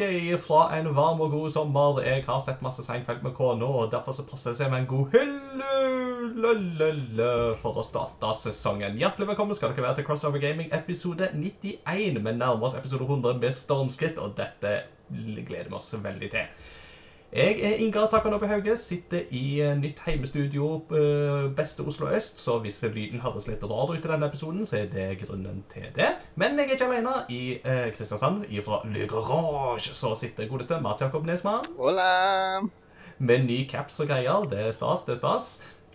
tilbake fra en varm og god sommer. Jeg har sett masse Seinfeld med kona, og derfor så passer det seg med en god hello for å starte sesongen. Hjertelig velkommen skal dere være til Crossover Gaming episode 91. Vi nærmer oss episode 100 med stormskritt, og dette gleder vi oss veldig til. Jeg er Ingar Takanoppi Hauge, sitter i eh, nytt heimestudio eh, beste Oslo øst, så hvis lyden høres litt rar ut i denne episoden, så er det grunnen til det. Men jeg er ikke alene. I eh, Kristiansand, fra Le Garage, så sitter godeste Mats Jakob Nesmann Hola! med ny caps og greier. Det er stas, det er stas.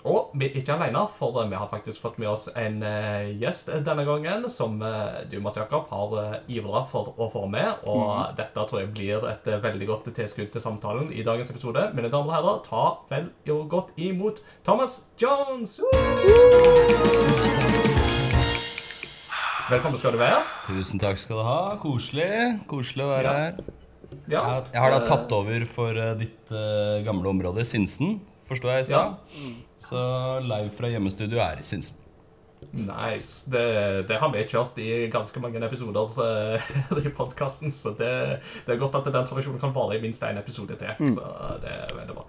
Og vi er ikke alene, for eh, vi har faktisk fått med oss en eh, gjest denne gangen som eh, du, Mads Jakob, har uh, ivra for å få med. Og dette tror jeg blir et veldig godt tilskudd til samtalen i dagens episode. Mine damer og herrer, ta vel jo godt imot Thomas Jones! Velkommen skal du være. Tusen takk skal du ha. Koselig. Koselig å være Ja. her. Ja, Jeg, har da tatt over for ditt uh, gamle område, Sinsen. forstår jeg i stad. Så live fra hjemmestudio er i Sinsen. Nice. Det, det har vi kjørt i ganske mange episoder uh, i podkasten, så det, det er godt at den tradisjonen kan vare i minst én episode til. Så det er veldig bra.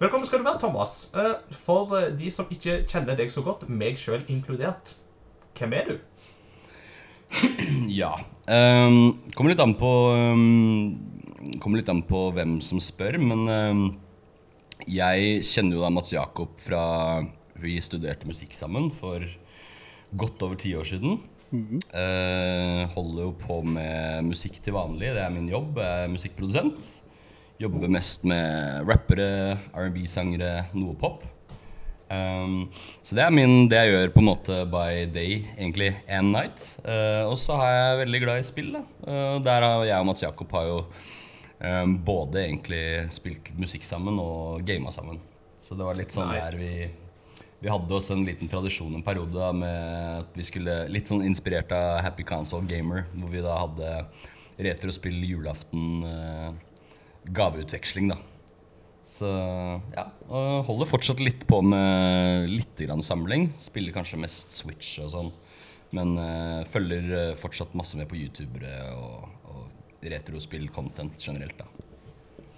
Velkommen skal du være, Thomas. Eh, For eh, de som ikke kjenner deg så godt, meg sjøl inkludert, hvem er du? Ja. um, kommer litt an på um, Kommer litt an på hvem som spør, men ehm, jeg kjenner jo da Mats Jakob fra Vi studerte musikk sammen for godt over ti år siden. Eh, holder jo på med musikk til vanlig. Det er min jobb. Jeg er musikkprodusent. Jobber mest med rappere, R&B-sangere, noe pop. Um, så det er min, det jeg gjør på en måte by day, egentlig and night. Uh, og så er jeg veldig glad i spill. da. Uh, der har jeg og Mats Jakob har jo både egentlig spilt musikk sammen og gama sammen. Så det var litt sånn Nice. der vi vi hadde også en liten tradisjon en periode da, med at vi skulle Litt sånn inspirert av Happy Console Gamer, hvor vi da hadde retrospill julaften, eh, gaveutveksling, da. Så ja, og holder fortsatt litt på med litt grann samling. Spiller kanskje mest Switch og sånn. Men eh, følger eh, fortsatt masse med på youtubere og retrospill-content generelt, da.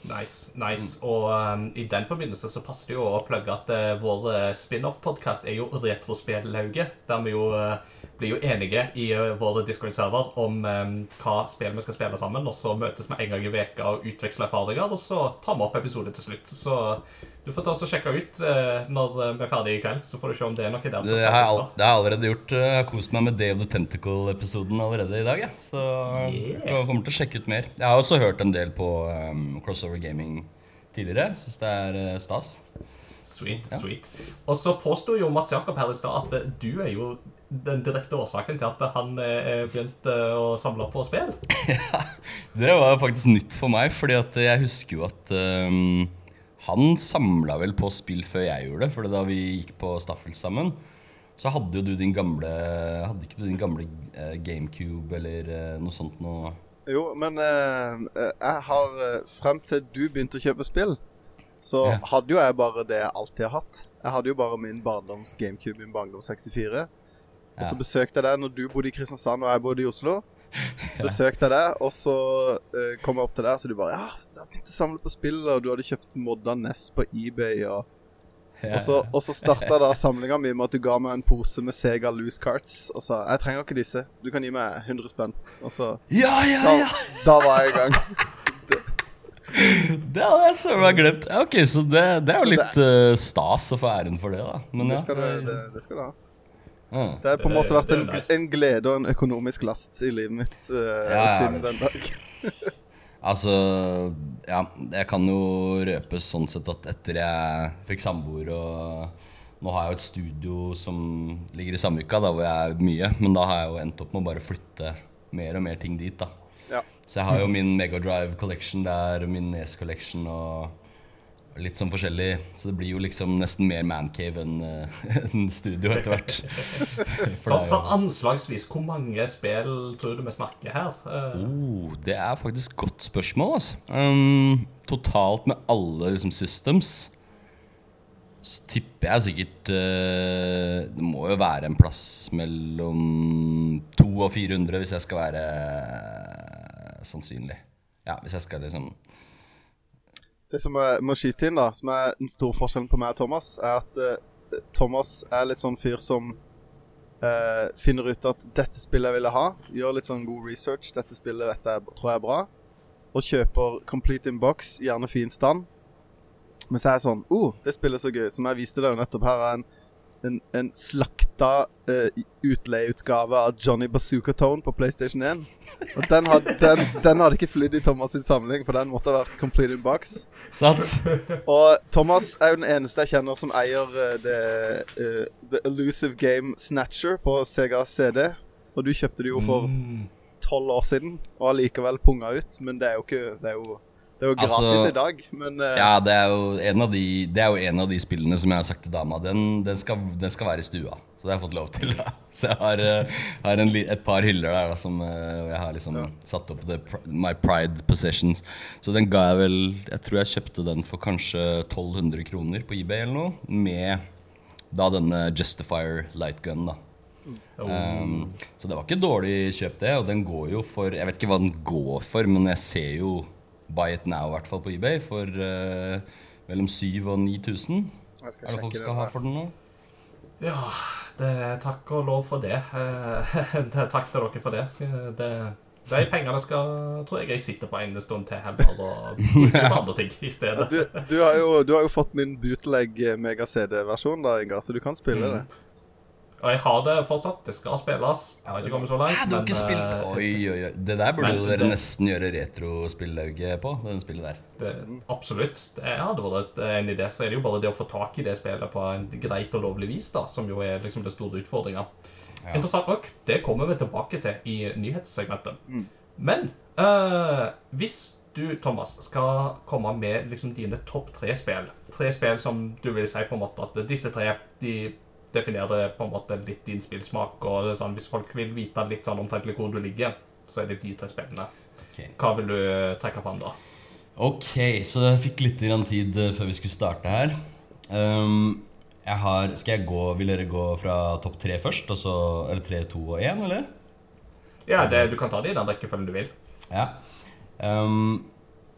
Nice. nice. Og um, i den forbindelse så passer det jo å plugge at uh, vår uh, spin-off-podkast er jo Retrospellauget. Der vi jo uh, blir jo enige i uh, vår Discord-server om um, hva spill vi skal spille sammen. Og så møtes vi en gang i veka og utveksler erfaringer, og så tar vi opp episode til slutt. Så du får ta oss og sjekke ut uh, når uh, vi er ferdige i kveld, så får du se om det er noe der som Det jeg, har, det har jeg allerede gjort. Jeg har kost meg med Day of the Tentacle-episoden allerede i dag. Ja. Så Yeah. jeg kommer til å sjekke ut mer. Jeg har også hørt en del på um, Crossover Gaming tidligere. Syns det er uh, stas. Sweet, sweet. Og så påsto jo Mats Jakob her i stad at du er jo den direkte årsaken til at han begynte å samle på spill. ja, Det var faktisk nytt for meg, fordi at jeg husker jo at um, han samla vel på spill før jeg gjorde det. For da vi gikk på Staffel sammen, så hadde jo du din gamle Hadde ikke du din gamle eh, GameCube eller eh, noe sånt noe Jo, men eh, eh, jeg har Frem til du begynte å kjøpe spill, så Ja. hadde jo jeg bare det jeg alltid har hatt. Jeg hadde jo bare min barndoms GameCube, min barndoms 64. Og så besøkte jeg deg når du bodde i Kristiansand og jeg bodde i Oslo. Så besøkte jeg deg, og så uh, kom jeg opp til deg, så du bare Ja, jeg har begynt å samle på spill, og du hadde kjøpt modda NES på eBay, og Og så, og så starta da samlinga mi med at du ga meg en pose med Sega Loose Carts og sa 'Jeg trenger ikke disse. Du kan gi meg 100 spenn.' Og så Ja, ja, Da, ja! da var jeg i gang. Det hadde jeg søren meg glemt. Ja, ok, Så det, det er jo Så litt det. stas å få æren for det, da. Men Det ja. du, det, det skal du ha. Ja. Det har på en måte vært en, nice. en glede og en økonomisk last i livet mitt uh, Ja, ja, siden den dag. Altså, ja, jeg kan jo røpe sånn sett at etter jeg fikk samboer og Nå har jeg jo et studio som ligger i Sandvika, da hvor jeg er mye, men da har jeg jo endt opp med å bare flytte mer og mer ting dit. da Ja. Så jeg har jo min Megadrive Collection der, min Nes Collection og litt sånn forskjellig. Så det blir jo liksom nesten mer mancave enn en enn studio etter hvert. Sånn, sånn anslagsvis, hvor mange spill tror du vi snakker her? Eh, oh, Det er faktisk godt spørsmål, altså. Um, totalt med alle liksom systems så tipper jeg sikkert uh, Det må jo være en plass mellom 200 og 400 hvis jeg skal være uh, sannsynlig. Ja, hvis jeg skal liksom Det som jeg må skyte inn, da, som er den store forskjellen på meg og Thomas, er at uh, Thomas er litt sånn fyr som uh, finner ut at 'dette spillet jeg ville ha', gjør litt sånn god research, 'dette spillet vet jeg, tror jeg er bra', og kjøper complete in box, gjerne fin stand. Men så er jeg sånn oh, det spillet er så gøy', som jeg viste deg nettopp. Her er en, en, en slakta uh, utleieutgave av Johnny Bazooka Tone på PlayStation 1. Og den, had, den, den hadde ikke flydd i Thomas' sin samling, for den måtte ha vært complete in box. Sant? Og Thomas er jo den eneste jeg kjenner som eier uh, det uh, The Elusive Game Snatcher på Sega CD. Og du kjøpte det jo for Mm. tolv år siden, og har likevel punga ut. Men det er jo ikke Det er jo, det er jo gratis Altså, i dag, men uh... Ja, det er, jo en av de, det er jo en av de spillene som jeg har sagt til dama. Den, den, skal, den skal være i stua. Så det har jeg fått lov til. da Så jeg har, uh, har en, et par hyller der da som uh, jeg har liksom satt opp the, My Pride Possessions. Så den ga jeg vel Jeg tror jeg kjøpte den for kanskje 1200 kroner på eBay eller noe. Med da denne Justifier Lightgun, da. Um, så det var ikke dårlig kjøp, det. Og den går jo for Jeg vet ikke hva den går for, men jeg ser jo Buy It Now i hvert fall på eBay for uh, mellom 7000 og 9000. Er det folk skal skal ha for den nå? Ja, det er takk og lov for det. Eh, det er takk til dere for det. Det de pengene skal, tror jeg jeg sitter på en stund til heller og bruker på andre ting i Ja, stedet. du, du, har jo, du har jo fått min bootleg mega-CD-versjon, da, Ingar, så du kan spille Mm. det. Og jeg har det fortsatt. Det skal spilles. Jeg har ikke kommet så langt. Ja, du har ikke spilt eh, Oi, oi, oi. Det der burde Men dere det- nesten gjøre retrospillauget på. Den spillet der. Det, absolutt. Det hadde vært et- en idé. Så er det jo bare det å få tak i det spillet på en greit og lovlig vis, da, som jo er liksom den store utfordringa. Ja. Interessant nok, det kommer vi tilbake til i nyhetssegmentet. Men øh, hvis du, Thomas, skal komme med liksom dine topp tre spill Tre spill som du vil si på en måte at disse tre de definerer på en måte litt din spillsmak. og sånn, Hvis folk vil vite litt sånn omtrentlig hvor du ligger, så er det de tre spillene. Okay. Hva vil du trekke fram da? Ok, så jeg fikk litt tid eh, før vi skulle starte her. Um, jeg har, skal jeg gå, Vil dere gå fra topp tre først? Og så, eller tre, to og én, eller? Ja, det, Du kan ta det i den rekkefølgen du vil. Ja. Um,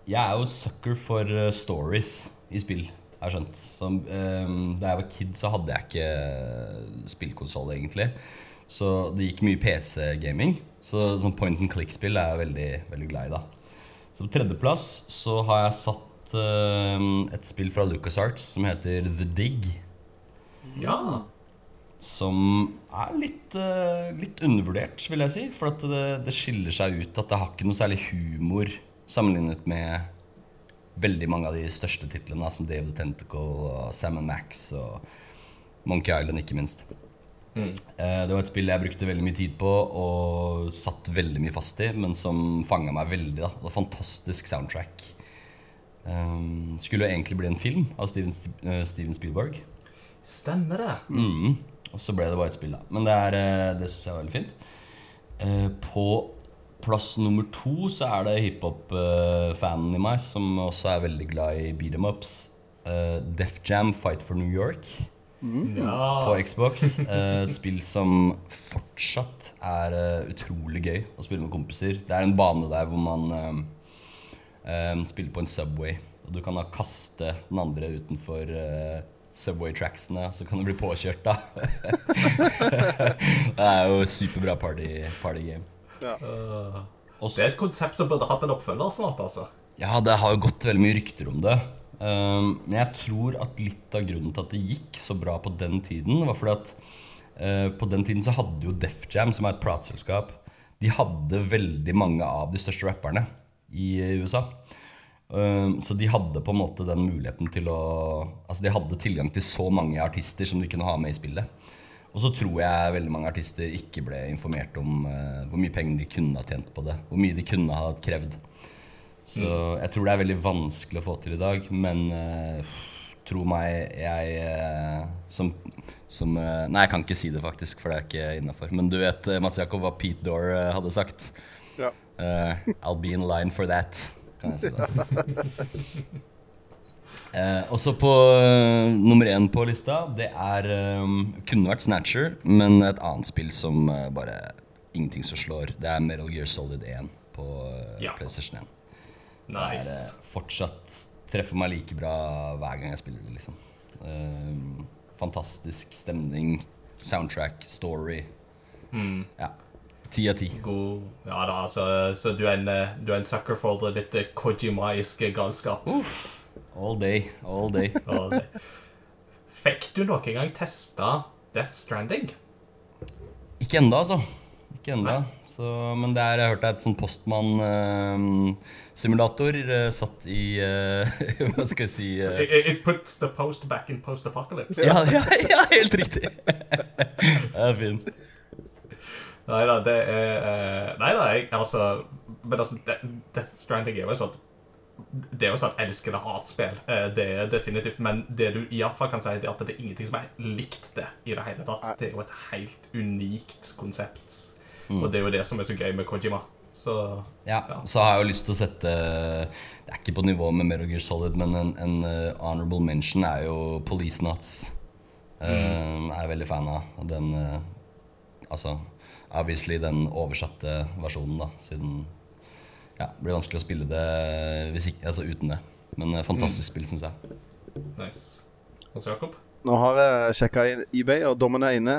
jeg er jo sucker for uh, stories i spill, har skjønt. Så, um, da jeg var kid, så hadde jeg ikke spillkonsoll, egentlig. Så det gikk mye PC-gaming. Så sånn point and click-spill er jeg veldig, veldig glad i, da. Så på tredjeplass så har jeg satt um, et spill fra LucasArts som heter The Dig. Ja. Som er litt, uh, litt undervurdert, vil jeg si. For at det, det skiller seg ut at det har ikke noe særlig humor sammenlignet med veldig mange av de største titlene, som Dave the Tentacle og Sam Max og Monkey Island, ikke minst. Mm. Eh, Det var et spill jeg brukte veldig mye tid på og satt veldig mye fast i, men som fanga meg veldig. da. Det var Fantastisk soundtrack. Um, skulle egentlig bli en film av Steven, eh, Steven Spielberg. Stemmer det. Mm. Og så ble det bare et spill, da. Men det, er, eh, det syns jeg var veldig fint. Uh, På plass nummer to så er det hiphop-fanen i meg, som også er veldig glad i beat em ups. Uh, Def Jam Fight for New York Ja. på Xbox. Eh, Et spill som fortsatt er uh, utrolig gøy å spille med kompiser. Det er en bane der hvor man spiller på en Subway. Og du kan da kaste den andre utenfor Subway-tracksene, så kan du bli påkjørt, da. det er jo superbra party, party game. Øh, Uh, det er et konsept som burde hatt en oppfølger snart, altså. Ja, det har jo gått veldig mye rykter om det. Um, men jeg tror at litt av grunnen til at det gikk så bra på den tiden, var fordi at uh, på den tiden så hadde jo Def Jam, som er et plateselskap, de hadde veldig mange av de største rapperne i USA. Um, så de hadde på en måte den muligheten til å Altså de hadde tilgang til så mange artister som de kunne ha med i spillet. Og så tror jeg veldig mange artister ikke ble informert om uh, hvor mye penger de kunne ha tjent på det. Hvor mye de kunne ha krevd. Så jeg tror det er veldig vanskelig å få til i dag, men uh, tro meg, jeg uh, som, som Nei, jeg kan ikke si det faktisk, for det er ikke innafor. Men du vet, Mats Jakob, hva Pete Dore hadde sagt? Ja. I'll be in line for that, kan jeg si da. Eh, også på uh, nummer én på lista, det er um, Kunne vært Snatcher, men et annet spill som uh, bare Ingenting som slår. Det er Metal Gear Solid 1 på uh, Ja. PlayStation 1. Det er Nice. fortsatt Treffer meg like bra hver gang jeg spiller det, liksom. Fantastisk stemning, soundtrack, story. Ja. Ti av ti. Ja da, altså, så du er en, du er en sucker for det litt kojimaiske galskap. All day, all day. All day. Fikk du noen gang testa Death Stranding? Ikke enda, altså. Ikke enda. Så, men det er, jeg hørte et sånn postmann-simulator satt i uh, Hva skal jeg si eh, It, it puts the post back in post-apocalypse. ja, ja, ja, helt riktig. det er fin. Nei da, det er eh, Nei da, jeg altså Men altså, Death Stranding er jo sånn Det er jo sånn elskende hatspill. Eh, Det er definitivt. Men det du iallfall kan si, er at det er ingenting som er likt det i det hele tatt. Det er jo et helt unikt konsept. Og det er jo det som er så gøy med Kojima. Så Ja, så har jeg jo lyst til å sette Det er ikke på nivå med Metal Gear Solid, men en, en eh, honorable mention er jo Police Nuts. Uh, er jeg veldig fan av. Den uh, Altså obviously den oversatte versjonen, da, siden Ja, det blir vanskelig å spille det hvis ikke, altså uten det. Men eh, fantastisk spill, syns jeg. nice. Hans Jakob? Nå har jeg sjekka eBay, og dommen er inne.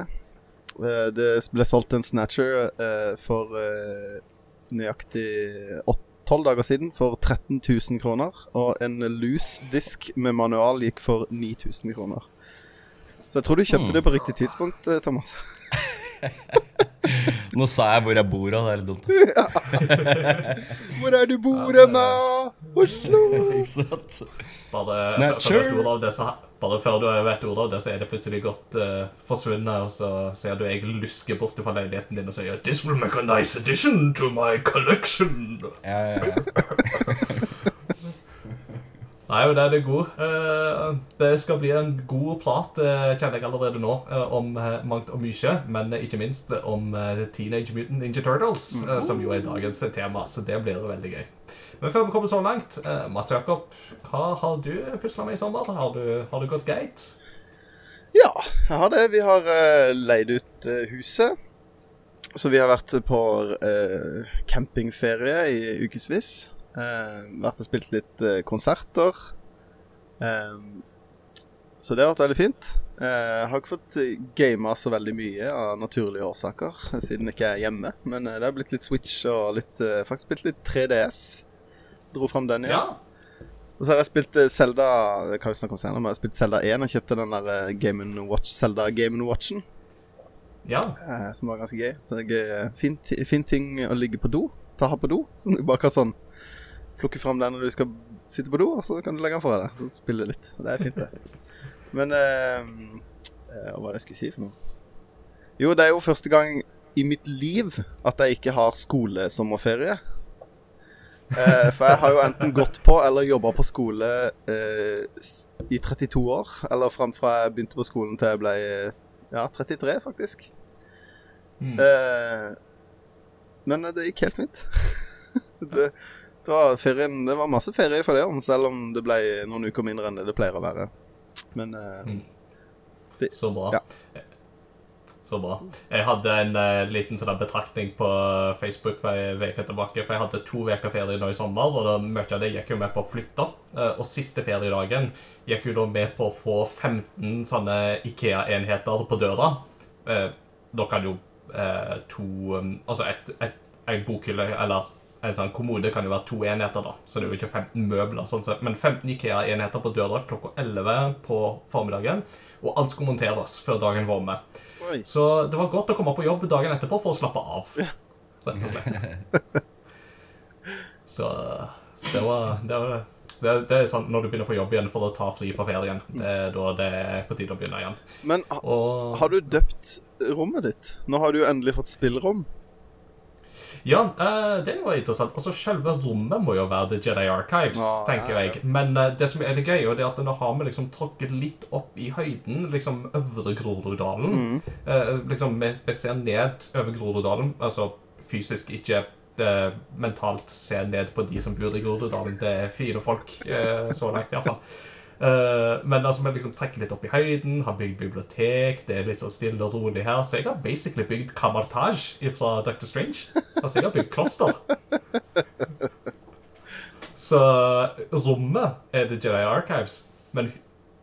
Eh, Det ble solgt en Snatcher eh, for nøyaktig tolv dager siden for 13 000 kroner. Og en loose disk med manual gikk for 9000 kroner. Så jeg tror du kjøpte det på riktig tidspunkt, Thomas. Nå sa jeg hvor jeg bor, og det er litt dumt. Hvor er du bor hen, da? Oslo! Ikke sant? Bare Snatcher! bare før du vet ordet av det, så er det plutselig godt uh, forsvunnet, og så ser du jeg lusker bort fra leiligheten din og sier This will make a nice addition to my collection. Ja, ja, ja. Nei, men det er god. Eh, det skal bli en god prat, eh, kjenner jeg allerede nå, eh, om mangt og mye. Men ikke minst om Teenage Mutant Ninja Turtles, mm. som jo er dagens tema. Så det blir veldig gøy. Men før vi kommer så langt, Mats Jakob, hva har du pusla med i sommer? Har du, har du gått greit? Ja, jeg har det. Vi har leid ut huset. Så vi har vært på campingferie i ukevis. Uh, vært og spilt litt eh, konserter. Eh, så det har vært veldig fint. Eh, jeg har ikke fått gama så veldig mye av naturlige årsaker, siden jeg ikke er hjemme. Men eh, det har blitt litt Switch og litt, eh, faktisk spilt litt 3DS. Dro fram den igjen. Ja. Og så har jeg spilt Selda Jeg kan jo snakke om senere, men jeg har spilt Zelda 1. Jeg kjøpte den der eh, Game Watch, Zelda Game Watchen, ja. eh, som var ganske gøy. Så det er gøy. Fin, fin ting å ligge på do. Ta på do. Som du bare kan sånn plukke fram den når du skal sitte på do, og så kan du legge den foran deg. Spille litt. Det er fint, det. Men uh, eh, Hva var det jeg skulle si for noe? Jo, det er jo første gang i mitt liv at jeg ikke har skolesommerferie. Eh, for jeg har jo enten gått på eller jobba på skole eh, i 32 år. Eller fram fra jeg begynte på skolen til jeg ble ja, 33, faktisk. Mm. Eh, men det gikk helt fint. det, det, var ferien, det var masse ferie for det, selv om det ble noen uker mindre enn det det pleier å være. Men Mm. det, Så bra. Ja. Så bra. Jeg hadde en uh, liten sånn betraktning på Facebook for en uke tilbake. For jeg hadde to uker ferie nå i sommer, og da mye av det gikk jo med på å flytte. Uh, og siste feriedagen gikk jo da med på å få 15 sånne Ikea-enheter på døra. Uh, da kan jo to um, Altså et, et, en bokhylle eller en sånn kommode kan jo være to enheter, da. Så det er jo ikke 15 møbler, sånn sett. Men 15 Ikea-enheter på døra klokka 11 på formiddagen. Og alt skulle monteres før dagen var omme. Så det var godt å komme på jobb dagen etterpå for å slappe av. Rett og slett. Så det var, det var Det, er- det er sånn når du begynner på jobb igjen for å ta fri fra ferien. Det er da det er på tide å begynne igjen. Men ha, Og har du døpt rommet ditt? Nå har du jo endelig fått spillerom. Ja, uh, det var interessant. Altså, Selve rommet må jo være The Jedi Archives, Ja, tenker ja, ja. jeg. Men uh, det som er det gøy, er at nå har vi liksom tråkket litt opp i høyden, liksom Øvre Groruddalen. Mm. Uh, liksom, vi, vi ser ned over Groruddalen, altså fysisk ikke mentalt se ned på de som bor i Groruddalen. Det er fine folk, så langt iallfall. Uh, men altså, vi liksom trekker litt opp i høyden, har bygd bibliotek, det er litt sånn stille og rolig her. Så jeg har basically bygd Kamartaj fra Dr. Strange. Altså, jeg har bygd kloster. Så rommet er The Jedi Archives, men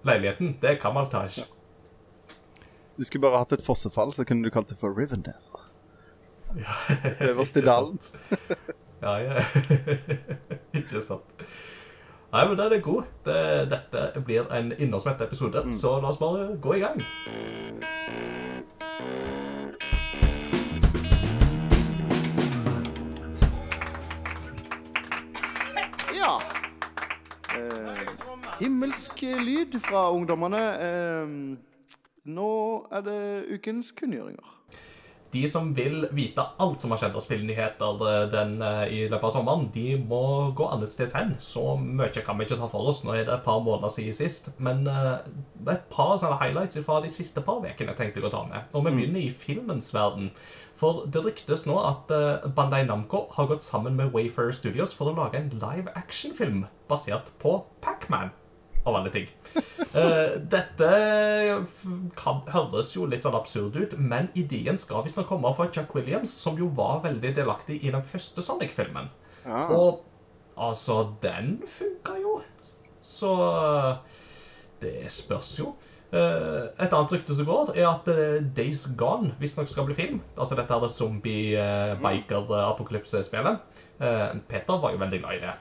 leiligheten, det er Kamartaj. Du skulle bare hatt et fossefall, så kunne du kalt det for Rivendell. Ja, Øverst i dalen. Ja, ja. ikke sant. Nei, men den er god. Det, dette blir en innersmett episode, så la oss bare gå i gang. Ja. Eh, himmelsk lyd fra ungdommene. Eh, nå er det ukens kunngjøringer. De som vil vite alt som har skjedd av spillnyheter eh, den, eh, i løpet av sommeren, de må gå annet sted hen. Så mye kan vi ikke ta for oss. Nå er det et par måneder siden sist. Men uh, det er et par sånne highlights fra de siste par ukene tenkte jeg å ta med. Og vi begynner i filmens verden. For det ryktes nå at eh, Bandai Namco har gått sammen med Wayfair Studios for å lage en live action-film basert på Pac-Man. Av alle ting. Uh, dette kan, høres jo litt sånn absurd ut, men ideen skal visstnok komme fra Chuck Williams, som jo var veldig delaktig i den første Sonic-filmen. Ja. Og altså, den funka jo. Så det spørs jo. Uh, et annet rykte som går, er at uh, Days Gone visstnok skal bli film. Altså dette er zombie-biker-apokalypse-spillet. Eh, Peter var jo veldig glad i det.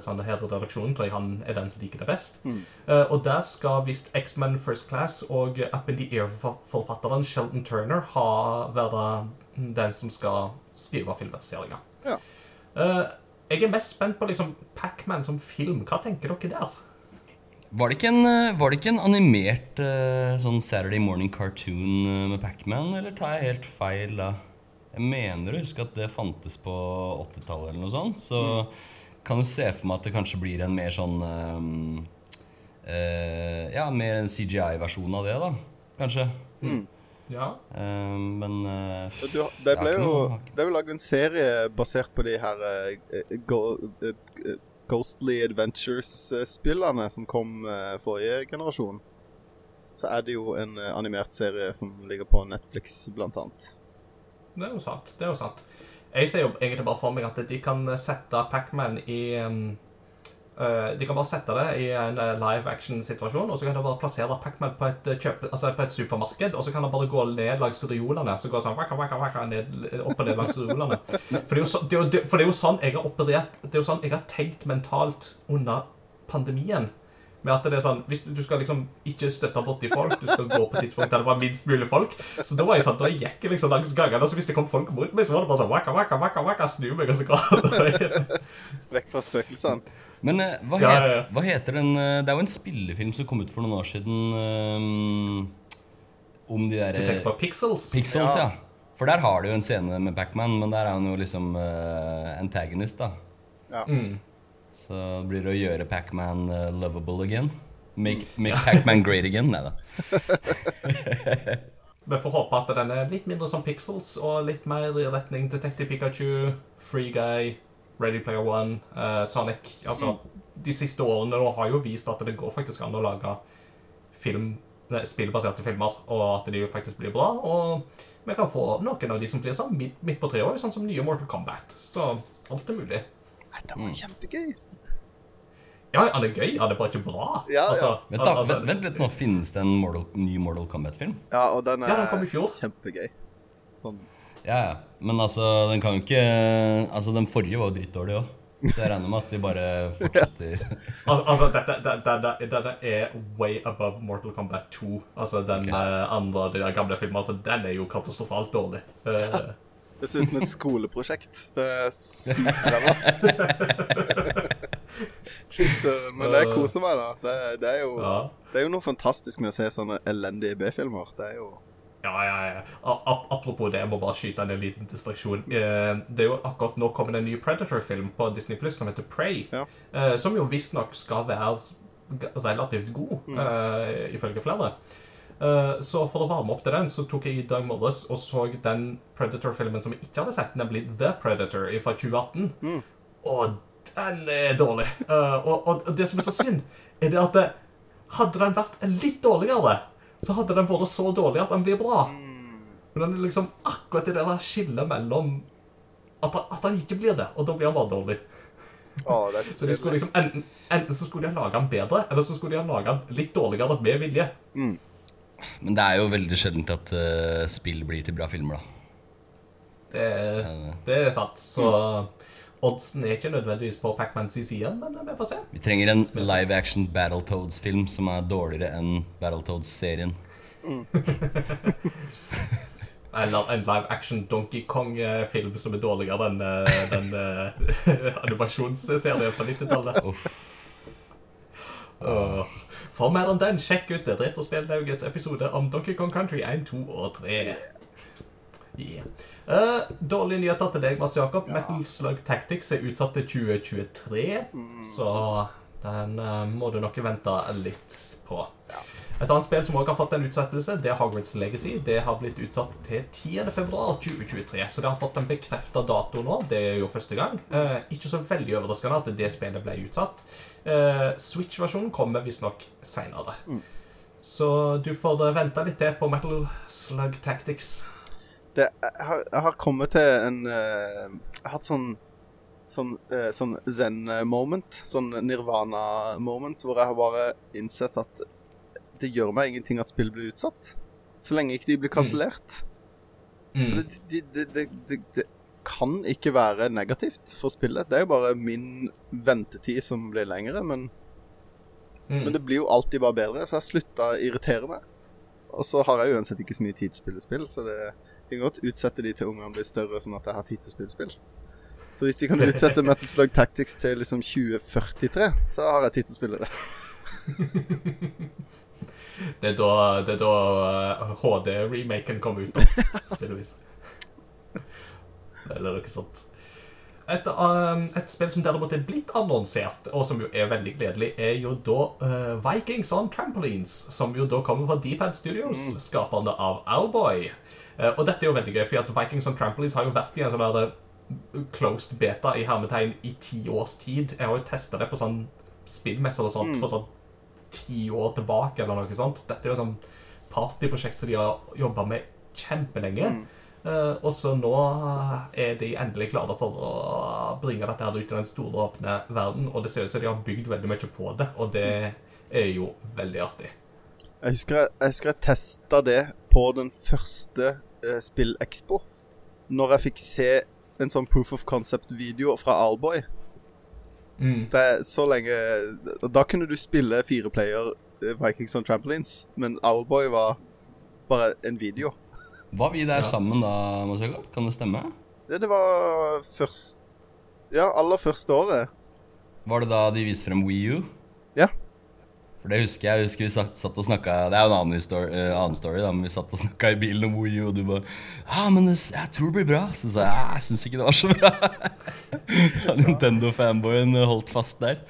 så han heter redaksjonen tror jeg han er den som liker det best. Mm. og der skal visst X-Men First Class og Up in the Air-forfatteren Sheldon Turner ha være den som skal skrive filmatiseringa. Ja. Eh, jeg er mest spent på liksom Pac-Man som film. Hva tenker dere der? Var det ikke en, eh, var det ikke en animert eh, sånn Saturday morning cartoon eh, med Pacman, eller tar jeg helt feil da? Jeg mener å huske at det fantes på 80-tallet eller noe sånt. Så kan du se for meg at det kanskje blir en mer sånn um, uh, Ja, mer en CGI-versjon av det, da. Kanskje. Ja. Uh, men uh, Du, det ble jo Det er jo lagd en serie basert på de her go, Ghostly Adventures-spillene som kom forrige generasjon. Så er det jo en animert serie som ligger på Netflix, blant annet. Det er jo sant. det er jo sant. Jeg ser jo egentlig bare for meg at de kan sette Pac-Man i um, uh, De kan bare sette det i en eh, live action-situasjon, og så kan de bare plassere Pac-Man på et, kjøp, altså på et supermarked, og så kan han bare gå ned langs reolene. Så går han sånn waka, waka, waka, ned, opp og ned langs reolene. For det er jo sånn jeg har operert Det er jo sånn jeg har tenkt mentalt under pandemien. Med at det er sånn, Hvis du skal liksom ikke støtte borti folk, du skal gå på tidspunkt der det var minst mulig folk Så da var jeg sånn, da gikk jeg liksom langs gangene, og så hvis det kom folk mot meg, så var det bare sånn waka, waka, waka, waka, snu meg, og så går Vekk fra spøkelsene. Men eh, hva, Ja, het, ja, ja. hva heter den eh, Det er jo en spillefilm som kom ut for noen år siden um, om de Du tenker på Pixels? Pixels, Ja. ja. For der har du jo en scene med Backman, men der er han jo liksom uh, antagonist, da. Ja. Mm. Så blir det å gjøre Pacman uh, lovable again. Make, make Pacman great again. Nei da. Vi får håpe at den er litt mindre som Pixels, og litt mer i retning Detective Pikachu, Free Guy, Ready Player One, uh, Sonic. Altså, de siste årene nå har jo vist at det går faktisk an å lage film, spillbaserte filmer, og at de faktisk blir bra. Og vi kan få noen av de som blir sånn midt, midt på treet, sånn som nye Mortal Kombat. Så alt er mulig. Nei, det var kjempegøy. Ja, han er gøy, han er bare ikke bra. Ja, ja. Altså, Vent, da, altså, vent, vent litt, nå finnes det en Mortal, ny Mortal Kombat-film? Ja, og den er Ja, den kom i fjor. kjempegøy. Sånn. Ja, ja. Men altså, den kan jo ikke Altså, den forrige var jo drittdårlig òg. Så jeg regner med at de bare fortsetter. Altså, altså dette, dette, dette, er way above Mortal Kombat 2. Altså den okay. eh, andre de gamle filmene, for den er jo katastrofalt dårlig. Eh, Det ser ut som et skoleprosjekt. Det er sykt ræva. Søren. Men det koser meg, da. Det, det, er jo, Ja. det er jo noe fantastisk med å se sånne elendige B-filmer. Det er jo Ja, ja, ja. Ap- Apropos det, jeg må bare skyte inn en liten distraksjon. Eh, Det er jo akkurat nå kommet en ny Predator-film på Disney Plus som heter Prey. Ja. eh, Som jo visstnok skal være relativt god, eh, ifølge flere. Eh, Så for å varme opp til den, så tok jeg i dag morges og så den Predator-filmen som jeg ikke hadde sett, nemlig The Predator fra 2018. Og den er dårlig. Eh, og, og det som er så synd, er det at det, hadde den vært litt dårligere, så hadde den vært så dårlig at den blir bra. Men den er liksom akkurat i det der skillet mellom at, han- at den ikke blir det, og da blir den bare dårlig. Oh, Så så de skulle liksom, enten, enten så skulle de ha laga den bedre, eller så skulle de ha laga den litt dårligere med vilje. Men det er jo veldig sjeldent at uh, spill blir til bra filmer, da. Det, det er sant. Så oddsen er ikke nødvendigvis på Pac-Mans side, men vi får se. Vi trenger en live action Battletoads-film som er dårligere enn Battletoads-serien. Eller en live action Donkey Kong-film som er dårligere enn eh, den eh, animasjonsserien fra 90-tallet. Uff. For mer enn den, sjekk ut Retrospillnaugets episode om Donkey Kong Country 1, 2 og 3. Yeah. Uh, dårlige nyheter til deg, Mats Jakob. Metal Slug Tactics er utsatt til 2023, så den uh, må du nok vente litt på. Et annet spill som også har fått en utsettelse, det er Hogwarts Legacy. Det har blitt utsatt til 10.2.2023, så det har fått en bekrefta dato nå. Det er jo første gang. Uh, ikke så veldig overraskende at det spillet ble utsatt. Eh, Switch-versjonen kommer visstnok seinere. Så du får eh, vente litt til på Metal Slug Tactics. Det, jeg, har, jeg har kommet til en uh, Jeg har hatt sånn Sånn, uh, sånn zen-moment. Sånn nirvana-moment. Hvor jeg har bare innsett at det gjør meg ingenting at spill blir utsatt. Så lenge ikke de blir kansellert. For det, det, det, det, det, det kan ikke være negativt for spillet. Det er jo bare min ventetid som blir lengre. Men, Mm. men det blir jo alltid bare bedre, så jeg slutta å irritere meg. Og så har jeg uansett ikke så mye tid til å spille spill, så det kan godt utsette de til ungene blir større, sånn at jeg har tid til å spille spill. Så hvis de kan utsette Metal Slug Tactics til liksom 2043, så har jeg tid til å spille det. Det er da, det er da eh, HD-remaken kommer ut, da, sannsynligvis. Eller noe sånt. Et, um, et spill som derimot er blitt annonsert, og som jo er veldig gledelig, er jo da uh, Vikings on Trampolines, som jo da kommer fra Dpad Studios, skaperne av Owlboy. Eh, og dette er jo veldig gøy, for at Vikings on Trampolines har jo vært i en sånn der, eh, closed beta i hermetegn i ti års tid. Jeg har jo testa det på sånn spillmesser og sånt for sånn ti år tilbake, eller noe sånt. Dette er jo sånn partyprosjekt som de har jobba med kjempelenge. Eh, og så nå er de endelig klare for å bringe dette her ut i den store, åpne verden. Og det ser ut som de har bygd veldig mye på det, og det er jo veldig artig. Jeg husker jeg, jeg, husker jeg testa det på den første eh, Spill-Expo. Når jeg fikk se en sånn proof of concept-video fra Alboy. Mm. Er så lenge Da kunne du spille fire player eh, Vikings on Trampolines, men Owlboy var bare en video. Var vi der Ja. sammen da, Masaka? Kan det stemme? Det, det var først Ja, aller første året. Var det da de viste frem Wii U? Ja. For det husker jeg. jeg husker Vi satt, satt og snakka Det er jo en annen, histori eh, annen story, da, men vi satt og snakka i bilen om Wii U, og du bare Ja, men det, jeg tror det blir bra. Så sa jeg jeg syns ikke det var så bra. Nintendo-fanboyen holdt fast der.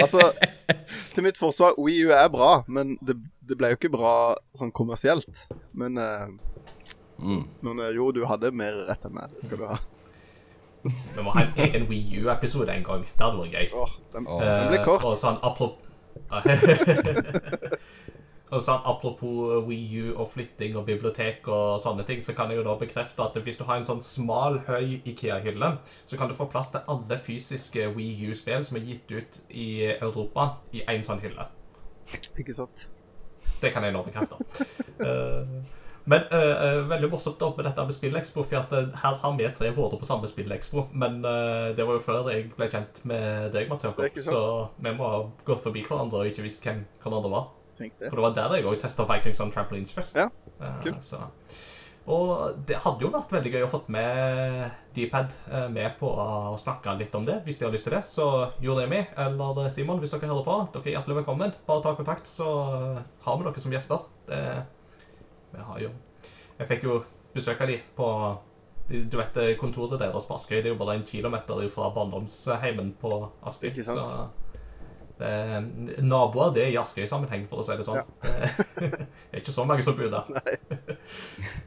Altså, til mitt forsvar, Wii U er bra, men det, det ble jo ikke bra sånn kommersielt. Men, eh, Mm. men eh, jo, du hadde mer rett enn meg. Det skal du ha. Vi må ha en egen Wii U-episode en gang. Det hadde vært gøy. Åh, den, Åh. den ble kort. Eh, Og sånn apropos Og sånn Apropos Wii U og flytting og bibliotek og sånne ting, så kan jeg jo da bekrefte at hvis du har en sånn smal, høy Ikea-hylle, så kan du få plass til alle fysiske Wii U-spill som er gitt ut i Europa, i én sånn hylle. Ikke sant? Det kan jeg nå bekrefte. Eh, men uh, veldig morsomt med dette med Spillekspo, for at eh, her har vi tre vært på samme Spillekspo. Men uh, det var jo før jeg ble kjent med deg, Mats Jakob. Så vi må ha gått forbi hverandre og ikke visst hvem hverandre var. Det. For det var der jeg òg testa Vikings on Trampolines først. Ja, kult. Så Og det hadde jo vært veldig gøy å få med Dpad med på å snakke litt om det, hvis de har lyst til det. Så Joremi eller Simon, hvis dere hører på, dere er hjertelig velkommen. Bare ta kontakt, så har vi dere som gjester. Det, vi har jo Jeg fikk jo besøk av de på Du vet kontoret deres på Askøy, det er jo bare en kilometer fra barndomsheimen på Askøy. Ikke sant? Så det, naboer det er i Askøy-sammenheng, for å si det sånn. Det er ikke så mange som bor der.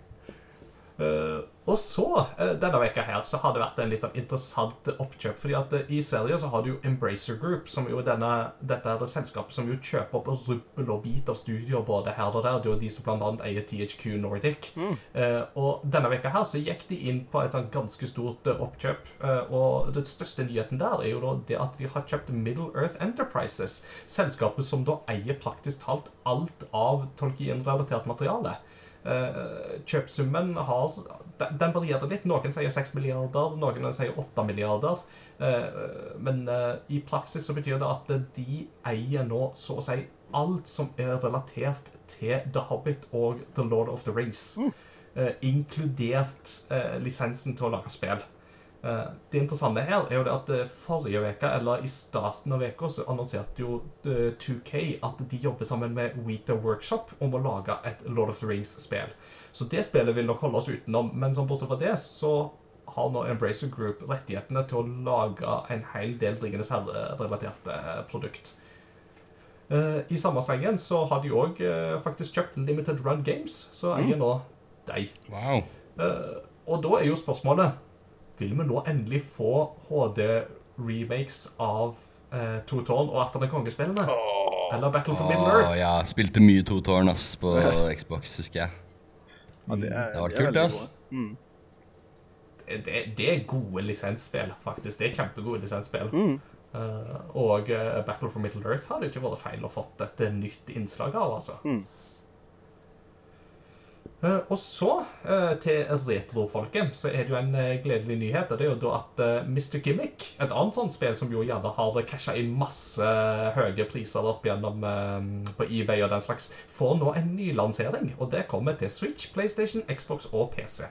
Eh, og så, eh, denne veka her, så har det vært en litt sånn interessant oppkjøp. fordi at eh, i Sverige så har du jo Embracer Group, som jo denne, dette er det selskapet som jo kjøper opp rubbel og bit av studier både her og der. Det er jo de som annet eier THQ Nordic. Eh, og denne veka her så gikk de inn på et sånn ganske stort oppkjøp. Og den største nyheten der er jo da det at de har kjøpt Middle Earth Enterprises. Selskapet som da eier praktisk talt alt av Tolkien-relatert materiale. Eh, kjøpsummen har den, varierer litt. Noen sier 6 milliarder, noen sier 8 milliarder. Eh, men eh, i praksis så betyr det at de eier nå så å si alt som er relatert til The Hobbit og The Lord of the Rings. Mm. inkludert lisensen til å lage spill. Eh, Det interessante her er jo det at eh, forrige veke, eller i starten av veka, så annonserte jo eh, 2K at de jobber sammen med Weta Workshop om å lage et Lord of the Rings-spill. Så det spillet vil nok holde oss utenom, men som bortsett fra det så har nå Embracer Group rettighetene til å lage en hel del Ringenes herre-relaterte produkt. Eh, I samme slengen så har de òg faktisk kjøpt Limited Run Games, så eier nå de. Wow. Eh, og da er jo spørsmålet Vil vi nå endelig få HD-remakes av eh, To tårn og Atter den kongespillene? Eller Battle for Middle Åh, Earth? ja, spilte mye to tårn ass på Xbox, husker jeg. Ja, det, er, Det var kult, ass. Mm. Det, det er gode lisensspill, faktisk. Det er kjempegode lisensspill. Mm. Uh, og uh, Battle for Middle Earth hadde ikke vært feil å fått et nytt innslag av, altså. Mm. Eh, og så eh, til retrofolket, så er det jo en eh, gledelig nyhet. og Det er jo da at Mr. Gimmick, et annet sånt spill som jo gjerne har casha inn masse høye priser opp gjennom på eBay og den slags, får nå en nylansering. Og det kommer til Switch, PlayStation, Xbox og PC.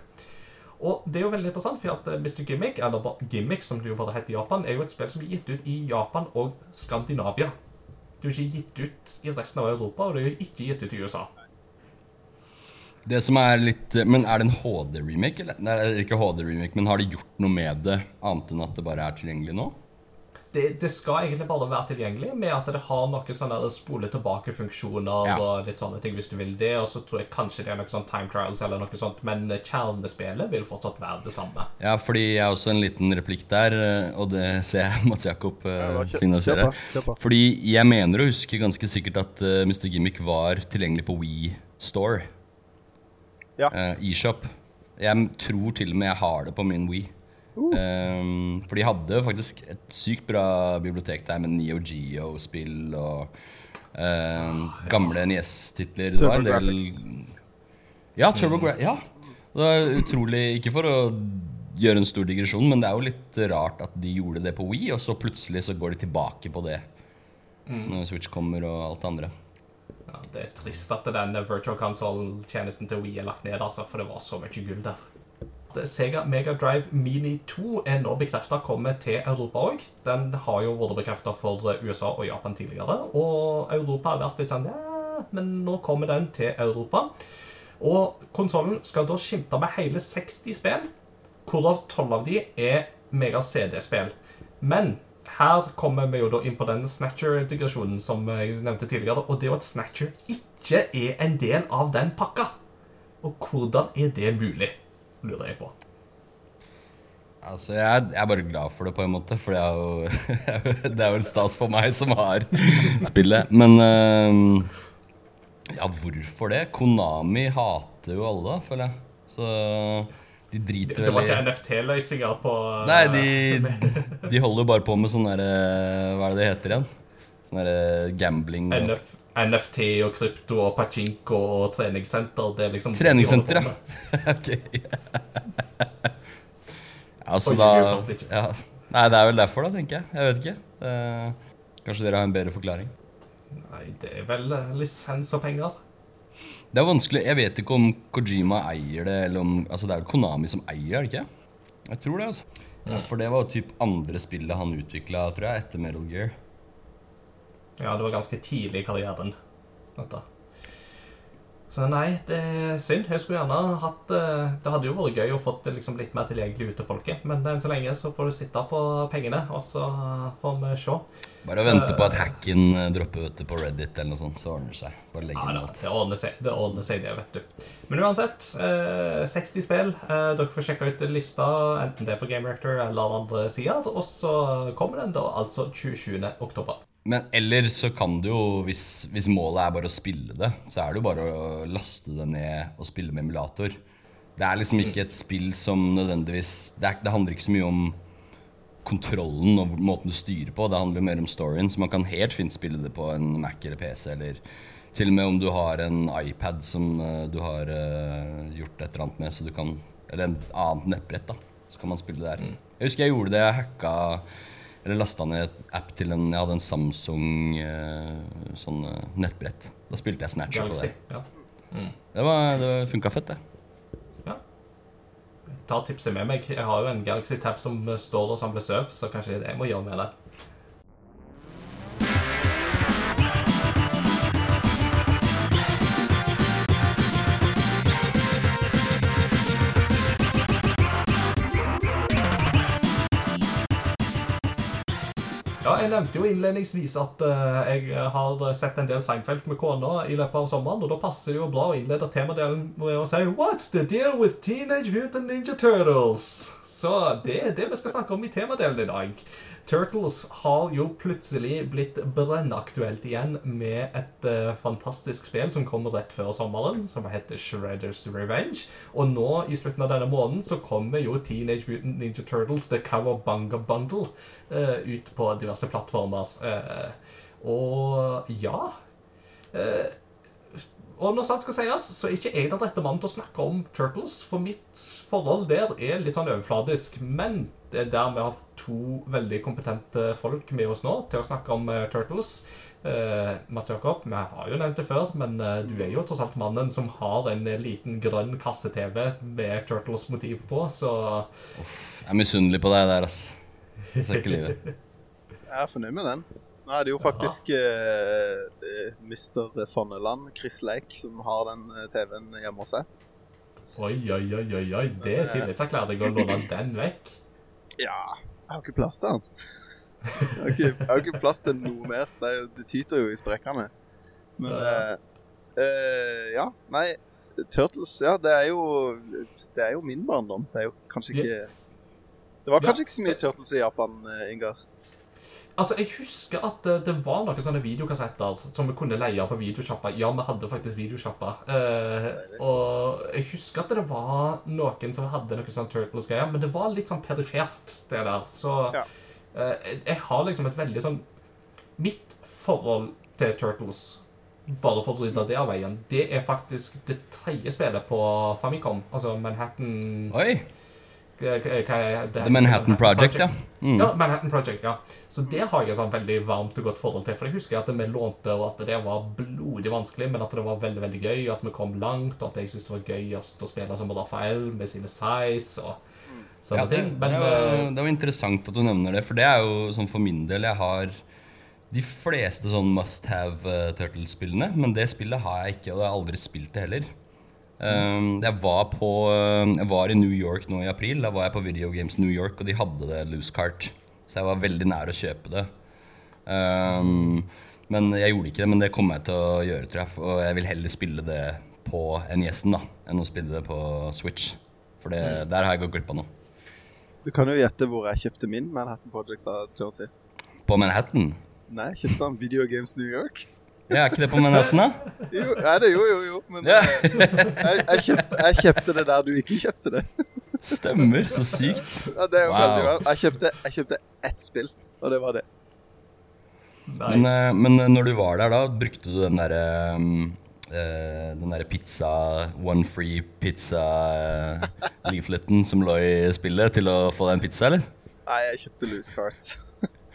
Og det er jo veldig interessant, for at Mr. Gimmick, eller Gimmick som det jo bare heter i Japan, er jo et spill som er gitt ut i Japan og Skandinavia. Det er jo ikke gitt ut i resten av Europa, og det er jo ikke gitt ut i USA. Det som er litt Men er det en HD-remake, eller? Nei, det er ikke HD-remake, men har de gjort noe med det, annet enn at det bare er tilgjengelig nå? det, det skal egentlig bare være tilgjengelig med at det har noen sånne spole tilbake-funksjoner Ja. og litt sånne ting hvis du vil det. Og så tror jeg kanskje det er noe sånn time trials eller noe sånt, men kjernespillet vil fortsatt være det samme. Ja, fordi jeg har også en liten replikk der, eh, og det ser jeg Mats Jakob uh, Ja, bare kjør- signalisere. kjør på, kjør på. Fordi jeg mener å huske ganske sikkert at uh, Mr. Gimmick var tilgjengelig på Wii Store. Ja. Eh, eShop. Jeg tror til og med jeg har det på min Wii. Um, for de hadde faktisk et sykt bra bibliotek der med Neo Geo-spill og um, gamle NES-titler. TurboGrafx. Ja, TurboGra ja. Det er utrolig Ikke for å gjøre en stor digresjon, men det er jo litt rart at de gjorde det på Wii, og så plutselig så går de tilbake på det når Switch kommer og alt det andre. Ja, det er trist at denne virtual console-tjenesten til Wii er lagt ned, altså, for det var så mye gull der. Sega Mega Drive Mini 2 er nå bekrefta kommer til Europa òg. Den har jo vært bekrefta for USA og Japan tidligere. Og Europa har vært litt sånn ja, men nå kommer den til Europa. Og konsollen skal da skimte med hele 60 spill, hvorav 12 av de er Mega CD-spill. Men her kommer vi jo da inn på den Snatcher-integrasjonen som jeg nevnte tidligere. Og det er jo at Snatcher ikke er en del av den pakka. Og hvordan er det mulig, lurer jeg på. Altså, jeg, jeg er bare glad for det, på en måte. For det er jo, det er jo en stas for meg som har spillet. Men uh, Ja, hvorfor det? Konami hater jo alle, føler jeg. Så de Det, i det var ikke NFT-løsninger på Nei, de, de holder jo bare på med sånn derre Hva er det det heter igjen? Sånn derre gambling og NF, NFT og krypto og pachinko og treningssenter. Det er liksom Treningssenter, ja. Ok. Ja, så da ja. Nei, det er vel derfor, da, tenker jeg. Jeg vet ikke. Eh, kanskje dere har en bedre forklaring? Nei, det er vel eh, lisens og penger. Det er vanskelig. Jeg vet ikke om Kojima eier det, eller om Altså, det er jo Konami som eier det, ikke? Jeg tror det, altså. Ja, for det var jo typ andre spillet han utvikla, tror jeg, etter Metal Gear. Ja, det var ganske tidlig i karrieren. Dette. Så nei, det er synd. Jeg skulle gjerne hatt eh, Det hadde jo vært gøy å få det liksom litt mer tilgjengelig ut til folket, men enn så lenge så får du sitte på pengene, og så får vi se. Bare vente på at hacken eh, dropper ut på Reddit eller noe sånt, så ordner det seg. Bare legge Ja, det, det ordner seg, det, ordner seg det, vet du. Men uansett, eh, 60 spill. Eh, dere får sjekke ut lista, enten det er på Game Rector eller andre sider, og så kommer den da altså 27. oktober. Men eller så kan du jo, hvis, hvis målet er bare å spille det, så er det jo bare å laste det ned og spille med emulator. Det er liksom ikke et spill som nødvendigvis Det, er, det handler ikke så mye om kontrollen og måten du styrer på. Det handler mer om storyen, så man kan helt fint spille det på en Mac eller PC. Eller til og med om du har en iPad som eh, du har uh, gjort et eller annet med, så du kan Eller en annet nettbrett, da. Så kan man spille det der. Jeg husker jeg gjorde det. Jeg hacka eller lasta ned et app til en Jeg hadde en Samsung eh, sånn eh, nettbrett. Da spilte jeg Snatcher på det. Ja. Det, var- det funka fett, det. ja. Ta tipset med meg. Jeg har jo en Galaxy Tab som står og samler søv, så kanskje det er det jeg må gjøre med det. Ja, Jeg nevnte jo innledningsvis at uh, jeg har sett en del Seinfeld med kona i løpet av sommeren, og da passer det jo bra å innlede temadelen med å si What's the deal with Teenage Mutant Ninja Turtles? Så det er det vi skal snakke om i temadelen i dag. Turtles har jo plutselig blitt brennaktuelt igjen med et uh, fantastisk spill som kommer rett før sommeren, som heter Shredders Revenge. Og nå, i slutten av denne måneden, så kommer jo Teenage Mutant Ninja Turtles The Cowabunga Bundle uh, ut på diverse plattformer. Uh, og ja eh, og når sant skal sies, så er ikke jeg den rette mannen til å snakke om Turtles. For mitt forhold der er litt sånn overfladisk. Men det er der vi har to veldig kompetente folk med oss nå til å snakke om uh, Turtles. Uh, Mats Jakob, vi har jo nevnt det før, men uh, du er jo tross alt mannen som har en liten grønn kasse-TV med Turtles-motiv på, så Jeg er misunnelig på deg der, altså. Jeg ser ikke livet. Jeg er fornøyd med den. Nå er det jo faktisk eh, eh, Mr. Fonneland, Chris Lake, som har den eh, TV-en hjemme hos seg. Oi, oi, oi, oi, oi. Det er tillitserklæring å låne den vekk. Ja, jeg har ikke plass til den. Jeg har ikke, jeg har ikke plass til noe mer. Det, det tyter jo i sprekkene. Men uh, eh, ja, nei Turtles, ja, det er jo Det er jo min barndom. Det er jo kanskje ikke Det var kanskje ikke så mye Turtles i Japan, eh, Ingar. Altså, Jeg husker at det, det var noen sånne videokassetter som vi kunne leie på videosjappa. Ja, vi hadde faktisk videosjappa. Eh, og jeg husker at det var noen som hadde noe sånn Turtles-greier, men det var litt sånn perifert, det der. Så Ja. eh, jeg, jeg har liksom et veldig sånn Mitt forhold til Turtles, bare for å rydde det av veien, det er faktisk det tredje spillet på Famicom. Altså Manhattan Oi! The Manhattan Project, ja. Mm. Ja, Manhattan Project, ja. Så det har jeg et sånn veldig varmt og godt forhold til. For jeg husker at vi lånte, og at det var blodig vanskelig, men at det var veldig veldig gøy, og at vi kom langt, og at jeg syntes det var gøyest å spille som Rafael med sine size og sånne Ja, det, ting. Men det, var, eh, det var interessant at du nevner det, for det er jo sånn for min del Jeg har de fleste sånn must have uh, Turtles-spillene, men det spillet har jeg ikke, og jeg har aldri spilt det heller. Um, jeg, var på, uh, jeg var i New York nå i april. Da var jeg på Video Games New York, og de hadde det loose cart. Så jeg var veldig nær å kjøpe det. Um, men jeg gjorde ikke det, men det kommer jeg til å gjøre, tror jeg. Og jeg vil heller spille det på NES-en da, enn å spille det på Switch. For det, der har jeg gått glipp av noe. Du kan jo gjette hvor jeg kjøpte min Manhattan Project av Jersey. På Manhattan? Nei, jeg kjøpte han Video Games New York. Ja, er ikke det på Manhattan, da? Jo, nei, det, jo, jo, jo. Men Ja. eh, jeg, jeg, kjøpte, jeg kjøpte det der du ikke kjøpte det. Stemmer, så sykt. Ja, det er jo Wow. veldig bra. Jeg kjøpte, jeg kjøpte ett spill, og det var det. Men, nice. Men, men eh, når du var der, da, brukte du den derre um, eh, Den derre pizza One free pizza-leafleten som lå i spillet, til å få deg en pizza, eller? Nei, jeg kjøpte loose cart.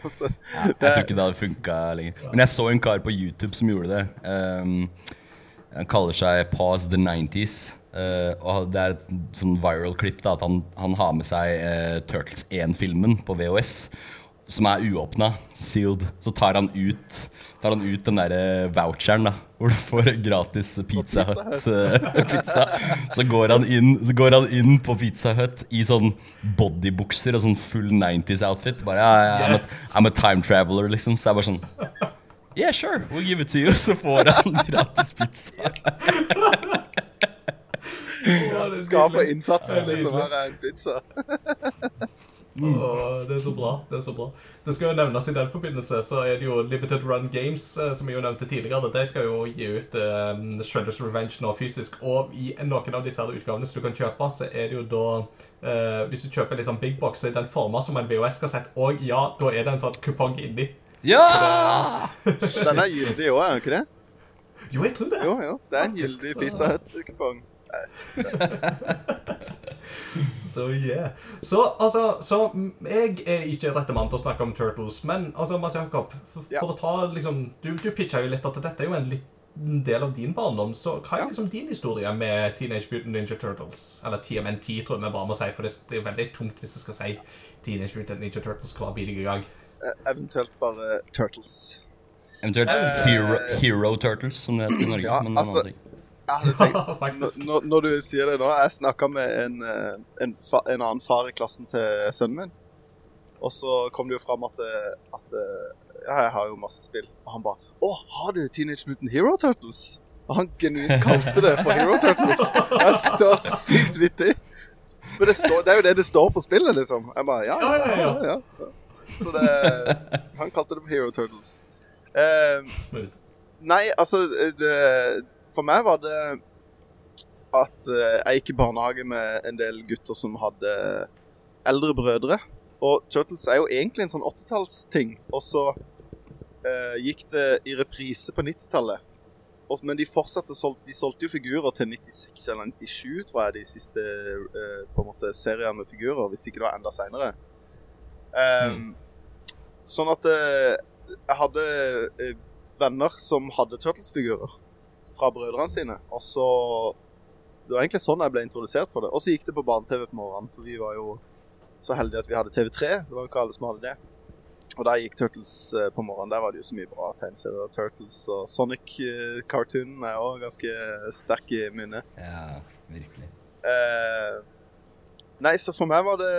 Altså, Jeg tror ikke det hadde funka lenger. Men jeg så en kar på YouTube som gjorde det. Um, Han kaller seg Pause the 90s. Uh, og det er et sånn viral klipp da, at han, han har med seg uh, Turtles 1-filmen på VHS. Som er uåpna, sealed. Så tar han ut Tar han ut den derre voucheren da hvor du får gratis Pizza Pizza Hut eh, pizza. Så går, han inn, så går han inn på Pizza Hut i sånn bodybukser og sånn full 90s-outfit. Bare ja, ja, I'm, Yes. a, I'm a time traveler, liksom. Så jeg bare sånn Yeah, sure, we'll give it to you. Så får han gratis pizza. Skaper er innsatsen, liksom. Her er en pizza. Åh, det er så bra. Det er så bra. Det skal jo nevnes i den forbindelse, så er det jo Limited Run Games, eh, som jeg jo nevnte tidligere. De skal jo gi ut um, Shredders Revenge nå fysisk. Og i noen av disse her utgavene som du kan kjøpe, så er det jo da uh, Hvis du kjøper litt sånn big box, så er den forma som en VHS-kassett. Og ja, da er det en sånn kupong inni. Ja! Den er gyldig òg, er den ikke det? Jo, jeg tror det. Jo, jo. Det er en gyldig Pizza Hut-kupong. Så yeah. Så altså, så jeg er ikke rette mann til å snakke om Turtles, men altså, Mads Jakob, for, Ja. for å ta liksom Du, du pitcha jo litt at dette er jo en liten del av din barndom, så hva er Ja. liksom din historie med Teenage Mutant Ninja Turtles? Eller TMNT, tror jeg vi bare må si, for det blir veldig tungt hvis jeg skal si Teenage Mutant Ninja Turtles hver bidige gang. Uh, Eventuelt bare Turtles. Eventuelt Hero, Hero Turtles, som det heter i Norge. Ja, men altså- tenkt Når, når du sier det nå Jeg snakka med en, eh, en, fa, en annen far i klassen til sønnen min. Og så kom det jo fram at, eh, at eh, Ja, jeg har jo masse spill. Og han bare Å, har du Teenage Mutant Hero Turtles? Og han genuint kalte det for Hero Turtles. Jeg synes det var sykt vittig. Men det, står, det er jo det det står på spillet, liksom. Jeg bare Ja, ja, ja. ja. Så det Han kalte det for Hero Turtles. Eh, Nei, altså det, For meg var det at eh, jeg gikk i barnehage med en del gutter som hadde eldre brødre. Og Turtles er jo egentlig en sånn 80-tallsting. Og så eh, gikk det i reprise på 90-tallet. Men de fortsatte, de solgte jo figurer til 96 eller 97, tror jeg, de siste eh, på en måte seriene med figurer. Hvis ikke det var enda seinere. Um, Sånn at eh, jeg hadde eh, venner som hadde Turtles-figurer fra brødrene sine. Og så Det var egentlig sånn jeg ble introdusert for det. Og så gikk det på barne-TV på morgenen, for vi var jo så heldige at vi hadde TV3. Det var jo ikke alle som hadde det. Og der gikk Turtles eh, på morgenen. Der var det jo så mye bra tegneserier. Turtles og Sonic-cartoonen er òg ganske sterk i minnet. Ja, virkelig. Eh, nei, så for meg var det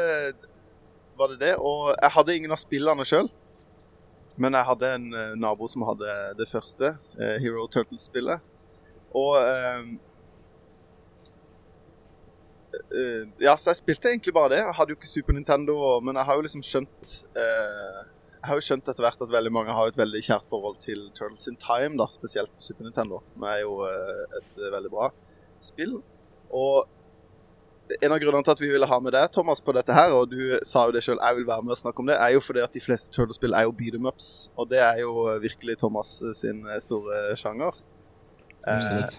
var det det. Og jeg hadde ingen av spillene sjøl. Men jeg hadde en eh, nabo som hadde det første, eh, Hero Turtles-spillet. Og eh, eh, Ja, så jeg spilte egentlig bare det. Jeg hadde jo ikke Super Nintendo, men jeg har jo liksom skjønt eh, Jeg har jo skjønt etter hvert at veldig mange har et veldig kjært forhold til Turtles in Time, da, spesielt på Super Nintendo, som er jo et veldig bra spill. Og en av grunnene til at vi ville ha med deg, Thomas, på dette her, og du sa jo det sjøl, jeg vil være med og snakke om det, er jo fordi at de fleste Turtles-spill er jo beat em ups. Og det er jo virkelig Thomas sin store sjanger. Absolutt.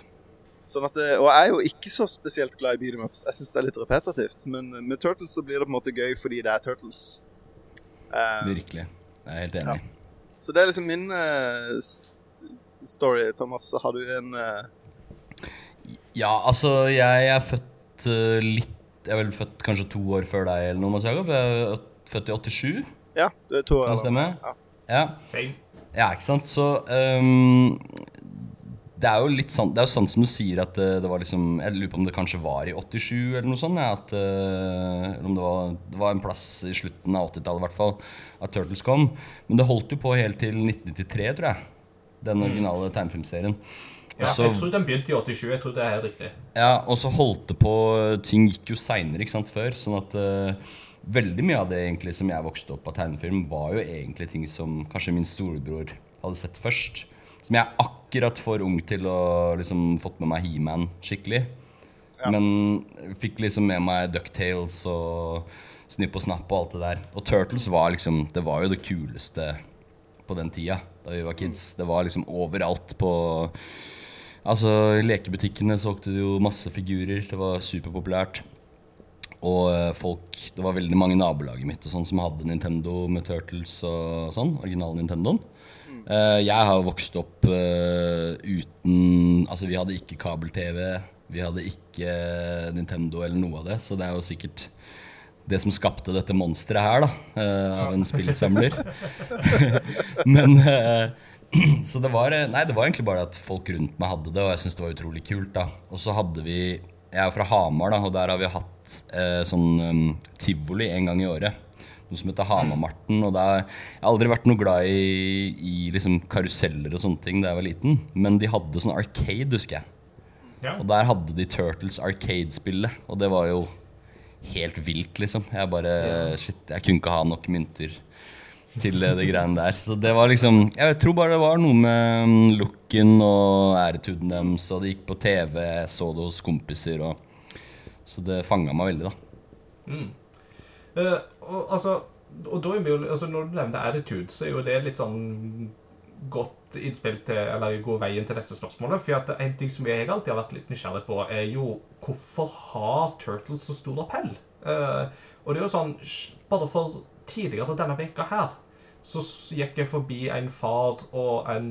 Sånn at, det- og jeg er jo ikke så spesielt glad i beat em ups. Jeg syns det er litt repetitivt. Men med Turtles så blir det på en måte gøy fordi det er Turtles. Um, Virkelig. Jeg er helt enig. så det er liksom min uh, story. Thomas, har du en uh... Ja, altså, jeg er født uh, litt Jeg er vel født kanskje to år før deg, eller noe, Mads Jakob. Jeg er født i 87, Ja, du er to kan det stemme? Ja. Ja. Ja, ikke sant. Så ehm, Det er jo litt sant Det er jo sant som du sier at eh, det var liksom Jeg lurer på om det kanskje var i 87 eller noe sånt. Ja, at, eh, eller om det var, det var en plass i slutten av 80-tallet i hvert fall at Turtles kom. Men det holdt jo på helt til 1993, tror jeg. Den originale tegnefilmserien. Ja, Også, jeg tror den begynte i 87. Jeg tror det er helt riktig. ja, og så holdt det på Ting gikk jo seinere, før. Sånn at uh, veldig mye av det egentlig som jeg vokste opp av tegnefilm, var jo egentlig ting som kanskje min storebror hadde sett først. Som jeg er akkurat for ung til å liksom fått med meg He-Man skikkelig. Men fikk liksom med meg Ducktales og Snipp og Snapp og alt det der. Og Turtles var liksom Det var jo det kuleste på den tida da vi var kids. Det var liksom overalt på Altså, i lekebutikkene solgte de jo masse figurer. Det var superpopulært. Og eh, folk Det var veldig mange i nabolaget mitt og sånn som hadde Nintendo med Turtles og sånn. Original Nintendoen. Eh, jeg har vokst opp eh, uten Altså, vi hadde ikke kabel-TV. Vi hadde ikke Nintendo eller noe av det, så det er jo sikkert det som skapte dette monsteret her, da, eh, av en spillsamler. Men Så det var Nei, det var egentlig bare at folk rundt meg hadde det, og jeg syntes det var utrolig kult, da. Og så hadde vi Jeg er fra Hamar, da, og der har vi hatt eh, sånn um, tivoli en gang i året. Noe som heter Hamarmarten. Og er, jeg har aldri vært noe glad i, i liksom karuseller og sånne ting da jeg var liten, men de hadde sånn arcade, husker jeg. Ja. Og der hadde de Turtles Arcade-spillet, og det var jo helt vilt, liksom. Jeg bare Shit, jeg kunne ikke ha nok mynter til det greiene der. Så det var liksom Jeg tror bare det var noe med mm, looken og æretuden deres, og det gikk på TV, jeg så det hos kompiser, og Så det fanga meg veldig, da. Eh, og, altså, og da er vi jo, altså, Når du nevner attitude, så er jo det litt sånn godt innspill til, eller går veien til neste spørsmål. For at en ting som jeg alltid har vært litt nysgjerrig på, er jo hvorfor har Turtles så stor appell? Uh, og det er jo sånn Bare for tidligere denne veka her så gikk jeg forbi en far og en,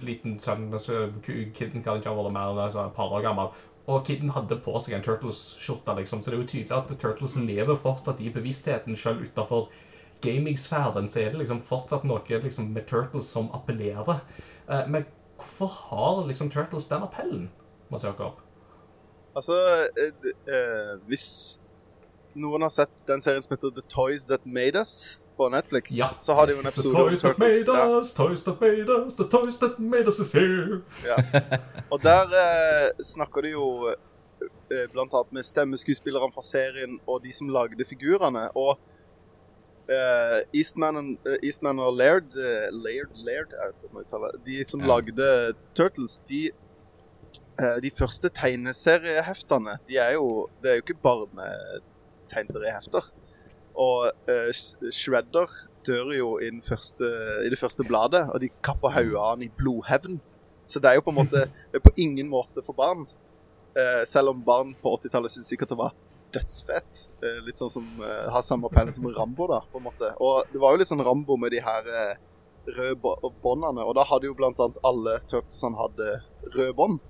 liten sønn altså, Kiden kan ikke ha vært mer enn et par år gammel. Og kiden hadde på seg en Turtles-skjorte, liksom, så det er jo tydelig at Turtles lever fortsatt i bevisstheten, selv utenfor gamingsfæren. Så er det liksom fortsatt noe liksom, med Turtles som appellerer. Eh, men hvorfor har liksom Turtles den appellen, Mats Jakob? Altså, eh, eh, hvis noen har sett den serien som heter The Toys That Made Us på Netflix, så har de jo en episode the om toys that Turtles. made us, toys that made us, the toys that made us is here. ja. Og der eh, snakker de jo eh, blant annet med stemmeskuespillerne fra serien og de som lagde figurene. Og eh, Eastman, and- eh, Eastman og Laird, eh, Laird, Laird jeg vet ikke hva man uttaler. De som Ja. lagde Turtles, de eh, De første tegneserieheftene, de er jo Det er jo ikke barnetegneseriehefter. Og uh, Shredder dør jo i, første, i det første bladet, og de kapper hodet av han i blodhevn. Så det er jo på en måte på ingen måte for barn. Uh, selv om barn på 80-tallet syntes sikkert det var dødsfett. Uh, litt sånn som uh, har samme appell som Rambo, da, på en måte. Og det var jo litt sånn Rambo med de her røde båndene, og da hadde jo blant annet alle Turtlesene hadde røde bånd.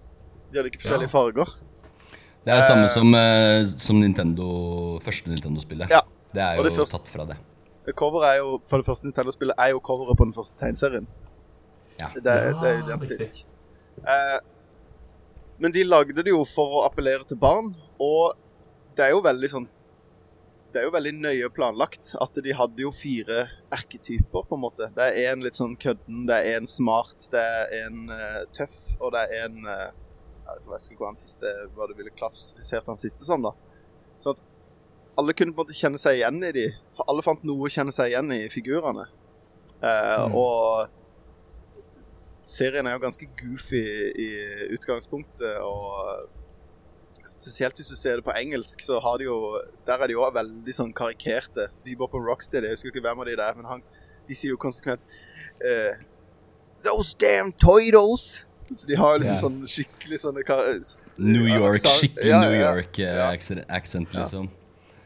De hadde ikke forskjellige farger. Det er det samme som, som Nintendo, første Nintendo-spillet. Ja. Det er jo det første- tatt fra det. Coveret er jo, for det første Nintendo-spillet er jo coveret på den første tegneserien. Ja. Det, er- det er jo identisk. Eh, men de lagde det jo for å appellere til barn, og det er jo veldig sånn Det er jo veldig nøye planlagt at de hadde jo fire erketyper, på en måte. Det er en litt sånn kødden, det er en smart, det er en uh, tøff, og det er en uh, Jeg vet ikke hva jeg skulle gå han siste Hva du ville klassifisert han siste som, da. Sånn at alle kunne på en måte kjenne seg igjen i de, for alle fant noe å kjenne seg igjen i figurene. Eh, Mm. Og serien er jo ganske goofy i utgangspunktet, og spesielt hvis du ser det på engelsk, så har de jo Der er de jo veldig sånn karikerte. Bebop og Rocksteady, jeg husker ikke hvem av de det er, men han, de sier jo konsekvent eh, Those damn toidos! Så de har liksom yeah. sånn skikkelig sånne New York, skikkelig Ja, New ja, New York eh, Ja. accent, accent, liksom.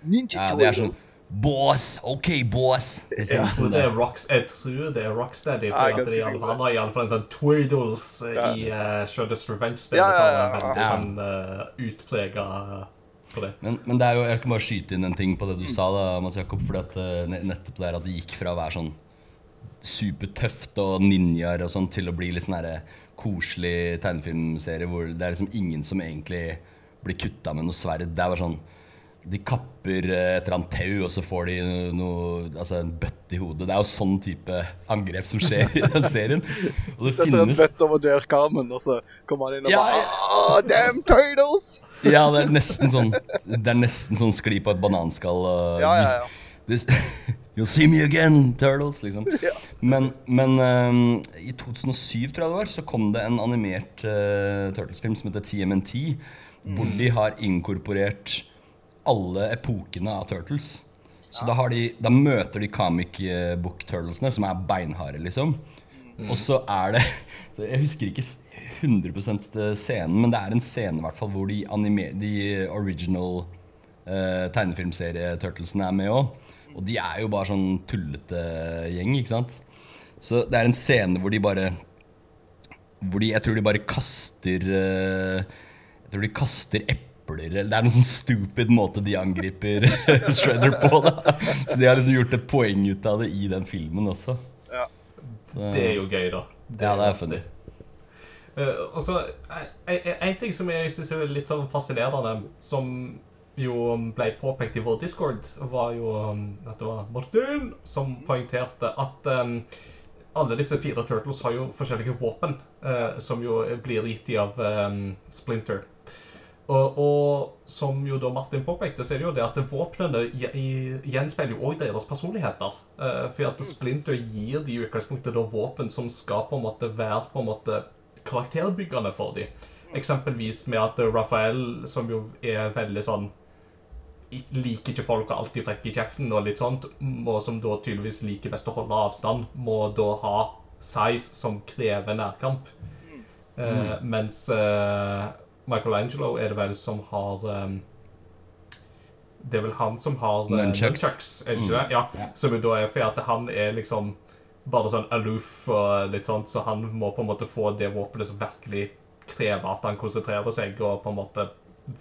Ninja Ja, det er sånn! Boss! OK, boss! Ja. Jeg tror det er, Rocks, jeg tror det er Rocksteady. Ja, For jeg er at de, han har iallfall en sånn Twiddles Ja. i uh, Shredders Revenge-spillet. Ja, ja, ja, ja. sånn uh, utprega på det. Men, men det er jo, jeg kan bare skyte inn en ting på det du sa, da, Mats Jakob. For at, eh, nettopp der at det gikk fra å være sånn supertøft og ninjaer og sånn, til å bli litt sånn herre koselig tegnefilmserie hvor det er liksom ingen som egentlig blir kutta med noe sverd. Det er bare sånn De kapper eh, et eller annet tau, og så får de noe, Altså en bøtte i hodet. Det er jo sånn type angrep som skjer i den serien. Og det Setter en finnes bøtte over dørkarmen, og så kommer han inn og Ja, bare «Ah, Damn turtles! Ja, det er nesten sånn Det er nesten sånn skli på et bananskall. og- Ja, ja, ja. This, You'll see me again, Turtles, liksom. Ja. Men, men um, i 2007, tror jeg det var, så kom det en animert uh, Turtles-film som heter TMNT, hvor de har inkorporert alle epokene av Turtles. Så da, har de, da møter de comic eh, book turtlesene, som er beinharde, liksom. Og så er det så Jeg husker ikke s- 100 scenen, men det er en scene i hvert fall hvor de, anime, de original uh, tegneserieturtlesene er med òg. Og de er jo bare sånn tullete gjeng, ikke sant? Så det er en scene hvor de bare Hvor de, jeg tror de bare kaster eh, Jeg tror de kaster epler eller Det er noen sånn stupid måte de angriper Shredder på. da Så de har liksom gjort et poeng ut av det i den filmen også. Ja. Så, Det er jo gøy, da. Ja, det er funny. artig. Eh, en, en ting som jeg syns er litt sånn fascinerende, som jo ble påpekt i vår discord, var jo um, at det var Martin som poengterte at um, alle disse fire turtles har jo forskjellige våpen, uh, som jo blir gitt i av um, Splinter. Og, og som jo da Martin påpekte, så er det jo det at våpnene gje- gjenspeiler jo òg deres personligheter. Uh, for at Splinter gir de i utgangspunktet da våpen som skal på en måte være på en måte karakterbyggende for dem. Eksempelvis med at Raphael, som jo er veldig sånn Liker ikke folk og alltid frekk i kjeften og litt sånt, og som da tydeligvis liker best å holde avstand, må da ha size som krever nærkamp. Eh, mens eh, Michelangelo er det vel som har um, Det er vel han som har eh, Nunchucks. nunchucks, er det ikke det? Ja. Ja. Som da er fordi at han er liksom bare sånn aloof og litt sånt, så han må på en måte få det våpenet som virkelig krever at han konsentrerer seg og på en måte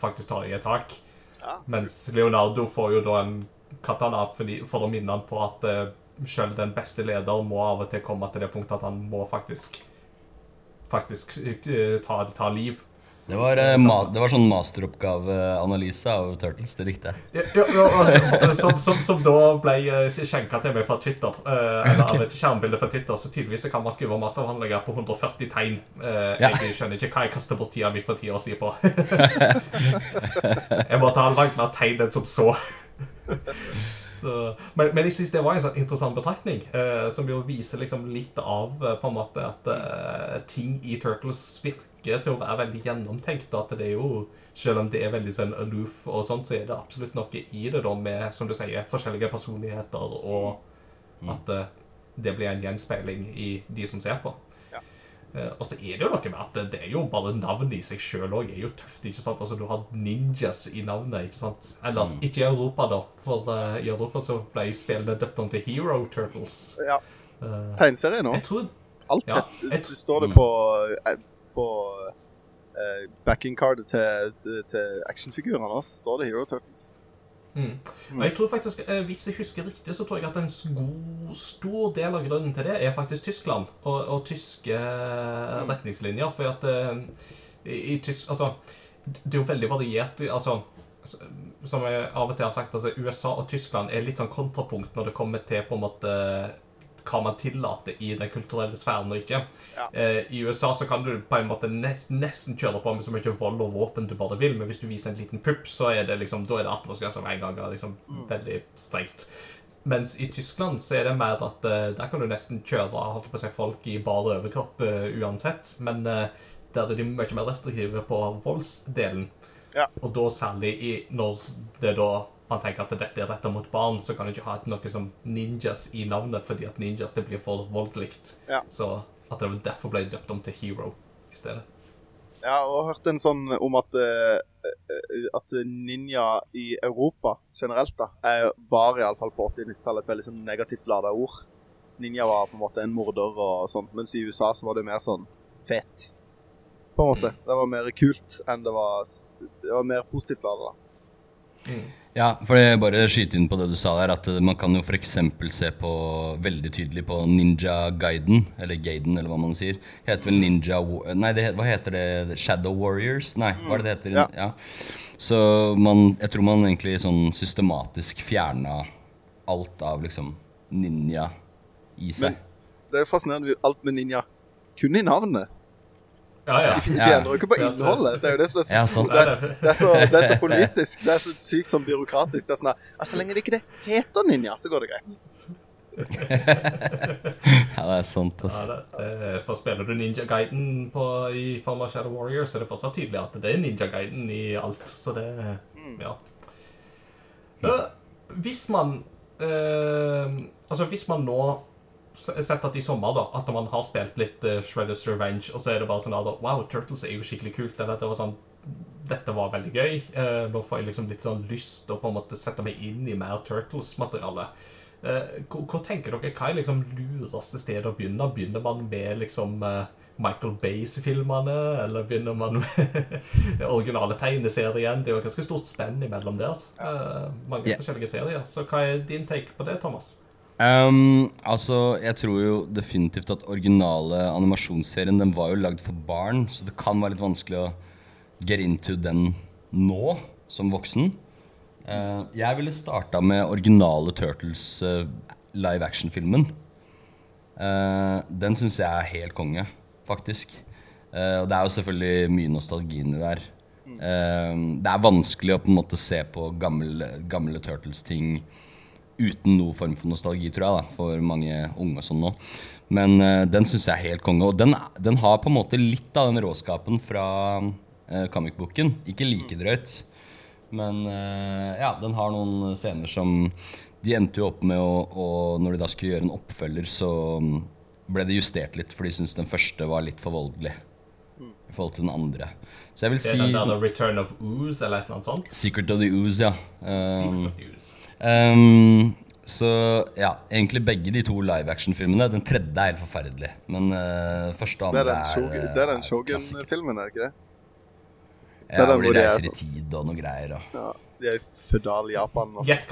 faktisk tar i et tak. Ja. Mens Leonardo får jo da en katana for å minne han på at uh, selv den beste leder må av og til komme til det punktet at han må faktisk faktisk eh, ta, ta liv. Det var, eh, ma det var sånn masteroppgaveanalyse av Turtles. Det likte jeg. Ja, ja, altså, som, som, som da ble uh, skjenka til meg fra Twitter. eh, eller av et skjermbilde fra Twitter. Så tydeligvis kan man skrive masteravhandlinger på 140 tegn. Eh, Ja. Jeg skjønner ikke hva jeg kaster bort tida mi på tida si på. jeg måtte ha langt mer tegn enn som så. Så men, men jeg syns det var en sånn interessant betraktning, eh, som jo viser liksom litt av eh, på en måte at eh, ting i Turtles virker til å være veldig gjennomtenkt. At det er jo, selv om det er veldig sånn aloof og sånt, så er det absolutt noe i det da med, som du sier, forskjellige personligheter, og at eh, det blir en gjenspeiling i de som ser på. Eh, og så er det jo noe med at det, er jo bare navnet i seg sjøl òg er jo tøft. ikke sant? Altså Du har ninjas i navnet, ikke sant? Eller ikke i Europa, da. For uh, i Europa så ble spillene døpt om til Hero Turtles. ja. Uh, Tegneserie nå. jeg tror Alt Ja, jeg- det står det Mm. på, på uh, backing-cardet til, til actionfigurene. Så står det Hero Turtles. Mm. Og jeg tror faktisk, eh, Hvis jeg husker riktig, så tror jeg at en god, stor del av grunnen til det er faktisk Tyskland og, og tyske eh, retningslinjer. For at eh, i, i tysk, altså, Det er jo veldig variert. altså, Som jeg av og til har sagt, altså, USA og Tyskland er litt sånn kontrapunkt når det kommer til på en måte hva man tillater i den kulturelle sfæren og ikke. Ja. Eh, I USA så kan du på en måte nest, nesten kjøre på med så mye vold og våpen du bare vil, men hvis du viser en liten pupp, så er det liksom, da er det 18-årsgrense med en gang. Er Liksom, Veldig strengt. Mens i Tyskland så er det mer at eh, der kan du nesten kjøre holdt på å si, folk i bar overkropp uh, uansett, men eh, der er de mye mer restriktive på voldsdelen. Ja. Og da særlig i, når det da man tenker at dette er rettet mot barn, så kan du ikke ha noe som ninjas i navnet, fordi at ninjas det blir for voldelig. Ja. Så at det derfor ble døpt om til Hero i stedet. Ja, og jeg hørte en sånn om at, eh, at ninja i Europa generelt da, er, var iallfall på 80-90-tallet et veldig sånn negativt lada ord. Ninja var på en måte en morder og sånn, mens i USA så var det mer sånn fet. På en måte. Det var mer kult enn det var Det var mer positivt lada, da. Ja, for jeg bare skyte inn på det du sa der, at man kan jo f.eks. se på veldig tydelig på Ninja Gaiden, eller Gaiden, eller hva man sier. Heter vel Ninja Nei, det, hva heter det? Shadow Warriors? Nei, hva er det det heter? Ja. Ja. Så man, jeg tror man egentlig sånn systematisk fjerna alt av liksom ninja i seg. Men det er jo fascinerende alt med ninja. Kun i navnet. Ja, ja. De, de endrer jo ikke på innholdet. Det er jo det som er så, Ja, sant. det, det, er så, det er så politisk. Det er så sykt sånn byråkratisk. Det er sånn at, altså, Så lenge det ikke det heter ninja, så går det greit. Ja, det er sant, Ja, det, det, for Spiller du Ninja Guiden på, i form av Shadow Warrior, så er det fortsatt tydelig at det er Ninja Guiden i alt. Så det Ja. Eh, hvis man øh, Altså, hvis man nå Sett at i sommer, da, at man har spilt litt uh, Shredders Revenge, og så er det bare sånn at Wow, Turtles er jo skikkelig kult. Eller det var sånn Dette var veldig gøy. Uh, nå får jeg liksom litt sånn lyst til å på en måte sette meg inn i mer Turtles-materiale. Uh, hvor, hvor tenker dere, Hva er liksom lureste stedet å begynne? Begynner man med liksom eh, Michael Bays-filmene, eller begynner man med originale tegneserien? Det er jo et ganske stort spenn imellom der. Eh, mange yeah. forskjellige serier. Så hva er din take på det, Thomas? Um, altså, jeg tror jo definitivt at originale animasjonsserien Den var jo lagd for barn, så det kan være litt vanskelig å get into den nå, som voksen. Uh, jeg ville starta med originale Turtles uh, live action-filmen. Uh, den syns jeg er helt konge, faktisk. Og det er jo selvfølgelig mye nostalgi inni der. Det er vanskelig å på en måte se på gamle, gamle Turtles-ting uten noe form for nostalgi, tror jeg, da, for mange unge og sånn nå. Men uh, den syns jeg er helt konge. Og den, den har på en måte litt av den råskapen fra uh, comic-boken. Ikke like drøyt, men uh, ja, den har noen scener som De endte jo opp med å, å Når de da skulle gjøre en oppfølger, så mm, ble det justert litt, for de syntes den første var litt for voldelig i forhold til den andre. Så jeg vil Det er si den der Return of Ooze, eller et eller annet sånt? Secret of the Ooze, ja. Um, Secret of the Ooze. Ehm, så ja, egentlig begge de to live action-filmene. Den tredje er helt forferdelig. Men uh, første og andre er, eh, det er den. Shogun-filmen, er det ikke det? Ja, hvor de hvor de er reiser i tid og noe greier. Og. Ja, de er i fødal Japan. Og. Gjett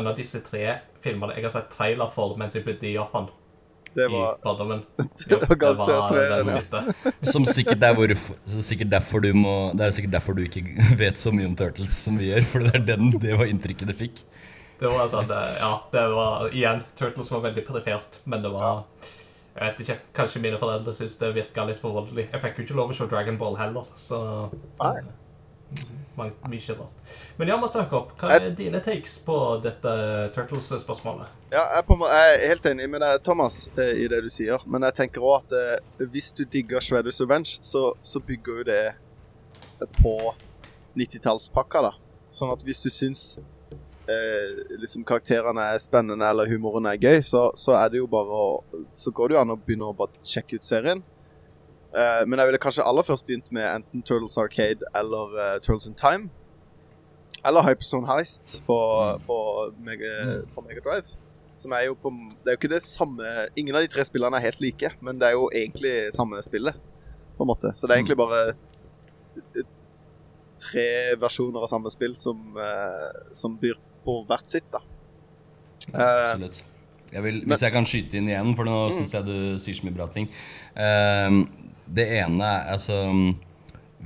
en av disse tre filmene jeg har sett trailer for mens jeg bodde i Japan. Det I var barndommen. Det var det var den siste. Som sikkert er hvorfor, så sikkert derfor du må Det er sikkert derfor du ikke vet så mye om Turtles som vi gjør. For det er den, det var inntrykket det fikk. Det var sånn, ja, det var igjen Turtles var veldig perifert, men det var Jeg vet ikke. Kanskje mine foreldre syntes det virka litt for voldelig. Jeg fikk jo ikke lov å se Dragon Ball heller, så Nei. Mye rart. Men ja, Mats Jakob, hva er dine takes på dette Turtles-spørsmålet? Ja, jeg, på, jeg er helt enig med deg, Thomas, eh, i det du sier. Men jeg tenker òg at eh, hvis du digger Shredders Revenge, så, så bygger jo det på 90-tallspakka, da. Sånn at hvis du syns eh, liksom karakterene er spennende eller humoren er gøy, så, så er det jo bare å Så går det jo an å begynne å bare sjekke ut serien. Eh, men jeg ville kanskje aller først begynt med enten Turtles Arcade eller uh, Turtles in Time. Eller Hyperstone Heist på, på, Mega, på Mega Drive. Som er jo på Det er jo ikke det samme Ingen av de tre spillene er helt like, men det er jo egentlig samme spillet, på en måte. Så det er egentlig bare eh, tre versjoner av samme spill som, uh, som byr på hvert sitt, da. Eh, Absolutt. Jeg vil, hvis jeg kan skyte inn igjen, for nå Mm. syns jeg du sier så mye bra ting. Ehm, det ene er altså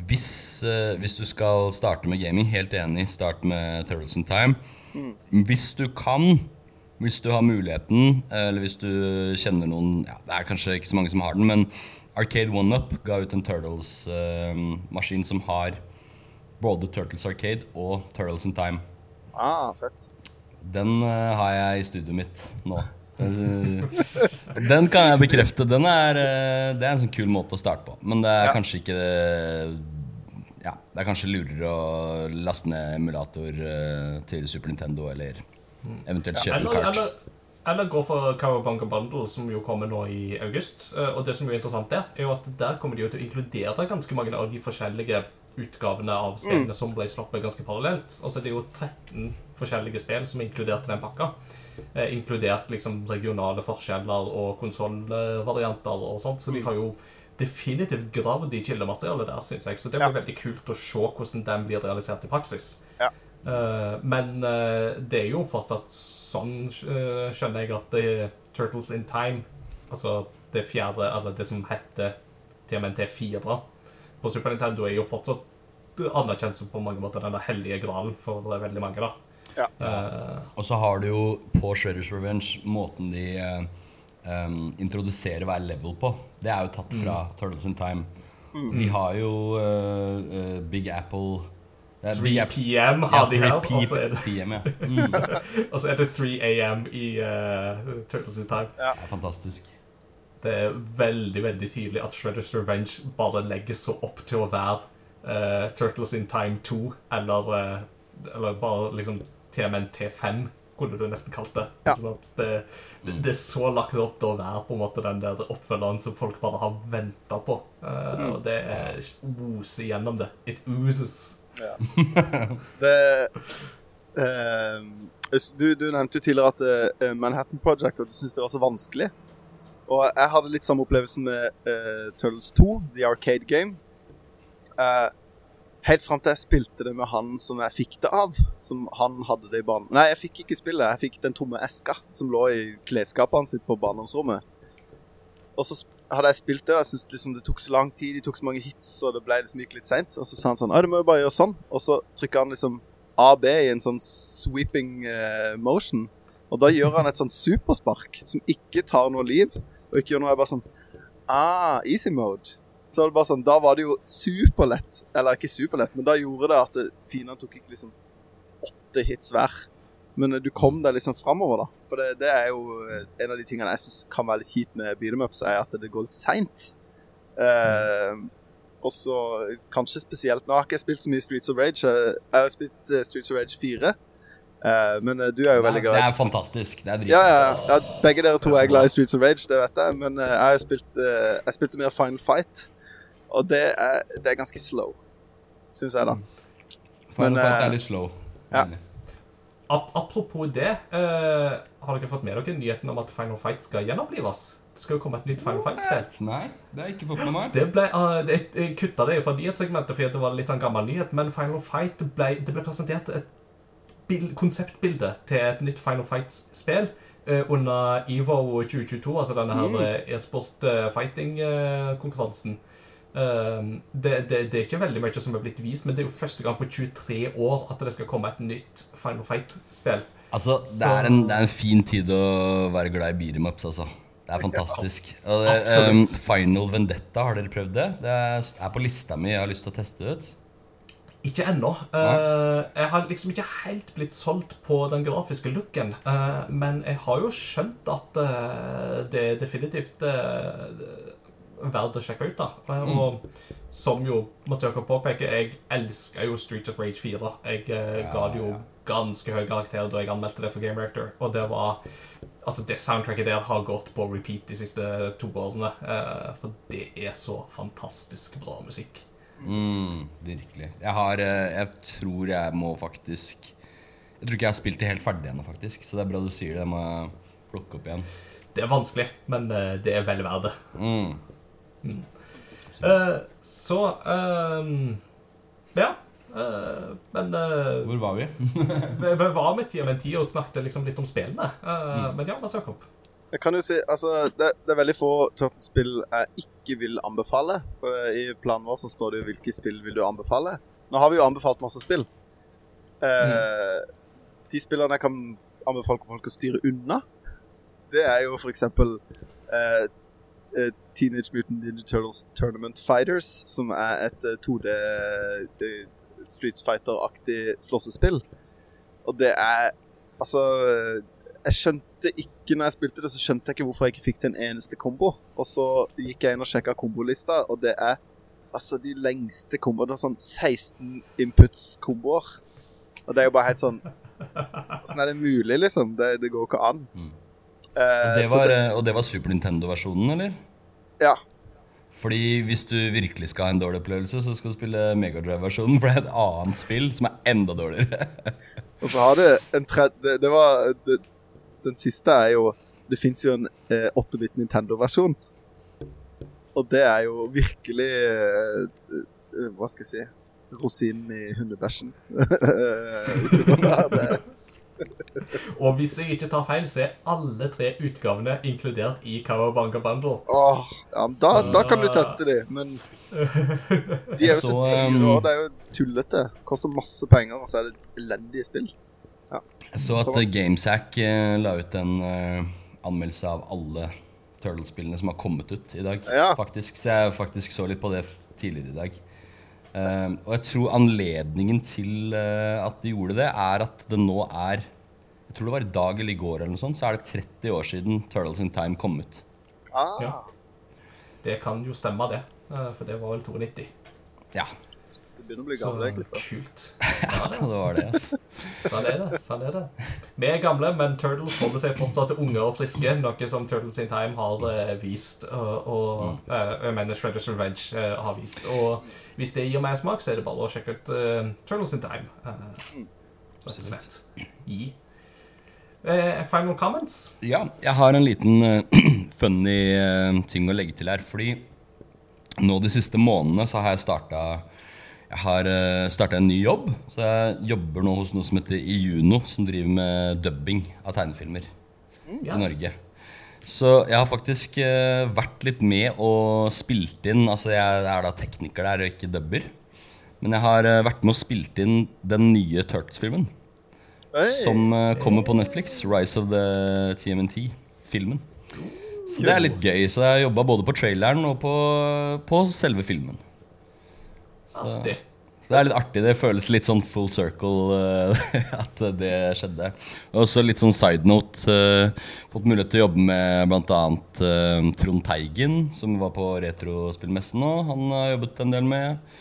hvis, eh, hvis du skal starte med gaming, helt enig, start med Turtles in Time. Mm. Hvis du kan, hvis du har muligheten, eller hvis du kjenner noen ja, Det er kanskje ikke så mange som har den, men Arcade OneUp ga ut en Turtles-maskin som har både Turtles Arcade og Turtles in Time. ah, fett. Den eh, har jeg i studioet mitt nå. Eh, den kan jeg bekrefte. Den er, eh, det er en sånn kul måte å starte på. Men det er Ja. kanskje ikke Ja, det er kanskje lurere å laste ned emulator eh, til Super Nintendo eller eventuelt kjøpe en kart. eller, eller gå for Cowabunga Bundle, som jo kommer nå i august. Og det som er interessant der, er jo at der kommer de jo til å inkludere ganske mange av de forskjellige utgavene av spillene som ble sluppet ganske parallelt. Og så er det jo 13 forskjellige spill som er inkludert i den pakka. Eh, inkludert liksom regionale forskjeller og konsollvarianter og sånt. Så de har jo definitivt gravd i kildematerialet der, syns jeg. Så det blir Ja. veldig kult å se hvordan den blir realisert i praksis. Ja. Eh, men eh, det er jo fortsatt sånn, eh, skjønner jeg, at det er Turtles in Time, altså det fjerde, eller det som heter TMNT 4 på Super Nintendo, er jo fortsatt anerkjent som på mange måter den hellige gralen for veldig mange, da. Ja. Uh, Og så har du jo på Shredders Revenge måten de em, introduserer hver level på. Det er jo tatt fra Turtles in Time. De har jo uh, Big Apple det er 3 Big Apple- PM Ja, har de her, og så er det, PM, ja. Mm, og så er det 3 AM i uh, Turtles in Time. det er fantastisk. Det er veldig veldig tydelig at Shredders Revenge bare legger så opp til å være uh, Turtles in Time 2, eller, uh, eller bare liksom TMNT5, kunne du nesten kalt det. Ja. Sant? Det, det. Er så lagt opp til å være på en måte den der oppfølgeren som folk bare har venta på. Uh, Og det er oser gjennom det. It oozes. Det uh, Du, du nevnte jo tidligere at uh, Manhattan Project og du syntes det var så vanskelig. Og jeg hadde litt samme opplevelsen med uh, Turtles 2, The Arcade Game. Eh, helt fram til jeg spilte det med han som jeg fikk det av. Som han hadde det i banen. Nei, jeg fikk ikke spillet. Jeg fikk den tomme eska som lå i klesskapet hans på barndomsrommet. Og så hadde jeg spilt det, og jeg syntes liksom det tok så lang tid, de tok så mange hits, og det ble liksom gikk litt seint. Og så sa han sånn Ja, du må jo bare gjøre sånn. Og så trykker han liksom AB i en sånn sweeping uh, motion. Og da gjør han et sånn superspark som ikke tar noe liv, og ikke gjør noe. Jeg bare sånn Ah, easy mode. Så var det bare sånn, Da var det jo superlett. Eller ikke superlett, men da gjorde det at Fina tok ikke liksom åtte hits hver. Men eh, du kom deg liksom framover, da. For det, det er jo eh, en av de tingene jeg syns kan være litt kjipt med beat'em-ups, er at det går litt seint. Eh, og så kanskje spesielt Nå har ikke jeg spilt så mye Streets of Rage. Jeg jeg har spilt eh, Streets of Rage 4. Uh, men uh, du er jo veldig glad i er fantastisk. Det er ja, ja, ja. Begge dere to er glad i Streets of Rage, det vet jeg. Men uh, jeg spilt eh, Jeg spilte mer Final Fight, og det er, det er ganske slow, syns jeg, da. Final men, Fight eh, er litt slow. ja. Ap apropos det, uh, har dere fått med dere nyheten om at Final Fight skal gjenopplives? Det skal jo komme et nytt Final Fight-spill. Nei, det har ikke fått med meg. Det ble, uh, det, jeg kutta det fra nyhetssegmentet fordi det var litt sånn gammel nyhet, men Final Fight ble, det ble presentert et bild, konseptbilde til et nytt Final Fight-spill uh, under EVO 2022, altså denne her eh, e-sport eh, fighting-konkurransen. Um, det, det, det er ikke veldig mye som er blitt vist, men det er jo første gang på 23 år at det skal komme et nytt Final Fight-spill. Altså, det er, en, det er en fin tid å være glad i beat 'em ups, altså. Det er fantastisk. Og um, Final Vendetta, har dere prøvd det? Det er, er på lista mi. Jeg har lyst til å teste det ut. Ikke ennå. Uh, jeg har liksom ikke helt blitt solgt på den grafiske looken. Uh, men jeg har jo skjønt at uh, det er definitivt uh, verdt å sjekke ut. da. Eh, Og som jo Mathiaka påpeker, jeg elsker jo Streets of Rage 4. Jeg eh, ga det jo ja. ganske høy karakter da jeg anmeldte det for Game Rector. Og det var Altså, det soundtracket der har gått på repeat de siste to årene. eh, for det er så fantastisk bra musikk. Mm, virkelig. Jeg har eh, Jeg tror jeg må faktisk Jeg tror ikke jeg har spilt det helt ferdig ennå, faktisk. Så det er bra du sier det. Jeg må plukke opp igjen. Det er vanskelig, men eh, det er vel verdt det. Mm. Eh, så ehm, Ja. Uh, men uh, Hvor var vi? vi, vi var med TMNT og snakket liksom litt om spillene. Eh, Men ja, Mats Jakob. Jeg kan jo si, altså, det, det er veldig få Turtles-spill jeg ikke vil anbefale. For I planen vår så står det jo 'hvilke spill vil du anbefale'. Nå har vi jo anbefalt masse spill. Eh, De spillene jeg kan anbefale folk å styre unna, det er jo for eksempel Teenage Mutant Ninja Turtles Tournament Fighters, som er et eh, 2D Street Streets Fighter-aktig slåssespill. Og det er Altså Jeg skjønte ikke når jeg spilte det, så skjønte jeg ikke hvorfor jeg ikke fikk til en eneste kombo. Og så gikk jeg inn og sjekka kombolista, og det er altså de lengste komboene. Det er sånn 16 inputs-komboer. Og det er jo bare helt sånn Åssen er det mulig, liksom? Det, det går ikke an. Mm. Eh, det var, det, og det var Super Nintendo-versjonen, eller? ja. Fordi hvis du virkelig skal ha en dårlig opplevelse, så skal du spille Megadrive-versjonen, for det er et annet spill som er enda dårligere. Og så har du en tredje det, det var det, Den siste er jo Det fins jo en eh, 8-bit Nintendo-versjon. Og det er jo virkelig eh, eh, Hva skal jeg si Rosinen i hundebæsjen. det, Og hvis jeg ikke tar feil, så er alle tre utgavene inkludert i Kawabanga Bundle. åh, ja, men da, Så- da kan du teste de, men de er jo så Så, dyre, um, og det er jo tullete. Koster masse penger, og så er det elendige spill. Jeg så at Thomas? Gamesack eh, la ut en eh, anmeldelse av alle Turtles-spillene som har kommet ut i dag. Ja. Faktisk, Så jeg faktisk så litt på det tidligere i dag. Eh, og jeg tror anledningen til uh, at de gjorde det, er at det nå er Jeg tror det var i dag eller i går, eller noe sånt, så er det 30 år siden Turtles in Time kom ut. Ah, Ja. Det kan jo stemme, det. Uh, For det var vel 92. Ja, begynner å bli gamle, Så kult. ja det var det. Sånn er det. sånn er det. Vi er gamle, men Turtles holder seg fortsatt unge og friske, noe som Turtles in Time har eh, vist. Og, og mm. jeg mener Shredders Revenge eh, har vist. Og hvis det gir mersmak, så er det bare å sjekke ut uh, Turtles in Time. Uh, rett og slett. I. Final comments? Ja, jeg har en liten uh, funny uh, ting å legge til her. Fordi nå de siste månedene så har jeg starta Jeg har uh, starta en ny jobb. Så jeg jobber nå hos noe som heter Iuno, som driver med dubbing av tegnefilmer Ja. i Norge. Så jeg har faktisk eh, vært litt med og spilt inn Altså jeg er da tekniker der og ikke dubber. Men jeg har eh, vært med og spilt inn den nye Turks-filmen. Som eh, kommer på Netflix. Rise of the TMNT-filmen. Så det er litt gøy. Så jeg har jobba både på traileren og på, på selve filmen. Artig. Så det er litt artig. Det føles litt sånn full circle uh, at det skjedde. Og så litt sånn side note. Uh, fått mulighet til å jobbe med bl.a. Uh, Trond Teigen, som var på Retrospillmessen nå. Han har jobbet en del med.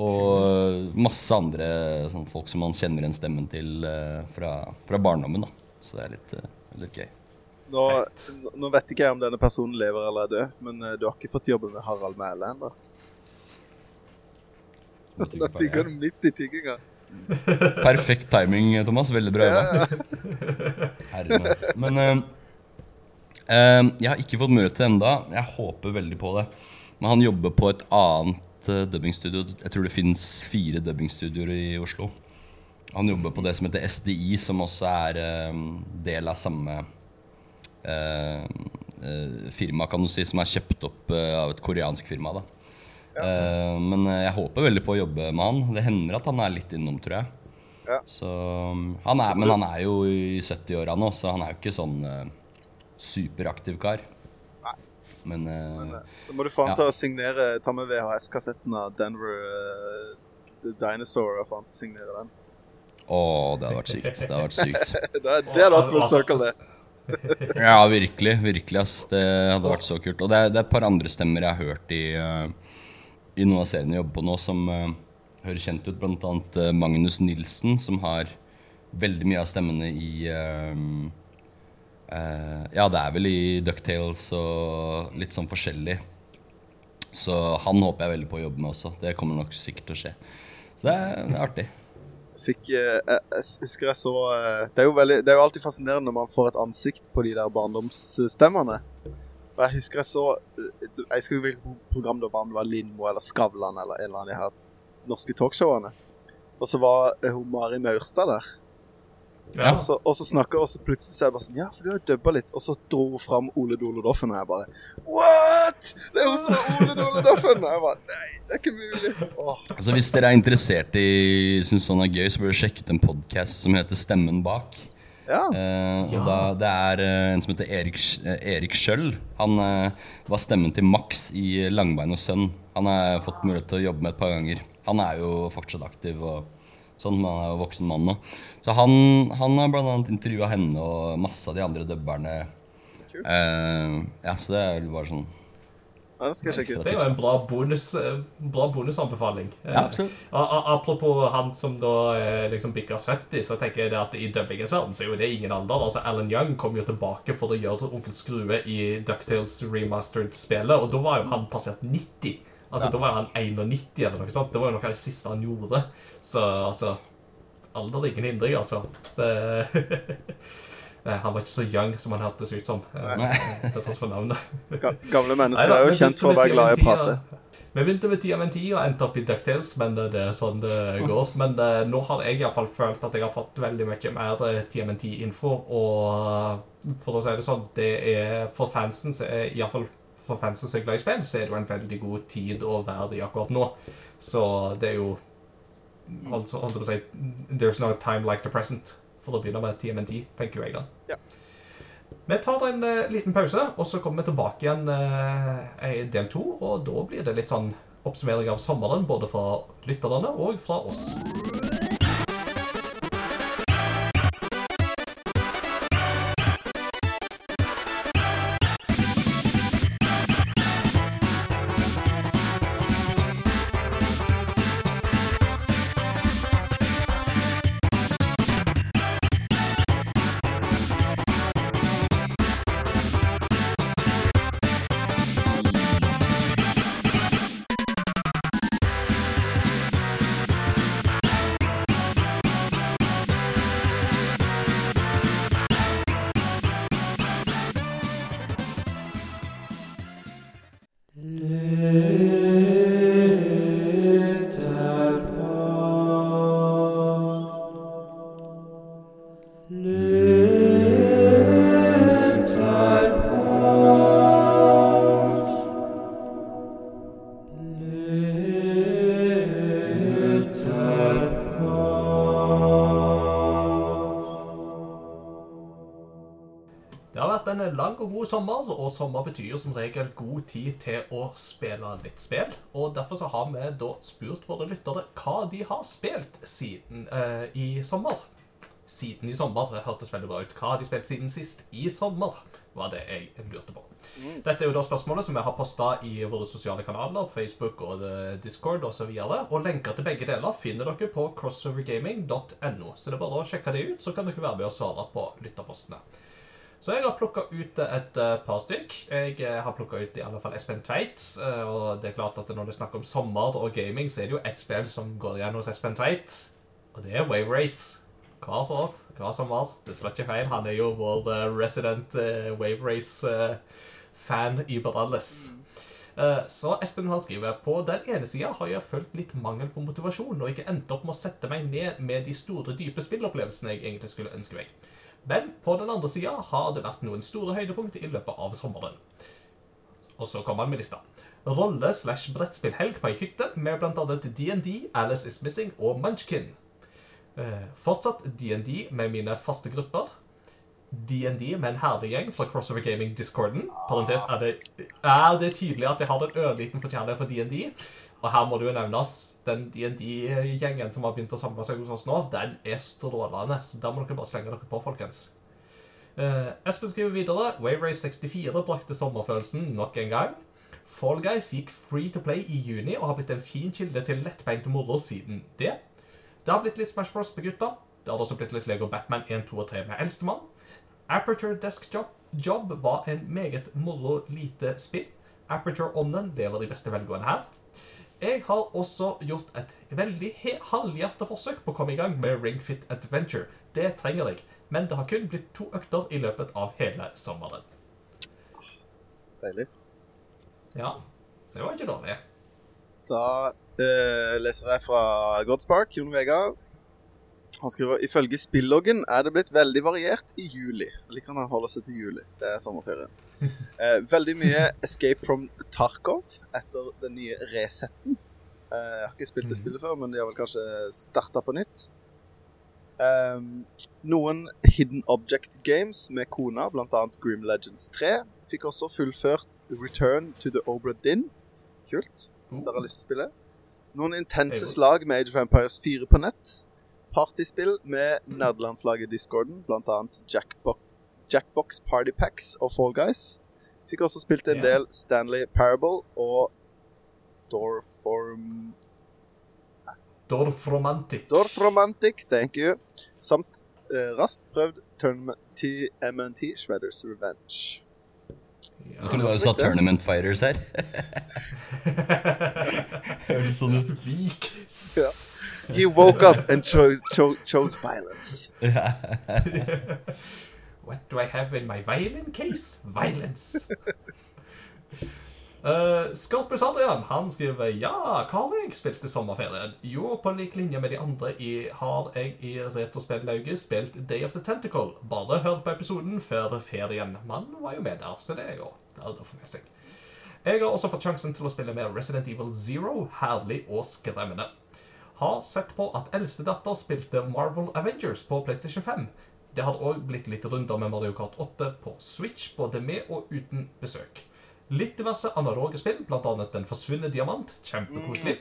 Og masse andre sånn, folk som man kjenner igjen stemmen til uh, fra, fra barndommen. da Så det er litt, uh, litt gøy. Nå, nå vet ikke jeg om denne personen lever eller er død, men uh, du har ikke fått jobbe med Harald Mæhle ennå. Da tygger du midt i tygginga. Perfekt timing, Thomas. Veldig bra jobba. Herre. Men uh, uh, jeg har ikke fått til enda. Jeg håper veldig på det. Men han jobber på et annet uh, dubbingstudio. Jeg tror det fins fire dubbingstudioer i Oslo. Han jobber på det som heter SDI, som også er del av samme eh, eh, firma, kan du si, som er kjøpt opp av et koreansk firma. da. Eh, men eh, jeg håper veldig på å jobbe med han. Det hender at han er litt innom, tror jeg. Ja. Så um, han er, Men han er jo i 70-åra nå, så han er jo ikke sånn uh, superaktiv kar. Men eh, Da må du faen Ja. ta og signere Ta med VHS-kassetten av Denver The Dinosaur og faen til å signere den. Å, det hadde vært sykt. Det hadde vært sykt. Det, det hadde vært full circle, det. Ja, virkelig. Virkelig, ass. Det hadde vært så kult. Og det det er et par andre stemmer jeg har hørt i, eh, i noen av seriene jeg jobber på nå, som uh, høres kjent ut. Blant annet eh, Magnus Nilsen, som har veldig mye av stemmene i uh, eh, Ja, det er vel i Ducktales og litt sånn forskjellig. Så han håper jeg veldig på å jobbe med også. Det kommer nok sikkert til å skje. Så det er, det er artig. Fikk, eh, jeg, jeg husker jeg så eh, det, er veldig, det er jo alltid fascinerende når man får et ansikt på de der barndomsstemmene. Og jeg husker jeg så eh, Jeg husker ikke hvilket program det var, om det var Lindmo eller Skavlan eller en eller annen av de her norske talkshowene. Og så var eh, hun Mari Maurstad der. Ja. Og så, og så snakker og så plutselig så er jeg bare sånn Ja, for du har jo dubba litt. Og så dro hun fram Ole Dole Doffen, og jeg bare What?! Det er hun som er Ole Dole Doffen! Og jeg bare Nei, det er ikke mulig. Åh. Altså Hvis dere er interessert i syns sånn er gøy, så bør dere sjekke ut en podkast som heter Stemmen bak. Ja. Eh, og da, Det er eh, en som heter Erik, eh, Erik Skjøll. Han eh, var stemmen til Max i Langbein og Sønn. Han har fått mulighet til å jobbe med et par ganger. Han er jo fortsatt aktiv, og sånn, men han er jo voksen mann nå. Så han, han har annet intervjua henne og masse av de andre dubberne. Eh, ja, så det er vel bare sånn ja, det skal jeg sjekke ut. Det er jo en bra, bonus, eh, bra bonusanbefaling. Eh, Ja, absolutt. a- Apropos han som da eh, liksom bikker 70, så tenker jeg det at i dubbingens verden så er jo det ingen alder. Altså Alan Young kom jo tilbake for å gjøre Onkel Skrue i Ducktales remastered-spelet, og da var jo han passert 90. Altså Da var han 91 eller noe sånt. Det var jo noe av det siste han gjorde. Så altså Alder er ingen hindring, altså. Det, han var ikke så young som han hørtes ut som. eh, Nei. Til tross for navnet. Gamle mennesker Neida, er jo kjent for å være glad i å prate. Vi begynte med TMNT og endte opp i Ducktales, men det er sånn det går. Men uh, nå har jeg iallfall følt at jeg har fått veldig mye mer eh, TMNT-info. Og eh, for å si det sånn, det er for fansen er iallfall for fansen som er glad i spill, så er det jo en veldig god tid å være i akkurat nå. Så det er jo Altså, holdt på å si There's no time like the present. For å begynne med TMNT, tenker jo jeg da. Ja. Vi tar en uh, liten pause, og så kommer vi tilbake igjen i i del to. Og da blir det litt sånn oppsummering av sommeren, både fra lytterne og fra oss. God sommer, og sommer betyr som regel god tid til å spille litt spill. Og derfor så har vi da spurt våre lyttere hva de har spilt siden eh, i sommer. Siden i sommer. Det hørtes veldig bra ut. Hva har de spilt siden sist i sommer? var det jeg lurte på. Dette er jo da spørsmålet som vi har posta i våre sosiale kanaler, Facebook og eh, Discord osv. Og, så og lenker til begge deler finner dere på crossovergaming.no. Så det er bare å sjekke det ut, så kan dere være med og svare på lytterpostene. Så jeg har plukka ut et uh, par stykk. Jeg uh, har plukka ut i alle fall Espen Tveit. Uh, og det er klart at når det er snakk om sommer og gaming, så er det jo ett spill som går igjen hos Espen Tveit. Og det er Wave Race. Hver år, hver sommer. Det slår ikke feil. Han er jo vår resident Wave Race-fan i Baralles. Så Espen han skriver på den ene sida har jeg følt litt mangel på motivasjon og ikke endt opp med å sette meg ned med de store, dype spillopplevelsene jeg egentlig skulle ønske meg. Men på den andre sida har det vært noen store høydepunkt i løpet av sommeren. Og så kommer han med lista. Rolle- slash brettspillhelg på ei hytte med bl.a. DND, Alice Is Missing og Munchkin. Eh, fortsatt DND med mine faste grupper. DND med en herlig gjeng fra Crossover Gaming Discorden. Parentes er det, er det tydelig at jeg har en ørliten forkjærlighet for DND. Og her må det jo nevnes den DND-gjengen som har begynt å samle seg hos oss nå. Den er strålende, så der må dere bare slenge dere på, folkens. Uh, Espen skriver videre Wave Race 64 brakte sommerfølelsen nok en gang. Fall Guys gikk free to play i juni og har blitt en fin kilde til lettbeint moro siden det. Det har blitt litt Smash Bros på gutta. Det har også blitt litt Lego Batman 1, 2 og 3 med eldstemann. Aperture Desk Job, Job var en meget moro lite spill. Aperture Ånden lever de beste velgående her. Jeg har også gjort et veldig halvhjertet forsøk på å komme i gang med Ring Fit Adventure. Det trenger jeg, men det har kun blitt to økter i løpet av hele sommeren. Deilig. Ja, så det var ikke dårlig. Da eh, leser jeg fra Godspark, Jon Vegard. Han skriver ifølge spilloggen er det blitt veldig variert i juli. Eller kan han holde seg til juli? Det er sommerferien. Eh, veldig mye Escape from Tarkov etter den nye resetten. Eh, jeg har ikke spilt det mhm. spillet før, men de har vel kanskje starta på nytt. Eh, noen Hidden Object Games med kona, bl.a. Grim Legends 3. Fikk også fullført Return to the Obra Din. Kult. Dere har lyst til å spille. Noen intense slag med Age of Empires 4 på nett. Partyspill med nerdelandslaget Discorden, bl.a. Jackbox Jackbox Party Packs og Fall Guys. Fikk også spilt en del Stanley Parable og Dorform... Dorfromantic. Dorfromantic, thank you. Samt uh, raskt prøvd TMNT Shredders Revenge. Ja, kunne du bare sagt Tournament Fighters her. Høres sånn ut. Vik. Ja. You woke up and chose, cho chose violence. What do I have in my violin case? Violence. Uh, Scorpus Adrian han skriver Ja, hva har jeg spilt i sommerferien? Jo, på lik linje med de andre i, har jeg i Retrospellauget spilt Day of the Tentacle. Bare hørt på episoden før ferien. Man var jo med der, så det er jo det med seg. Jeg har også fått sjansen til å spille med Resident Evil Zero. Herlig og skremmende. Har sett på at eldstedatter spilte Marvel Avengers på PlayStation 5. Det har òg blitt litt runder med Mario Kart 8 på Switch, både med og uten besøk. Litt diverse analoge spill, bl.a. Den forsvunne diamant. Kjempekoselig.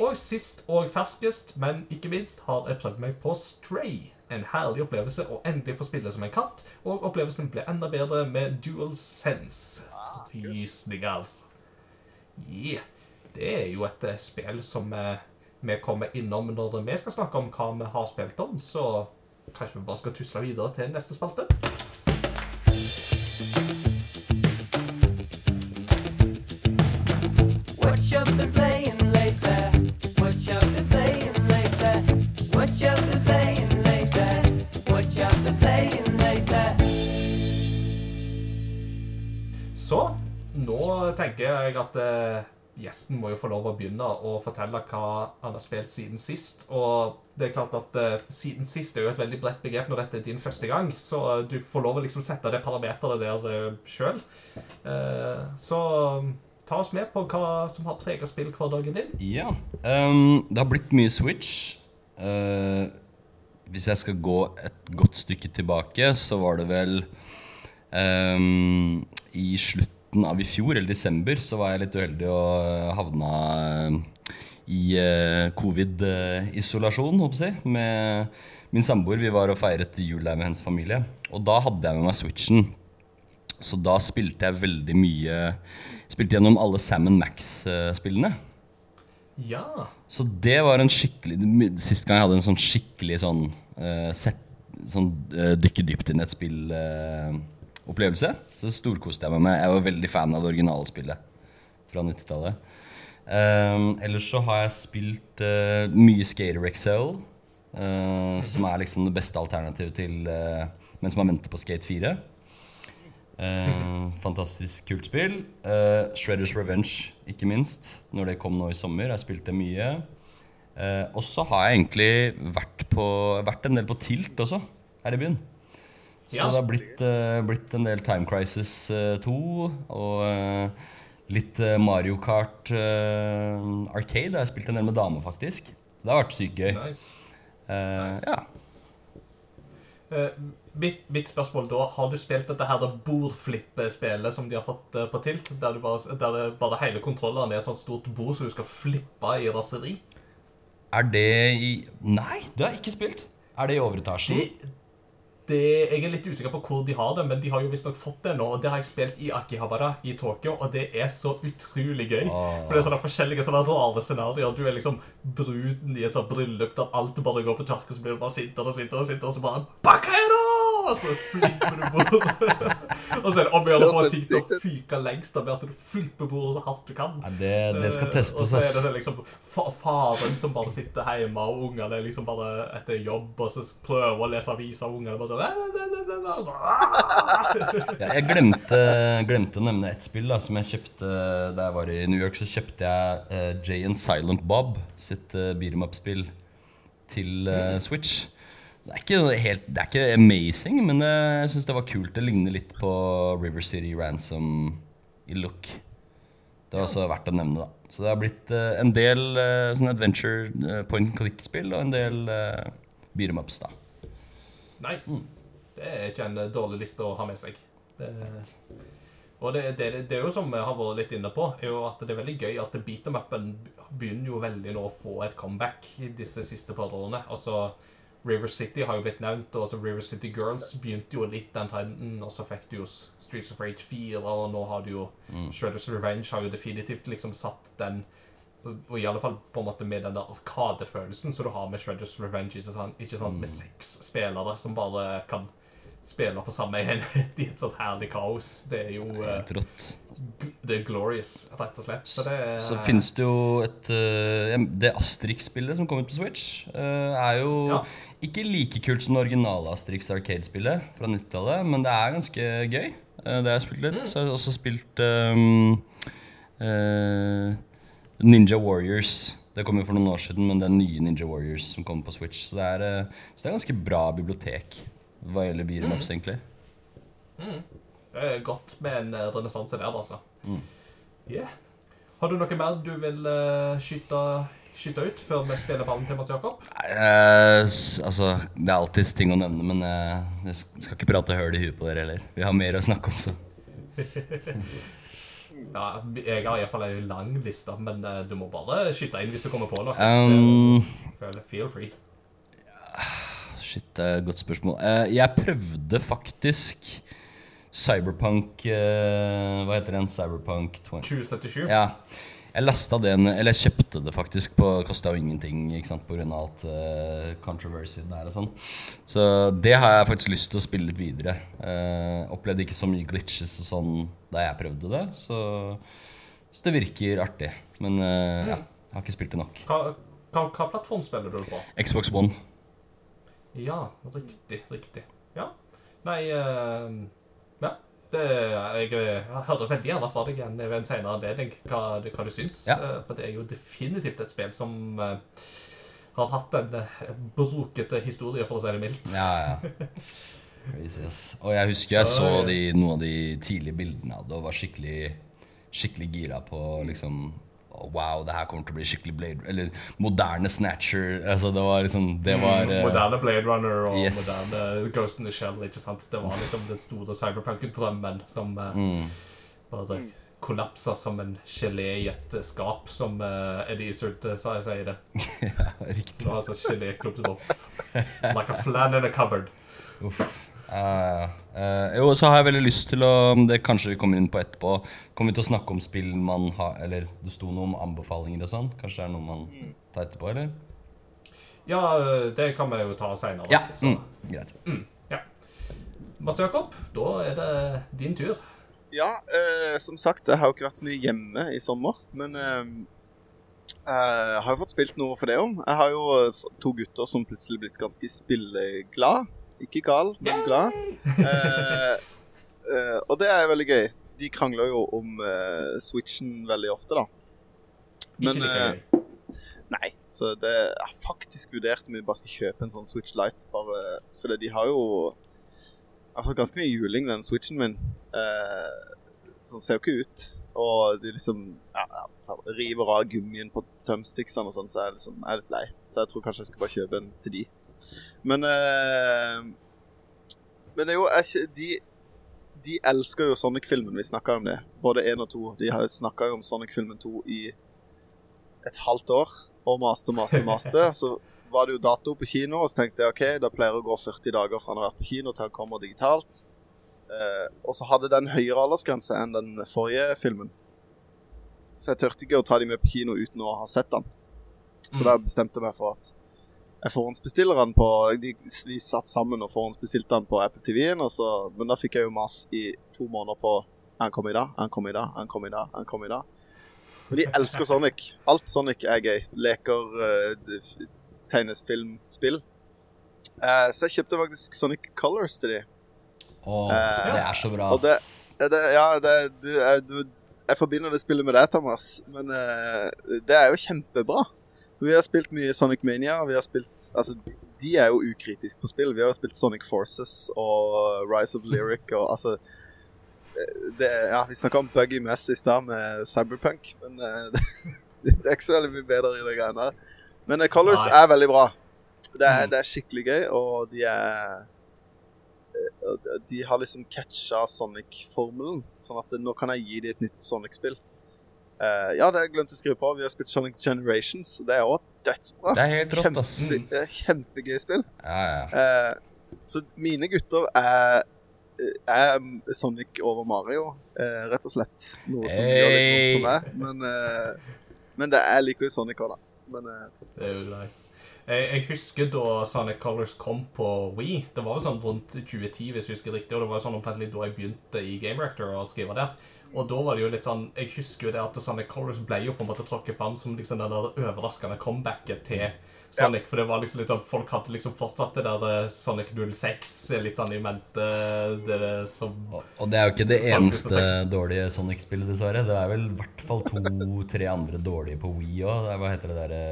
Og sist og ferskest, men ikke minst, har jeg prøvd meg på Stray. En herlig opplevelse å endelig få spille som en katt, og opplevelsen ble enda bedre med dual sense. Rysninger. Yeah. Det er jo et eh, spill som eh, vi kommer innom når vi skal snakke om hva vi har spilt om, så Kanskje vi bare skal tusle videre til neste spalte? Så nå tenker jeg at eh, gjesten må jo få lov å begynne å fortelle hva han har spilt siden sist. Og det er klart at uh, siden sist er jo et veldig bredt begrep når dette er din første gang, så du får lov å liksom sette det parameteret der uh, eh, sjøl. Uh, eh, så ta oss med på hva som har prega spillhverdagen din. Ja. Um, det har blitt mye Switch. Hvis jeg skal gå et godt stykke tilbake, så var det vel um, I slutten av i fjor, eller desember, så var jeg litt uheldig og havna eh, i eh, covid-isolasjon, håper jeg, med min samboer. Vi var og feiret jul der med hennes familie. Og da hadde jeg med meg Switchen. Så da spilte jeg veldig mye Spilte gjennom alle Sam Max-spillene. Ja. Så det var en skikkelig Sist gang jeg hadde en sånn skikkelig sånn uh, sett, Sånn uh, dykke dypt inn i et spill-opplevelse. så storkoste jeg meg med. Jeg var veldig fan av det originalspillet fra 90-tallet. Um, ellers så har jeg spilt uh, mye Skater XL, uh, som er liksom det beste alternativet til uh, mens man venter på Skate 4. fantastisk kult spill. Shredders Revenge, ikke minst, når det kom nå i sommer. Jeg spilte mye. og så har jeg egentlig vært, på, vært en del på Tilt også, her i byen. Så det har blitt, blitt en del Time Crisis 2 og Litt eh, Mario Kart Arcade. Arcade har jeg spilt en del med dame, faktisk. Det har vært sykt gøy. Nice. Eh, Nice. ja. Eh, mitt, mitt spørsmål da, Har du spilt dette her bordflippespillet som de har fått eh, på Tilt? Der, du bare, der bare hele kontrolleren er et sånt stort bord som du skal flippe i raseri? Er det i Nei, det har jeg ikke spilt. Er det i overetasjen? Det, det, jeg er litt usikker på hvor de har det, men de har jo visstnok fått det nå. Og det har jeg spilt i Akihabara i Tokyo, og det er så utrolig gøy. Ah. For det er sånne forskjellige sånne rare scenarioer. Du er liksom bruden i et sånt bryllup der alt bare går på og så blir du bare sitter og sitter og og så bare Bakaido! Og så flipper du bord. og så er det om å gjøre å få ting til å fyke lengst av med at du flipper bordet så hardt du kan. Nei, det, det skal Eh, testes, Og så er det det liksom faren som bare sitter hjemme, og ungene liksom bare etter jobb, og så prøver å lese aviser, og ungene bare sånn Ja, jeg glemte, glemte å nevne ett spill da, som jeg kjøpte da jeg var i New York. Så kjøpte jeg uh, Jay and Silent Bob sitt uh, beat em up-spill til uh, Switch. Det er, ikke helt, det er ikke amazing, men eh, jeg syns det var kult. Det ligner litt på River City Ransom i look. Det var også verdt å nevne, da. Så det har blitt eh, en del eh, sånn adventure point click-spill og en del uh, beat em ups, da. Nice. Det er ikke en dårlig liste å ha med seg. Det, og det, det, det er jo som vi har vært litt inne på, er jo at det er veldig gøy at beat em upen begynner jo veldig nå å få et comeback i disse siste par årene. Altså, River City har jo blitt nevnt, og altså River City Girls begynte jo litt den trenden, og så fikk du jo Streets of Rage 4, og nå har du jo Shredders Revenge har jo definitivt liksom satt den og i alle fall på en måte med den der arkadefølelsen som du har med Shredders Revenge. Ikke sant? Ikke sant? Med seks spillere som bare kan spille på samme enhet i et sånt herlig kaos. Det er jo rått. Det er glorious, rett og slett. Så det er Så finnes det jo et eh, Det Asterix-spillet som kom ut på Switch, eh, er jo Ja. ikke like kult som det originale Asterix Arcade-spillet fra 90-tallet, men det er ganske gøy. Eh, det har jeg spilt litt. Så har jeg også spilt um, uh, Ninja Warriors. Det kom jo for noen år siden, men det er nye Ninja Warriors som kommer på Switch. Så det er, så det er ganske bra bibliotek hva gjelder beat 'em mm. egentlig. Er godt med en eh, renessanse der, altså. Mm. Yeah. Har du noe mer du vil eh, skyte, skyte ut før vi spiller ballen til Mats Jakob? Nei, eh, altså, det er alltids ting å nevne, men eh, jeg skal ikke prate høl i huet på dere heller. Vi har mer å snakke om, så. Ja, jeg har iallfall ei lang liste, men eh, du må bare skyte inn hvis du kommer på noe. Um, Feel- free. Shit, det er et godt spørsmål. Eh, jeg prøvde faktisk Cyberpunk uh, Hva heter den? Cyberpunk 20... 2077. Ja. Jeg lasta den Eller jeg kjøpte det faktisk. på Kosta jo ingenting ikke sant, pga. alt uh, controversy der og sånn. Så det har jeg faktisk lyst til å spille litt videre. Uh, opplevde ikke så mye glitches og sånn da jeg prøvde det, så, så det virker artig. Men eh, ja, jeg har ikke spilt det nok. Hva, hva, hva plattform spiller du på? Xbox One. Ja, riktig, riktig. Ja. Nei Ja. Det, jeg, jeg hører veldig gjerne fra deg igjen ved en senere anledning hva, hva du syns. Ja. eh, For det er jo definitivt et spill som uh, har hatt en uh, brokete historie, for å si det mildt. Ja, ja. Crazy, ass. Og jeg husker jeg så de, noen av de tidlige bildene av det og var skikkelig, skikkelig gira på liksom Wow, det her kommer til å bli skikkelig Blade Eller moderne Snatcher. Altså, det var liksom Det var mm, Moderne Blade Runner og Yes. moderne Ghost in the Shell. ikke sant? Det var liksom den store cyberpunk-drømmen som eh, mm. bare kollapsa som en gelé i et eh, skap, som uh, Eddie Izzard eh, sa jeg sier det. Ja, riktig. Det var altså gelé som. Like a flan in a cupboard. Uff. Ja, ja, ja. Eh, jo, så har jeg veldig lyst til å Det kanskje vi kommer inn på etterpå. Kommer vi til å snakke om spill man har Eller det sto noe om anbefalinger og sånn? Kanskje det er noe man tar etterpå, eller? Ja, eh, det kan vi jo ta seinere. Ja. Mm, greit. Mats Jakob, da er det din tur. Ja, eh, som sagt, jeg har jo ikke vært så mye hjemme i sommer, men eh, jeg har jo fått spilt noe for det om. Jeg har jo eh, to gutter som plutselig blitt ganske spilleglad. Ikke gal, men glad. Eh, eh, og det er veldig gøy. De krangler jo om eh, Switchen veldig ofte, da. Men, eh. Nei, så det jeg har faktisk vurdert om vi bare skal kjøpe en sånn Switch Lite, bare fordi de har jo Jeg har fått ganske mye juling, den Switchen min. Eh, sånn ser jo ikke ut. Og de liksom ja, ja, river av gummien på tømsticksene og sånn, så er jeg liksom jeg er litt lei. Så jeg tror kanskje jeg skal bare kjøpe en til de. Men eh, Men det jo de, de elsker jo Sonic-filmen. Vi snakka om det. Både én og to. De har snakka om Sonic-filmen 2 i et halvt år og maste maste maste. Så var det jo dato på kino, og så tenkte jeg OK, da pleier det å gå 40 dager fra han har vært på kino til han kommer digitalt. Eh, og så hadde den høyere aldersgrense enn den forrige filmen. Så jeg turte ikke å ta de med på kino uten å ha sett den. Så Mm. da bestemte jeg meg for at jeg forhåndsbestiller den på de, Vi satt sammen og forhåndsbestilte den på Apple TV-en, men da fikk jeg jo mas i to måneder på Han kom i dag, han kom i dag, han kom i dag, han kom i dag. Men de elsker Sonic. Alt Sonic er gøy. Leker, uh, tegnes film, spill. Uh, så jeg kjøpte faktisk Sonic Colors til de. Å, uh, det er så bra. det- det, ja, det, du, jeg, du, jeg forbinder det spillet med deg, Thomas. Men eh, det er jo kjempebra. Vi har spilt mye Sonic Mania. Vi har spilt Altså, de er jo ukritiske på spill. Vi har jo spilt Sonic Forces og Rise of Lyric og altså det, Ja, vi snakka om Buggy Mess i stad med Cyberpunk, men eh, det er ikke så veldig mye bedre i de greiene der. Men uh, Colors Nei. er veldig bra. Det er, Mhm. det er skikkelig gøy, og de er eh, De har liksom catcha Sonic-formelen, sånn at nå kan jeg gi dem et nytt Sonic-spill. Eh, ja, det har jeg å skrive på. Vi har spilt Sonic Generations. Det er òg dødsbra. Det er helt rått, ass. Kjempe, det er kjempegøy spill. Ja, ja. Uh, så mine gutter er, er Sonic over Mario, uh, rett og slett. Noe som gjør litt vondt for meg. Men, men det er liker i Sonic òg, da. Men Det er jo nice. Jeg, jeg husker da Sonic Colors kom på Wii. Det var jo sånn rundt 2010, hvis jeg husker riktig. Og det var jo sånn omtrent da jeg begynte i Game Rector å skrive der. Og da var det jo litt sånn Jeg husker jo det at Sonic Colors ble jo på en måte tråkket fram som liksom det der overraskende comebacket til Sonic. For det var liksom sånn Folk hadde liksom fortsatt det der eh, Sonic 06 litt sånn i mente. Det, det som Og, og det er jo ikke det eneste dårlige Sonic-spillet, dessverre. Det er vel i hvert fall to-tre andre dårlige på Wii òg. Hva heter det derre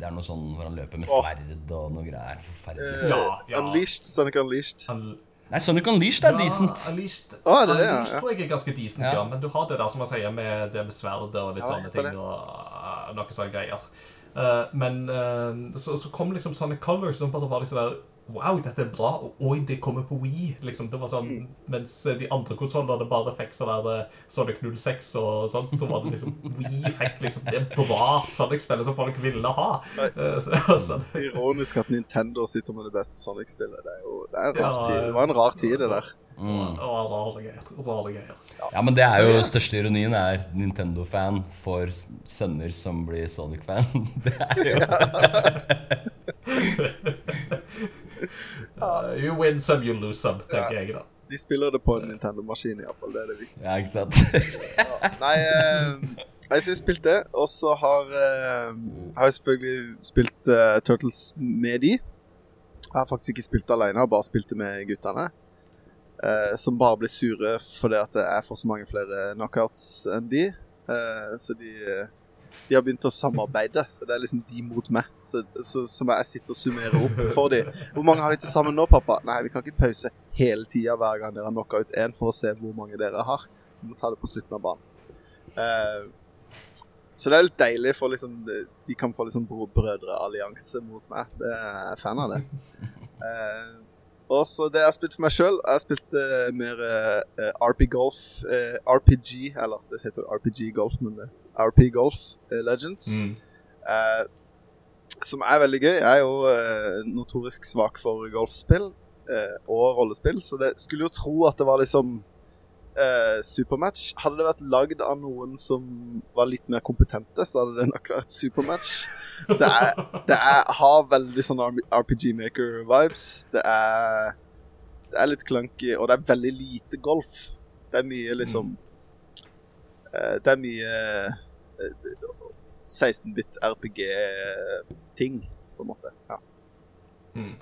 Det er noe sånn hvor han løper med sverd og noe greier. Forferdelig. eh, Ja, ja. Unleashed, Sonic Unleashed. han, Nei, Sonic Unleashed er Ja, decent. Unleashed, er det Unleashed ja? Tror jeg er ganske decent, Ja. ja. Men du har det der som man sier med det med sverdet og litt Ja, sånne ting. det. og uh, noe sånne greier. Uh, men uh, så, så kom liksom Sonic Colors som bare var liksom der Wow, dette er bra, og oi, det kommer på Wii. liksom, det var sånn, Mm. Mens de andre konsollene bare fikk sånn der eh, Sonic 06 og sånt, så var det liksom Wii fikk liksom det bra Sonic-spillet som folk ville ha. Eh, så sånn Ironisk at Nintendo sitter med det beste Sonic-spillet. Det det Ja. Det var en rar tid, det der. Mm. Ja, men det er jo Så, ja. største ironien er Nintendo-fan for sønner som blir Sonic-fan. Det er jo Uh, you win some, you lose some, tenker Ja. jeg da. De spiller det på en Nintendo-maskin, iallfall. Det er det viktigste. Ja, ikke sant? Ja. Nei, eh, jeg har spilt det, og så har eh, har jeg selvfølgelig spilt eh, Turtles med de. Jeg har faktisk ikke spilt det alene, bare spilt det med guttene. Eh, som bare blir sure fordi at jeg får så mange flere knockouts enn de. Eh, så de, de har begynt å samarbeide, så det er liksom de mot meg. Så, så, som jeg sitter og summerer opp for de. Hvor mange har vi til sammen nå, pappa? Nei, vi kan ikke pause hele tida hver gang dere har knocka ut én for å se hvor mange dere har. Vi må ta det på slutten av banen. Uh, Så det er litt deilig for liksom De kan få liksom brødreallianse mot meg. Det er jeg fan av det. Uh, og så det jeg har spilt for meg sjøl Jeg har spilt uh, mer uh, RP Golf uh, RPG, eller det heter RPG Golf, men det RP Golf Legends. Mm. som er veldig gøy. Jeg er jo notorisk svak for golfspill og rollespill, så det skulle jo tro at det var liksom uh, Supermatch. Hadde det vært lagd av noen som var litt mer kompetente, så hadde det nok vært Supermatch. Det, er, det er, har veldig sånn RPG Maker-vibes. Det Det er litt clunky, og det er veldig lite golf. Det er mye liksom uh, Det er mye eh, 16-bit RPG-ting, på en måte. Ja. Mm.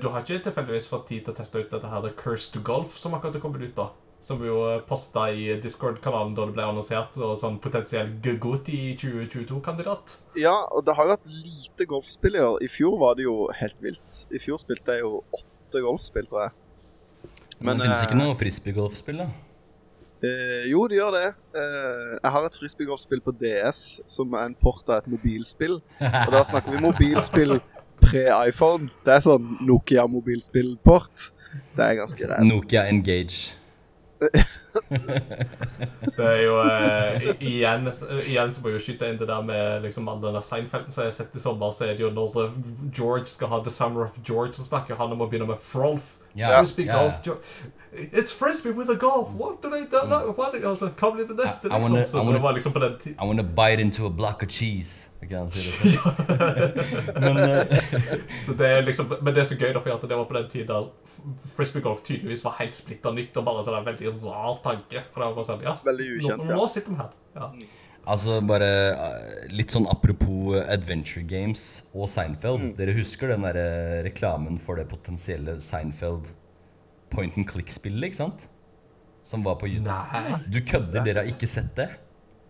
Du har ikke tilfeldigvis fått tid til å teste ut dette her The Curse to Golf, som akkurat er kommet ut, da? Som vi jo posta i Discord-kanalen da det ble annonsert, og sånn potensiell Gugoti 2022-kandidat. Ja, og det har jo vært lite golfspill i år. I fjor var det jo helt vilt. I fjor spilte jeg jo åtte golfspill, tror jeg. Men, Men det finnes ikke noe frisbeegolfspill, da? Eh, jo, det gjør det. Eh, jeg har et frisbeegolfspill på DS som er en port av et mobilspill. Og da snakker vi mobilspill pre-iPhone. Det er sånn Nokia-mobilspillport. Det er ganske rett. Nokia Engage det er jo eh, igjen, igjen så må jeg jo skyte inn det der med liksom all denne Seinfelden som jeg har sett i sommer, så er det jo når George skal ha The Summer of George, så snakker han om å begynne med Frolf. Yeah, Frisbee yeah. golf. It's frisbee with a golf. What do they do? What? Altså, hva blir det neste? I, I wanna, liksom? I wanna, liksom I wanna bite into a block of cheese. Jeg si det men, uh, det er liksom, men det er så gøy, da, for at det var på den tiden frisbeegolf tydeligvis var helt splitta nytt. Og bare sånn en veldig rar tanke. Og det var sånn, ja, veldig ukjent, nå, nå sitter vi her. Ja. Mm. Altså bare eh, Litt sånn apropos Adventure Games og Seinfeld. Mm. Dere husker den der reklamen for det potensielle Seinfeld point and click-spillet, ikke sant? Som var på YouTube. Nei. Du kødder, dere har ikke sett det?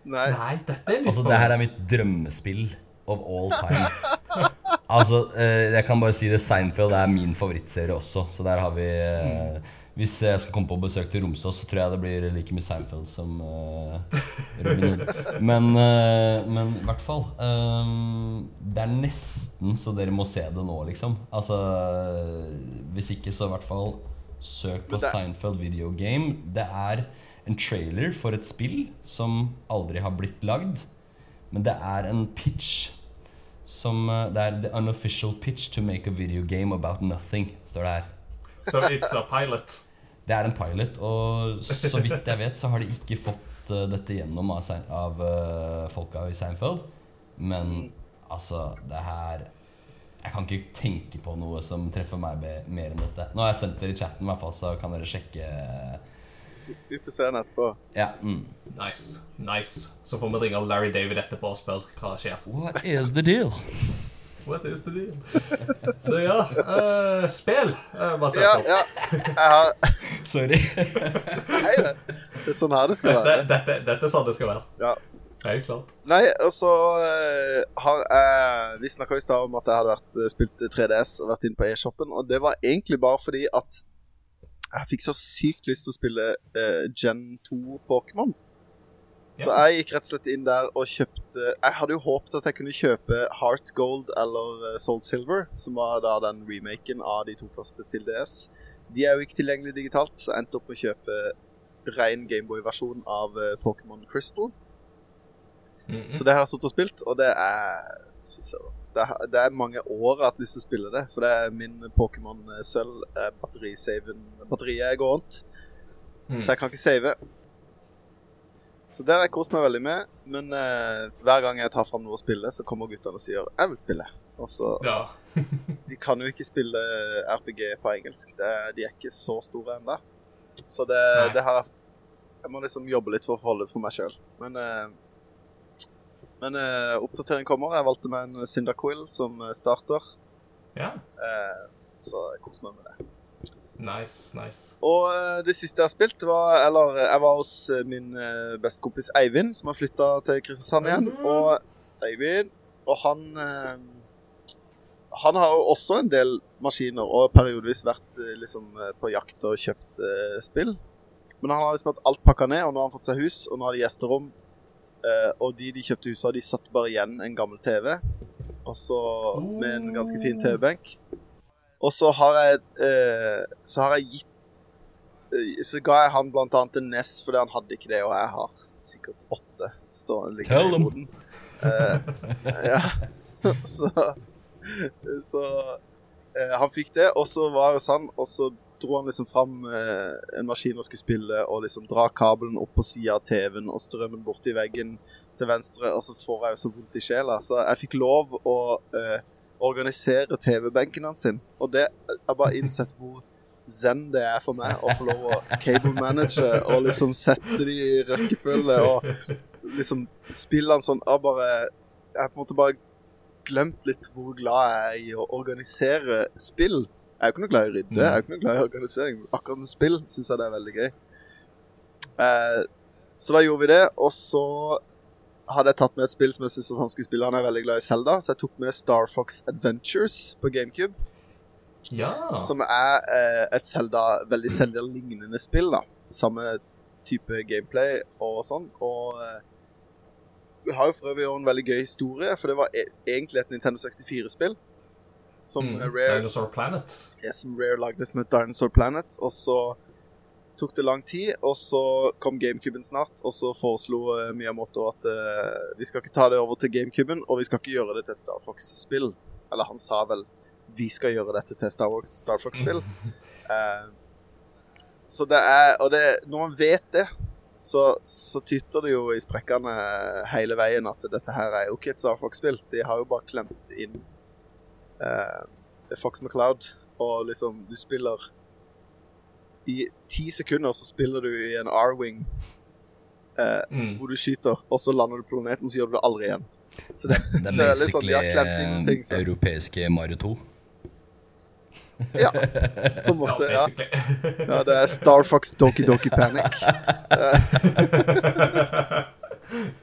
Nei. Nei dette er Altså, det her er mitt drømmespill of all time. altså, eh, jeg kan bare si det, Seinfeld er min favorittserie også, så der har vi eh, Hvis jeg skal komme på besøk til Romsås, så tror jeg det blir like mye Seinfeld som uh, Robin Hood. Men, uh, men i hvert fall um, Det er nesten så dere må se det nå, liksom. Altså Hvis ikke, så i hvert fall Søk på Seinfeld Video Game. Det er en trailer for et spill som aldri har blitt lagd. Men det er en pitch som eh, Det er the unofficial pitch to make a video game about nothing, står det her. So it's a pilot? Det er en pilot, og så vidt jeg vet, så har de ikke fått uh, dette gjennom av, av uh, folka i Seinfeld. Men altså, det her jeg kan ikke tenke på noe som treffer meg mer enn dette. Nå har jeg sendt dere i chatten, i hvert fall, så kan dere sjekke. Vi får se den etterpå. Ja, mm. Nice. nice. Så får vi ringe Larry David etterpå og spørre hva skjer. What is the deal? What is the deal? Så ja uh, Spill, uh, Mats Ja, ja. Jeg har Sorry. Nei, det er sånn her det skal være. Dette, dette, dette er sånn det skal være. Ja. Helt klart. Nei, og så uh, har jeg Vi snakka i stad om at jeg hadde vært, uh, spilt 3DS og vært inne på e-shoppen, og det var egentlig bare fordi at jeg fikk så sykt lyst til å spille uh, Gen 2 Pokémon. Så ja. jeg gikk rett og slett inn der og kjøpte Jeg hadde jo håpet at jeg kunne kjøpe Heart Gold eller Soul Silver, som var da den remaken av de to første til DS. De er jo ikke tilgjengelige digitalt, så jeg endte opp med å kjøpe ren Gameboy-versjon av Pokémon Crystal. -hmm. Så det har jeg sittet og spilt, og det er det er, mange år jeg har hatt lyst til å spille det. For det er min Pokémon Sølv. Batteriet er rundt. Mm. Så jeg kan ikke save. Så det har jeg kost meg veldig med. Men uh, hver gang jeg tar fram noe å spille, så kommer guttene og sier 'jeg vil spille'. Og så ja. De kan jo ikke spille RPG på engelsk. Det, de er ikke så store ennå. Så det, det, har Jeg må liksom jobbe litt for å holde for meg sjøl. Men uh, men uh, oppdatering kommer. Jeg valgte meg en Syndaquill som eh, starter. Ja. Uh, så jeg koser meg med det. Nice, nice. Og uh, det siste jeg har spilt, var Eller jeg var hos min uh, bestekompis Eivind, som har flytta til Kristiansand igjen. Mm. Og Eivind Og han Han har jo også en del maskiner, og periodevis vært liksom på jakt og kjøpt spill. Men han har liksom hatt alt pakka ned, og nå har han fått seg hus, og nå har de gjesterom Eh, og de de kjøpte huset de satte bare igjen en gammel TV. Og så med en ganske fin TV-benk. Og så har jeg eh, Så har jeg gitt eh, Så ga jeg han blant annet en NES fordi han hadde ikke det, og jeg har sikkert åtte stående Tell boden. Eh, ja. så så uh, han fikk det, og så var jeg hos han, og så dro han liksom fram eh, en maskin og skulle spille, og liksom dra kabelen opp på sida av TV-en og strømmen borti veggen til venstre, og så får jeg jo så vondt i sjela. Så jeg fikk lov å eh, organisere TV-benken hans sin, og det har bare innsett hvor zen det er for meg å få lov å cable manage og liksom sette de i rekkefølge og liksom spille han sånn Jeg bare Jeg på en måte bare glemt litt hvor glad jeg er i å organisere spill. Jeg er jo ikke noe glad i rydde, jeg er jo ikke noe glad i organisering. men Akkurat med spill syns jeg det er veldig gøy. Eh, så da gjorde vi det, og så hadde jeg tatt med et spill som jeg syns han skulle spille. Han er veldig glad i Zelda, så jeg tok med Star Fox Adventures på GameCube. Ja. Som er eh, et Zelda, veldig Zelda-lignende spill. da Samme type gameplay og sånn. Og eh, vi har jo for øvrig en veldig gøy historie, for det var e egentlig et Nintendo 64-spill. Som Mm, Rare Dinosaur Planet. ja, som Rare lagde som et Dinosaur Planet. Og så tok det lang tid, og så kom GameCuben snart. Og så foreslo uh, Miyamoto at uh, vi skal ikke ta det over til GameCuben, og vi skal ikke gjøre det til et Star Fox-spill. Eller han sa vel vi skal gjøre dette til Star, Fox, Star Fox-spill. Uh, så det er Og det, når man vet det, så, så tytter det jo i sprekkene hele veien at dette her er jo ikke et Star Fox-spill. De har jo bare klemt inn eh, Fox McCloud, og liksom Du spiller I ti sekunder så spiller du i en R-wing eh, Mm. hvor du skyter, og så lander du på planeten, så gjør du det aldri igjen. Så det, Det er det er litt sånn, de har klemt inn ting, eh, europeiske Mario 2. Ja, på en måte. Ja, ja det er Star Fox Doki Doki Panic.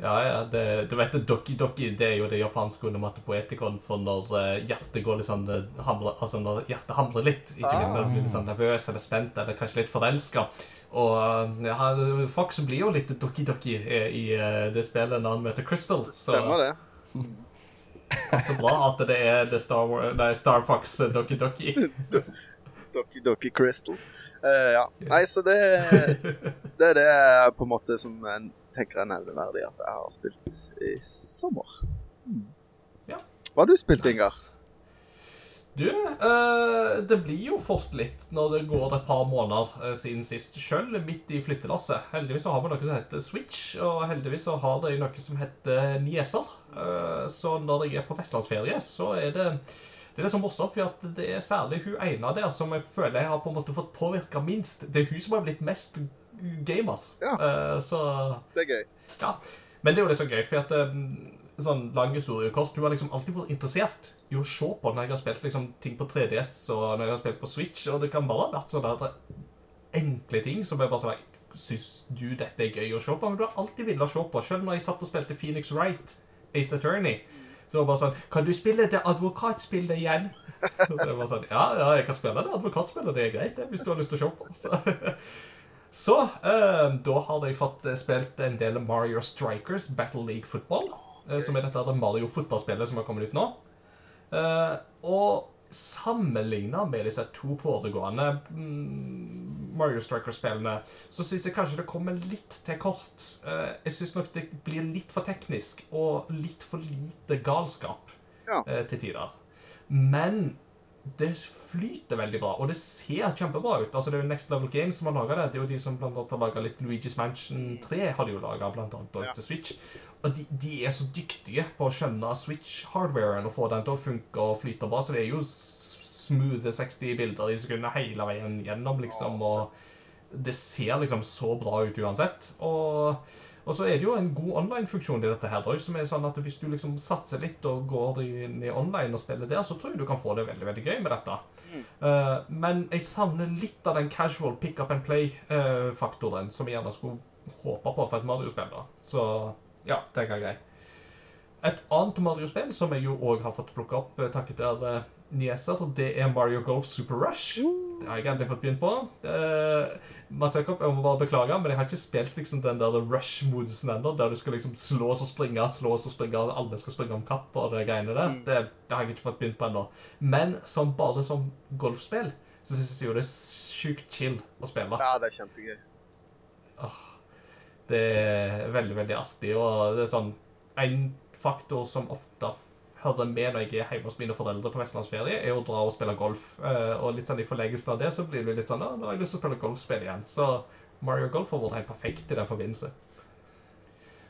Ja, ja, det, du vet Doki Doki det er jo det japanske onomatopoetikon for når eh, hjertet går litt sånn eh, hamler, Altså når hjertet hamrer litt. Ikke minst når du blir litt sånn nervøs eller spent eller kanskje litt forelska. Og eh, ja, Fox blir jo litt Doki Doki i, i det spillet når han møter Crystal. Så Stemmer det. så bra at det er The Star, War, nei, Star Fox Doki Doki. Doki Doki Crystal. Uh, ja. Nei, så det, det er det på en måte som jeg tenker er nevneverdig at jeg har spilt i sommer. Hmm. Ja. Hva har du spilt, Ingar? Du, eh, det blir jo fort litt når det går et par måneder eh, siden sist. Sjøl midt i flyttelasset. Heldigvis så har vi noe som heter Switch, og heldigvis så har de noe som heter Nieser. Eh, så når jeg er på vestlandsferie, så er det det er som morsomt, for at det er særlig hun ene der som jeg føler jeg har på en måte fått påvirka minst. Det er hun som har blitt mest gamer. Ja. Uh, så Det er gøy. ja. Men det er jo litt så gøy, for at um, sånn lang historie kort, Du har liksom alltid vært interessert i å se på når jeg har spilt liksom, ting på 3DS og når jeg har spilt på Switch, og det kan bare ha vært sånne der enkle ting som jeg bare sånn Syns du dette er gøy å se på? Men du har alltid villet se på. Selv når jeg satt og spilte Phoenix Wright, Ace Attorney, så var det bare sånn Kan du spille det advokatspillet igjen? Så det var sånn Ja, ja, jeg kan spille det advokatspillet, det er greit, det, hvis du har lyst til å se på. Så, så eh, da har jeg fått eh, spilt en del Mario Strikers Battle League Football. eh, som er dette her Mario fotballspillet som har kommet ut nå. Eh, og sammenligna med disse to foregående mm, Mario Striker-spillene, så syns jeg kanskje det kommer litt til kort. Eh, jeg syns nok det blir litt for teknisk og litt for lite galskap Ja. eh, til tider. Men det flyter veldig bra, og det ser kjempebra ut. Altså Det er jo Next Level Games som har laga det. Det er jo de som blant annet har laga litt Luigi's Mansion 3, har de jo laga blant annet Ja. til Switch. Og de, de er så dyktige på å skjønne Switch-hardwaren og få den til å funke og flyte bra, så det er jo smooth 60 bilder i sekundet hele veien gjennom, liksom, og det ser liksom så bra ut uansett. Og, og så er det jo en god online-funksjon i dette her også, som er sånn at hvis du liksom satser litt og går inn i online og spiller der, så tror jeg du kan få det veldig, veldig gøy med dette. Eh, men jeg savner litt av den casual pick up and play-faktoren som jeg gjerne skulle håpe på for et Mario-spill. da. Så ja, det er grei. Et annet Mario-spill som jeg jo òg har fått plukka opp eh, takket være uh, så det er Mario Golf Super Rush. Det har jeg endelig fått begynt på. Uh, Mats Jakob, jeg må bare beklage, men jeg har ikke spilt liksom den der rush-modusen ennå, der du skal liksom slås og springe, slås og springe, og alle skal springe om kapp og det greiene der. Mm. Det, det har jeg ikke fått begynt på ennå. Men som bare som golfspill, så syns jeg jo det er sjukt chill å spille. Ja, det er kjempegøy. Det er veldig, veldig artig, og det er sånn En faktor som ofte hører med når jeg er hjemme hos mine foreldre på vestlandsferie, er å dra og spille golf. Eh, og litt sånn i forlengelsen av det så blir det litt sånn nå har jeg lyst til å spille golfspill igjen. Så Mario Golf har vært helt perfekt i den forbindelse.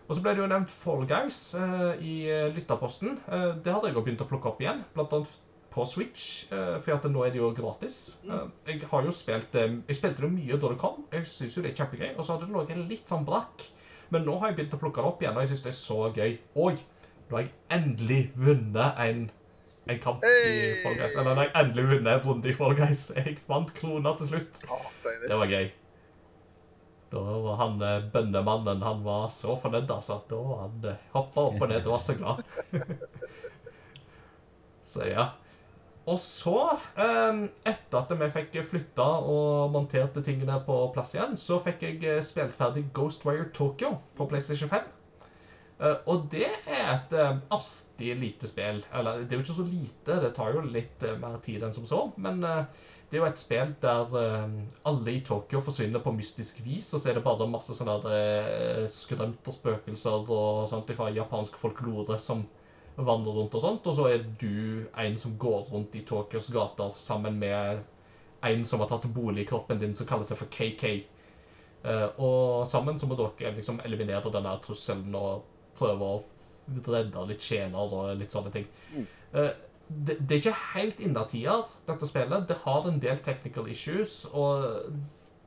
Og så ble det jo nevnt Fall Guys eh, i eh, lytterposten. Det hadde jeg jo begynt å plukke opp igjen, blant annet på Switch, for at nå er det jo gratis. Eh, jeg har jo spilt Jeg spilte det mye da det kom. Jeg syns jo det er kjempegøy. Og så hadde det ligget litt sånn brakk. Men nå har jeg begynt å plukke det opp igjen, og jeg syns det er så gøy. Og nå har jeg endelig vunnet en, en kamp i Fall Guys. Eller nå har jeg endelig vunnet en runde i Fall Guys. Jeg vant kroner til slutt. Å. Det var gøy. Da var han eh, bønnemannen Han var så fornøyd, altså. Da var han eh, hoppa opp og ned og var så glad. så ja. Og så, eh, etter at vi fikk flytta og monterte tingene på plass igjen, så fikk jeg eh, spilt ferdig Ghostwire Tokyo på PlayStation 5. Eh, og det er et eh, artig lite spill. Eller, det er jo ikke så lite, det tar jo litt eh, mer tid enn som så, men det er jo et spill der alle i Tokyo forsvinner på mystisk vis, og så er det bare masse sånne eh, spøkelser og sånt fra japansk folklore som vandrer rundt og sånt, og så er du en som går rundt i Tokyos gater sammen med en som har tatt bolig i kroppen din, som kaller seg for KK. Og sammen så må dere liksom eliminere denne trusselen og prøve å redde litt sjeler og litt sånne ting. Eh, det, det er ikke helt innertier, dette spillet. Det har en del technical issues, og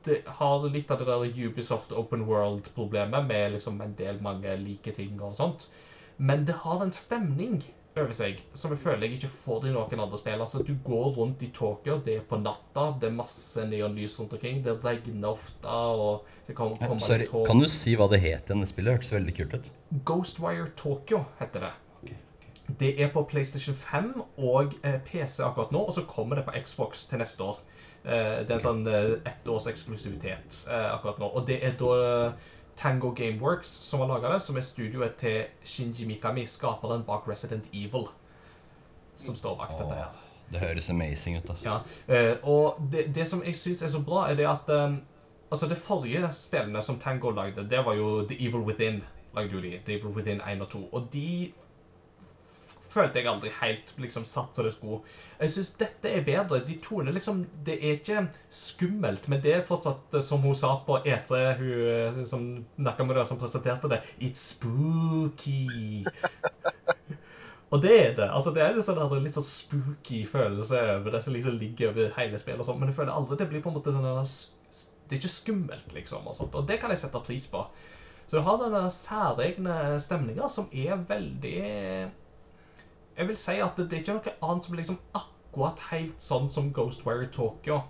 det har litt av det der Ubisoft Open World-problemet med liksom en del mange like ting og sånt. Men det har en stemning over seg som jeg føler jeg ikke får i noen andre spill. Altså, Du går rundt i Tokyo, det er på natta, det er masse neonlys rundt omkring, det regner ofte, og det kan Eh, komme Sorry, litt kan du si hva det het igjen? Det spillet hørtes veldig kult ut. Ghostwire Tokyo heter det. Det er på PlayStation 5 og eh, PC akkurat nå, og så kommer det på Xbox til neste år. Eh, det er en sånn ett års eksklusivitet akkurat nå. Og det er da Tango Gameworks som har laga det, som er studioet til Shinji Mikami, skaperen bak Resident Evil, som står bak dette her. Det høres amazing ut, altså. Ja, eh, og det, det som jeg syns er så bra, er det at eh, Altså, det forrige spillene som Tango lagde, det var jo The Evil Within. lagde jo de, The Evil Within 1 og 2. Og de følte jeg aldri helt liksom satt som det skulle. Jeg syns dette er bedre. De toner liksom Det er ikke skummelt, men det er fortsatt, eh, som hun sa på E3, hun eh, som Nakamura som presenterte det It's spooky. Og det er det. altså Det er en sånn litt sånn spooky følelse over det som liksom ligger over hele spillet. og sånt, Men jeg føler aldri det blir på en måte sånn Det er ikke skummelt, liksom. Og sånt, og det kan jeg sette pris på. Så du har denne særegne stemninga som er veldig Jeg vil si at det, det er ikke noe annet som er liksom akkurat helt sånn som Ghostwire Tokyo.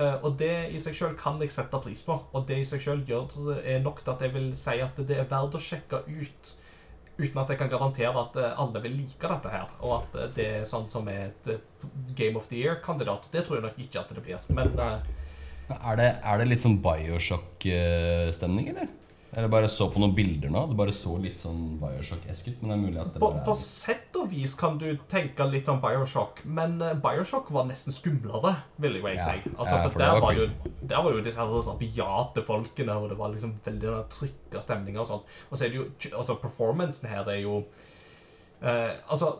Uh, og det i seg sjøl kan jeg sette pris på, og det i seg sjøl er nok til at jeg vil si at det er verdt å sjekke ut. Uten at jeg kan garantere at eh, alle vil like dette her, og at eh, det er sånn som er et Game of the Year-kandidat. Det tror jeg nok ikke at det blir. Men uh, Er det, er det litt sånn Bioshock-stemning, eller? Eller bare så på noen bilder nå. Det bare så litt sånn Bioshock-esk ut. Men det er mulig at det på, bare på er sett og vis kan du tenke litt sånn Bioshock, men eh, Bioshock var nesten skumlere, vil jeg Ja. si. Altså, Ja, for for der var var, jo, der var jo disse rabiate folkene, og det var liksom veldig sånn trykka stemninger og sånn. Og så er det jo Altså, performancen her er jo eh, Altså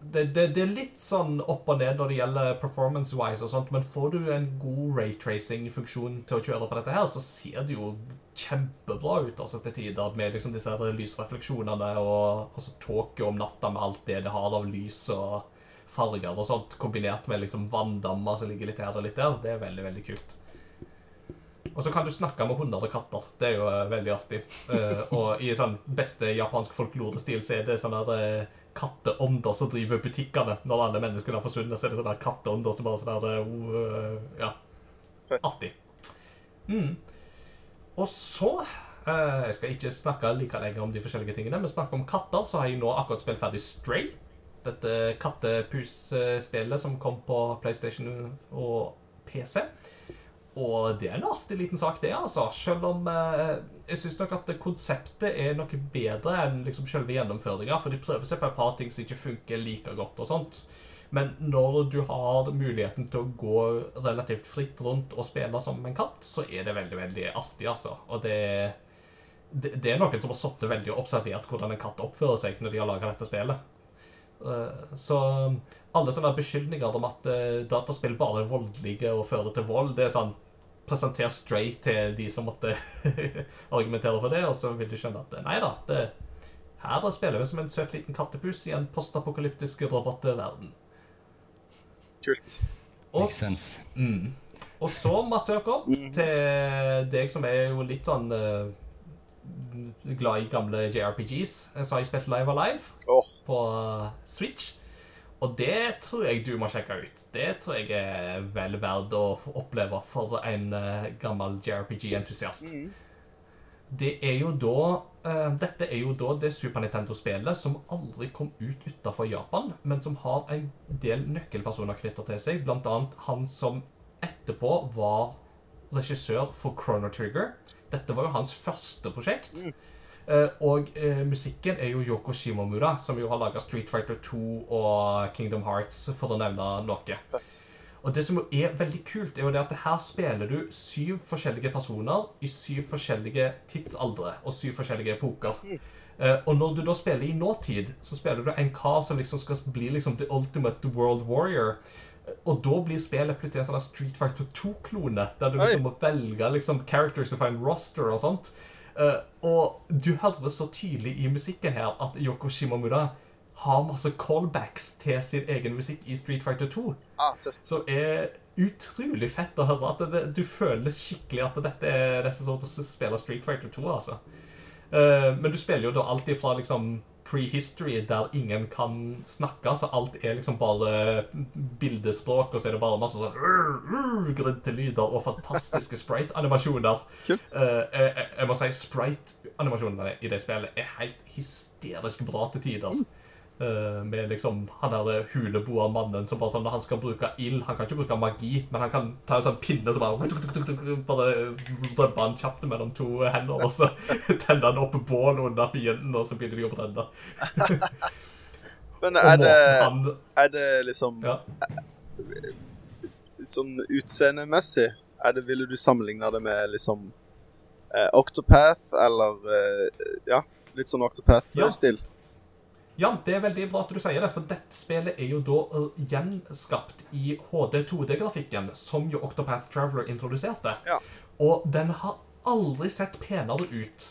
det, det, det er litt sånn opp og ned når det gjelder performance-wise, og sånt, men får du en god raytracing-funksjon til å kjøre på dette, her, så ser det jo kjempebra ut altså, til tider, med liksom disse her lysrefleksjonene og altså, tåke om natta med alt det det har av lys og farger og sånt, kombinert med liksom vanndammer som ligger litt her og litt der. Det er veldig, veldig kult. Og så kan du snakke med hunder og katter. Det er jo uh, veldig artig. Uh, og i sånn beste japansk folklorestil så er det sånne der, eh, katteånder som driver butikkene. Når alle menneskene har forsvunnet, så er det sånne der katteånder som bare sånn der uh, Ja. Artig. Mm. Og så eh, Jeg skal ikke snakke like lenge om de forskjellige tingene, men snakke om katter, så har jeg nå akkurat spilt ferdig Stray. Dette kattepus-spillet som kom på PlayStation og PC. og det er en artig liten sak, det, altså. Selv om eh, jeg syns nok at konseptet er noe bedre enn liksom selve gjennomføringa. For de prøver seg på et par ting som ikke funker like godt og sånt. Men når du har muligheten til å gå relativt fritt rundt og spille som en katt, så er det veldig, veldig artig, altså. Og det, det, det er noen som har sittet veldig og observert hvordan en katt oppfører seg når de har laga dette spillet. Eh, Så alle sånne beskyldninger om at eh, dataspill bare er voldelige og fører til vold, det er sånn Presenter straight til de som måtte argumentere for det, og så vil du skjønne at nei da, det, her spiller vi som en søt liten kattepus i en postapokalyptisk robotverden. Kult. Og, mm. og så, Mats Jakob, til deg som er jo litt sånn uh, glad i gamle JRPGs. Så har jeg spilt Live Alive oh. på uh, Switch. Og det tror jeg du må sjekke ut. Det tror jeg er vel verdt å oppleve for en uh, gammel JRPG-entusiast. Det er jo da uh, Dette er jo da det Super Nintendo-spillet som aldri kom ut utenfor Japan, men som har en del nøkkelpersoner knytta til seg, blant annet han som etterpå var regissør for Chrono Trigger. Dette var jo hans første prosjekt. Eh, og uh, musikken er jo Yoko Shimomura, som jo har laga Street Fighter 2 og Kingdom Hearts, for å nevne noe. Og det som er veldig kult, er jo det at her spiller du syv forskjellige personer i syv forskjellige tidsaldre og syv forskjellige epoker. Eh, og når du da spiller i nåtid, så spiller du en kar som liksom skal bli liksom the ultimate world warrior. Og da blir spillet plutselig en sånn Street Fighter 2-klone, der du liksom må velge liksom characters og find roster og sånt. Eh, og du hører så tydelig i musikken her at Yoko Shimomura har masse callbacks til sin egen musikk i Street Fighter 2. ah. Som er utrolig fett å høre. At det, du føler skikkelig at dette er det som spiller Street Fighter 2. altså. Uh, men du spiller jo da alltid fra liksom prehistory, der ingen kan snakke. Så alt er liksom bare bildespråk, og så er det bare masse sånn uh, uh, lyder og fantastiske sprite-animasjoner. Kult. Eh, jeg, jeg- jeg må si sprite-animasjonene i det spillet er helt hysterisk bra til tider. Eh, med liksom han der huleboermannen som bare sånn når han skal bruke ild Han kan ikke bruke magi, men han kan ta en sånn pinne som bare Bare røbbe han kjapt mellom to hender, og så tenne han opp bål under fienden, og så begynner de å brenne. Men er det, han er det liksom Ja. Sånn utseendemessig er det, Ville du sammenligne det med liksom eh, Octopath, eller eh, Ja, litt sånn Octopath-stil? Ja, det er veldig bra at du sier det, for dette spillet er jo da uh, gjenskapt i HD 2D-grafikken, som jo Octopath Traveler introduserte. Ja. Og den har aldri sett penere ut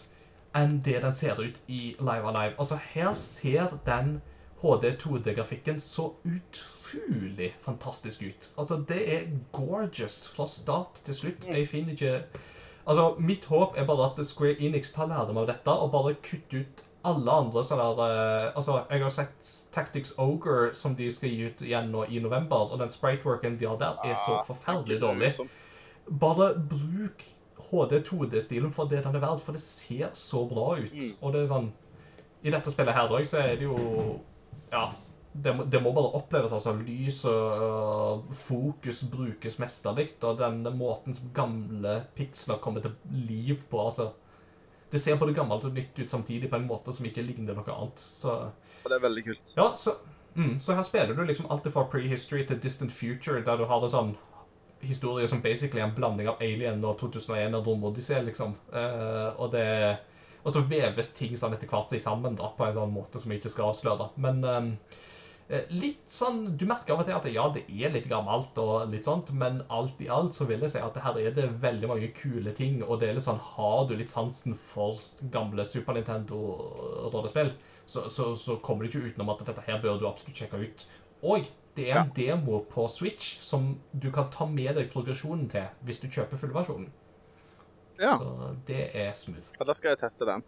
enn det den ser ut i Live Alive. Altså, her ser den HD 2D-grafikken så utrolig fantastisk ut. Altså, det er gorgeous fra start til slutt. Jeg finner ikke Altså, Mitt håp er bare at Square Enix tar lærdom av dette og bare kutter ut alle andre sånne der eh, Altså, jeg har sett Tactics Ogre, som de skal gi ut igjen nå i november, og den sprite-worken de har der, er så Ah, forferdelig dårlig. Bare bruk HD 2D-stilen for det den er verdt, for det ser så bra ut. Mm. Og det er sånn I dette spillet her òg, så er det jo Ja. Det må, det må bare oppleves. altså Lys og uh, fokus brukes mesterlig. Og den måten som gamle piksler kommer til liv på altså Det ser både gammelt og nytt ut samtidig på en måte som ikke ligner noe annet. Så Og det er veldig kult. ja, så, mm, så her spiller du liksom alt fra prehistory til distant future, der du har en sånn historie som basically er en blanding av Alien og 2001 og Rom Odyssey, liksom. Uh, og det Og så veves ting sånn etter hvert sammen da, på en sånn måte som jeg ikke skal avsløre. Men eh, litt sånn Du merker av og til at ja, det er litt gammelt, og litt sånt, men alt i alt så vil jeg si at her er det veldig mange kule ting. Og det er litt sånn Har du litt sansen for gamle Super Nintendo-rollespill, så, så, så kommer du ikke utenom at dette her bør du absolutt sjekke ut. Og det er en demo på Switch som du kan ta med deg progresjonen til hvis du kjøper fullversjonen. Ja, Så det er smooth. ja da skal jeg teste den.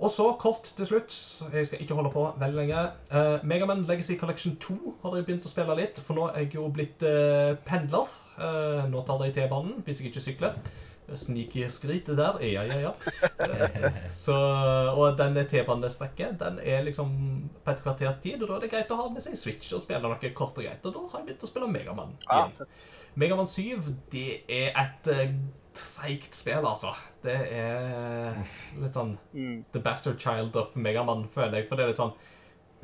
Og så kort til slutt, jeg skal ikke holde på veldig lenge. Uh, Megaman Legacy Collection 2 har jeg begynt å spille litt, for nå er jeg jo blitt uh, pendler. Uh, nå tar jeg T-banen hvis jeg ikke sykler. Sneaky skryt der. Ja, ja, ja. Så, og den T-banestrekket den er liksom på et kvarters tid, og da er det greit å ha med seg Switch og spille noe kort og greit. Og da har jeg begynt å spille Megaman. Ah, Megaman 7 det er et treigt spill, altså. Det er litt sånn Mm. The Bastard Child of Megamann, føler jeg. For det er litt sånn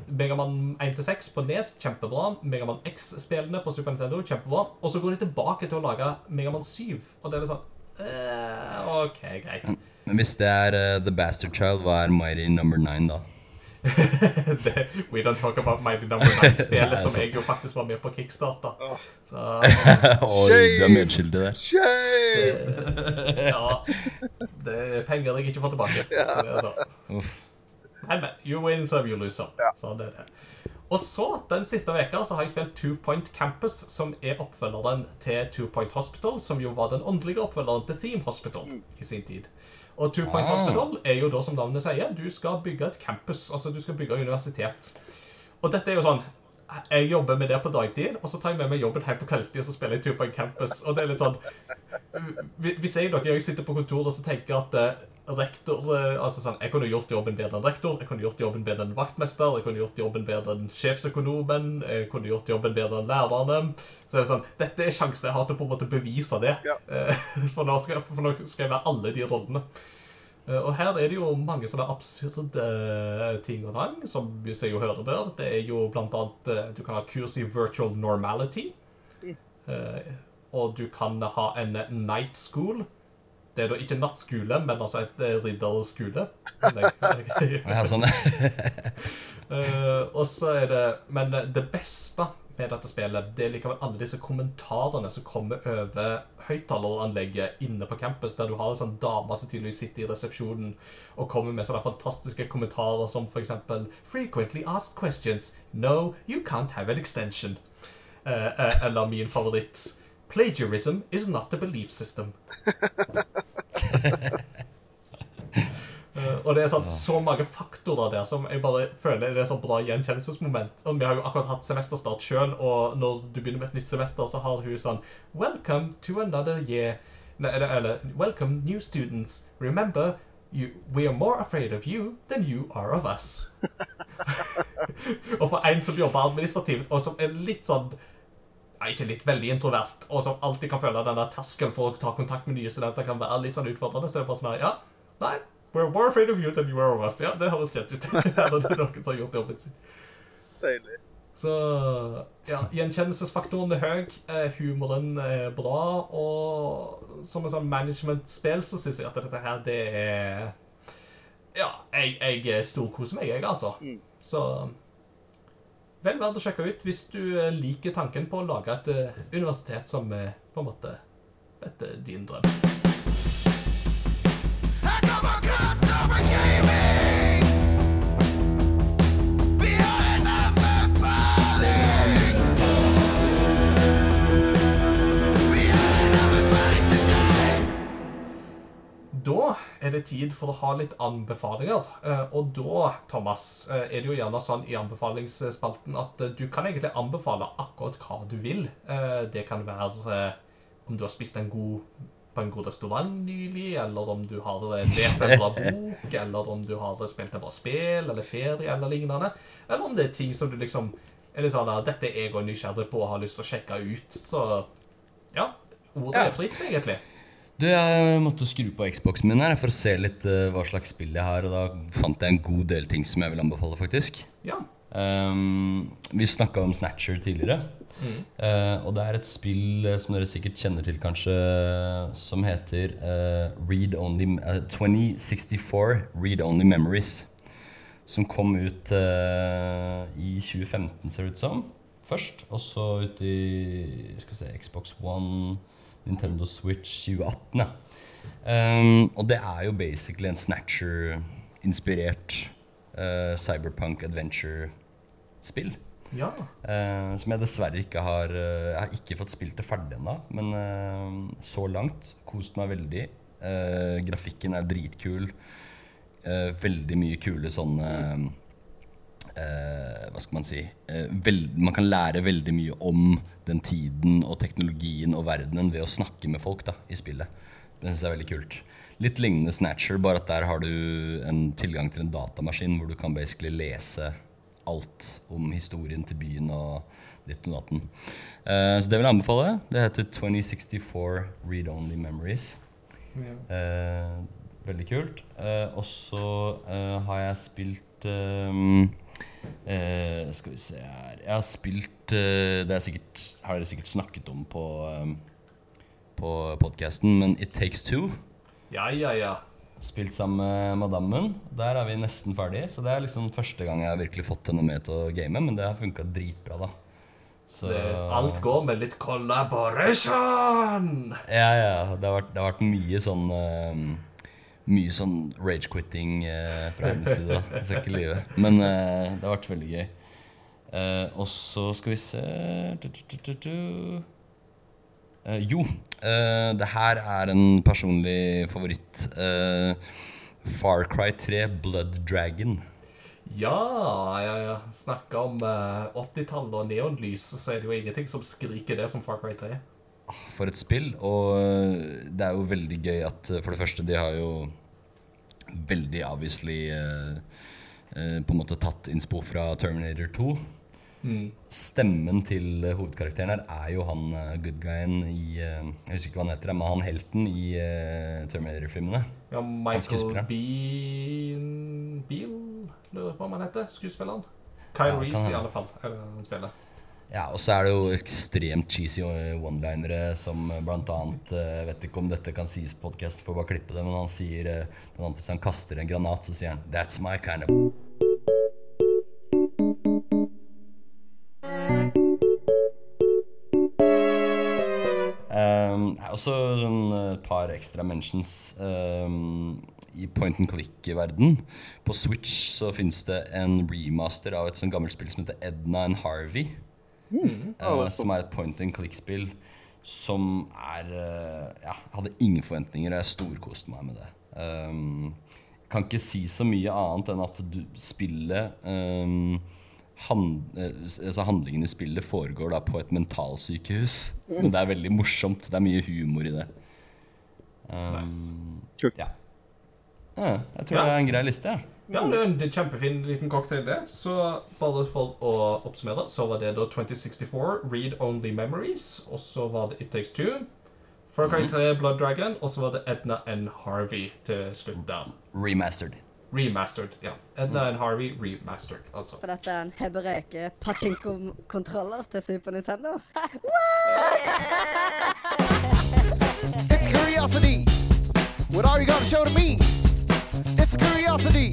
Megamann 1-6 på Nes, kjempebra. Megamann X-spillene på Super Nintendo, kjempebra. Og så går de tilbake til å lage Megamann 7, og det er litt sånn eh, OK, greit. Men hvis det er uh, The Bastard Child, hva er Mighty Number 9 da? det, we don't talk about Mighty Number 9-spillet, er som jeg jo faktisk var med på Kickstarter. Så Oi, du er medskyldig der. Shame! ja Det er penger jeg ikke får tilbake. Så det er sånn. Men, men. You win some, you lose some. Ja. Sånn er det. Og så, den siste veka så har jeg spilt Two Point Campus, som er oppfølgeren til Two Point Hospital, som jo var den åndelige oppfølgeren til Theme Hospital i sin tid. Og Two Point Ah. Hospital er jo da, som navnet sier, du skal bygge et campus. Altså, du skal bygge universitet. Og dette er jo sånn Jeg jobber med det på dagtid, og så tar jeg med meg jobben hjem på kveldstid, og så spiller jeg Two Point Campus. Og det er litt sånn Hvis jeg dere jeg sitter på kontoret og så tenker at eh, rektor eh, altså sånn, Jeg kunne gjort jobben bedre enn rektor, jeg kunne gjort jobben bedre enn vaktmester, jeg kunne gjort jobben bedre enn sjefsøkonomen, jeg kunne gjort jobben bedre enn lærerne. Så er det sånn, Dette er sjansen jeg har til på en måte bevise det. Ja. Eh, For nå skal, for nå skal jeg være alle de rollene. Eh, Og her er det jo mange sånne absurde ting og tang, som vi ser jo hører bør. Det er jo blant annet Du kan ha kurs i virtual normality. Mm. Og du kan ha en night school. Det er da ikke nattskole, men altså et eh, ridderskole. Ja, sånn. Eh, og så er det Men det beste med dette spillet Det er likevel alle disse kommentarene som kommer over høyttaleranlegget inne på campus, der du har en sånn dame som tydeligvis sitter i resepsjonen og kommer med sånne fantastiske kommentarer som eksempel Frequently asked questions. No, you can't have an extension. Eh, eh, eller min favoritt Plagiarism is not a belief system. Eh, og det er sånn, så mange faktorer der som jeg bare føler det er så bra gjenkjennelsesmoment. Og vi har jo akkurat hatt semesterstart sjøl, og når du begynner med et nytt semester, så har hun sånn Welcome to another year. Nei, eller, eller Welcome, new students. Remember, you, we are more afraid of you than you are of us. og for en som jobber administrativt, og som er litt sånn ja, ikke litt, veldig introvert, og som alltid kan føle den der terskelen for å ta kontakt med nye studenter kan være litt sånn utfordrende, så er det bare sånn her, ja, nei, we're more afraid of you than you are of us. Ja, det høres kjent ut. Eller det er noen som har gjort jobben sin. Deilig. Så ja, gjenkjennelsesfaktoren er høy, eh, humoren er bra, og som en sånn management-spill så synes jeg at dette her, det er Ja, jeg, jeg storkoser meg, jeg, altså. Mm. Så vel verdt å sjekke ut hvis du eh, liker tanken på å lage et eh, universitet som eh, på en måte Dette er din drøm. I come across over gaming Da er det tid for å ha litt anbefalinger. Eh, Og da, Thomas, eh, er det jo gjerne sånn i anbefalingsspalten at eh, du kan egentlig anbefale akkurat hva du vil. Det kan være om du har spist en god, på en god restaurant nylig, eller om du har lest en bra bok, eller om du har spilt et bra spill eller ferie eller lignende. Eller om det er ting som du liksom er litt sånn at Dette er jeg òg nysgjerrig på og har lyst til å sjekke ut. Så ja, ordet Ja. er fritt, egentlig. Du, jeg måtte skru på Xboxen min her for å se litt uh, hva slags spill jeg har, og da fant jeg en god del ting som jeg vil anbefale, faktisk. Ja. Um, vi snakka om Snatcher tidligere. Eh, og det er et spill eh, som dere sikkert kjenner til, kanskje, som heter uh, Read Only eh, 2064 Read Only Memories. Som kom ut i 2015, ser det ut som. Først. Og så ut i skal se, Xbox One, Nintendo Switch 2018. Ja. Um, og det er jo basically en Snatcher-inspirert uh, cyberpunk adventure-spill. ja. Uh, som jeg dessverre ikke har uh, Jeg har ikke fått spilt det ferdig ennå, men uh, så langt kost meg veldig. Grafikken er dritkul. veldig mye kule sånne eh, Hva skal man si eh, vel, Man kan lære veldig mye om den tiden og teknologien og verdenen ved å snakke med folk da, i spillet. Det syns jeg er veldig kult. Litt lignende Snatcher, bare at der har du en tilgang til en datamaskin hvor du kan basically lese alt om historien til byen og ditt og datten. Eh, så det vil jeg anbefale. Det heter 2064 Read Only Memories. Eh, veldig kult. Eh, og så eh, har jeg spilt ehm, eh, Skal vi se her Jeg har spilt uh, Det er sikkert, har dere sikkert snakket om på, um, på podkasten, men It Takes Two. Ja, ja, ja. Spilt sammen med madammen. Der er vi nesten ferdig. Så det er liksom første gang jeg har virkelig fått henne med til å game, men det har funka dritbra, da. Så Det, alt går med litt collaboration! Ja, ja. Det har vært, det har vært mye sånn eh, Mye sånn rage-quitting eh, fra hennes side. da. Jeg skal ikke lyve. Men eh, det har vært veldig gøy. Eh, og så skal vi se du, du, du. Eh, Jo, eh, det her er en personlig favoritt. Eh, Far Cry 3 Blood Dragon. Ja, ja, ja. Snakka om eh, 80-tallet og neonlys, så er det jo ingenting som skriker det som Far Cry 3. For et spill. Og eh, det er jo veldig gøy at eh, for det første, de har jo veldig obviously eh, eh, på en måte tatt innspo fra Terminator 2. Stemmen til hovedkarakteren her er jo han good guyen i Jeg husker ikke hva han heter, men han helten i Terminator-filmene. Ja, Michael. Bean Beal, lurer jeg på om han heter, skuespilleren. Kyle Ja, Reece, Reese, i alle fall, er det han spiller. Ja, og så er det jo ekstremt cheesy one-linere som blant annet eh, Jeg vet ikke om dette kan sies på podcast, får bare klippe det, men han sier eh, blant annet Hvis han kaster en granat, så sier han 'That's my kind of Um, også sånn et par ekstra mentions um, i point and click-verden. På Switch så finnes det en remaster av et sånn gammelt spill som heter Edna and Harvey. Eh, som er et point and click-spill som er uh, Ja, jeg hadde ingen forventninger, og jeg storkoste meg med det. Um, kan ikke si så mye annet enn at du, spillet um, hand, altså Handlingen i spillet foregår da på et mentalsykehus. Men det er veldig morsomt. Det er mye humor i det. Um, Nice. Kult. ja. Ja, jeg tror Ja. det er en grei liste. Ja. Ja, det er en kjempefin liten cocktail, det. Så bare for å oppsummere, så var det da 2064, Read Only Memories, og så var det It Takes Two, Far Cry 3, Blood Dragon, og så var det Edna N. Harvey til slutt der. Remastered. Remastered, ja. Edna N. Harvey remastered, altså. For dette er en hebreke pachinko-kontroller til Super Nintendo. It's curiosity. What are you gonna show to me? It's curiosity.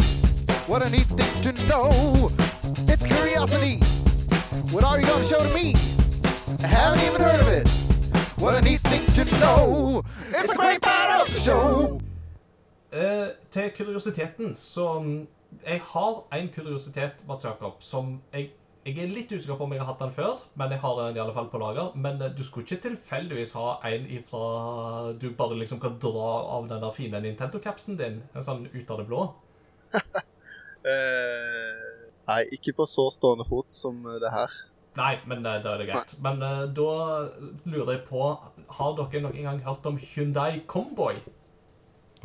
What a neat thing to know. It's curiosity. What are you gonna show to me? I haven't even heard of it. What a neat thing to know. It's a great part of the show. Uh, til kuriositeten, så Jeg har en kuriositet, Mats Jakob, som jeg, jeg er litt usikker på om jeg har hatt den før, men jeg har den i alle fall på lager. Men eh, du skulle ikke tilfeldigvis ha en ifra Du bare liksom kan dra av den der fine Nintendo-capsen din en sånn ut av det blå? uh, nei, ikke på så stående fot som eh, det her. Nei, men da er det greit. Men uh, da lurer jeg på Har dere noen gang hørt om Hyundai Comboy?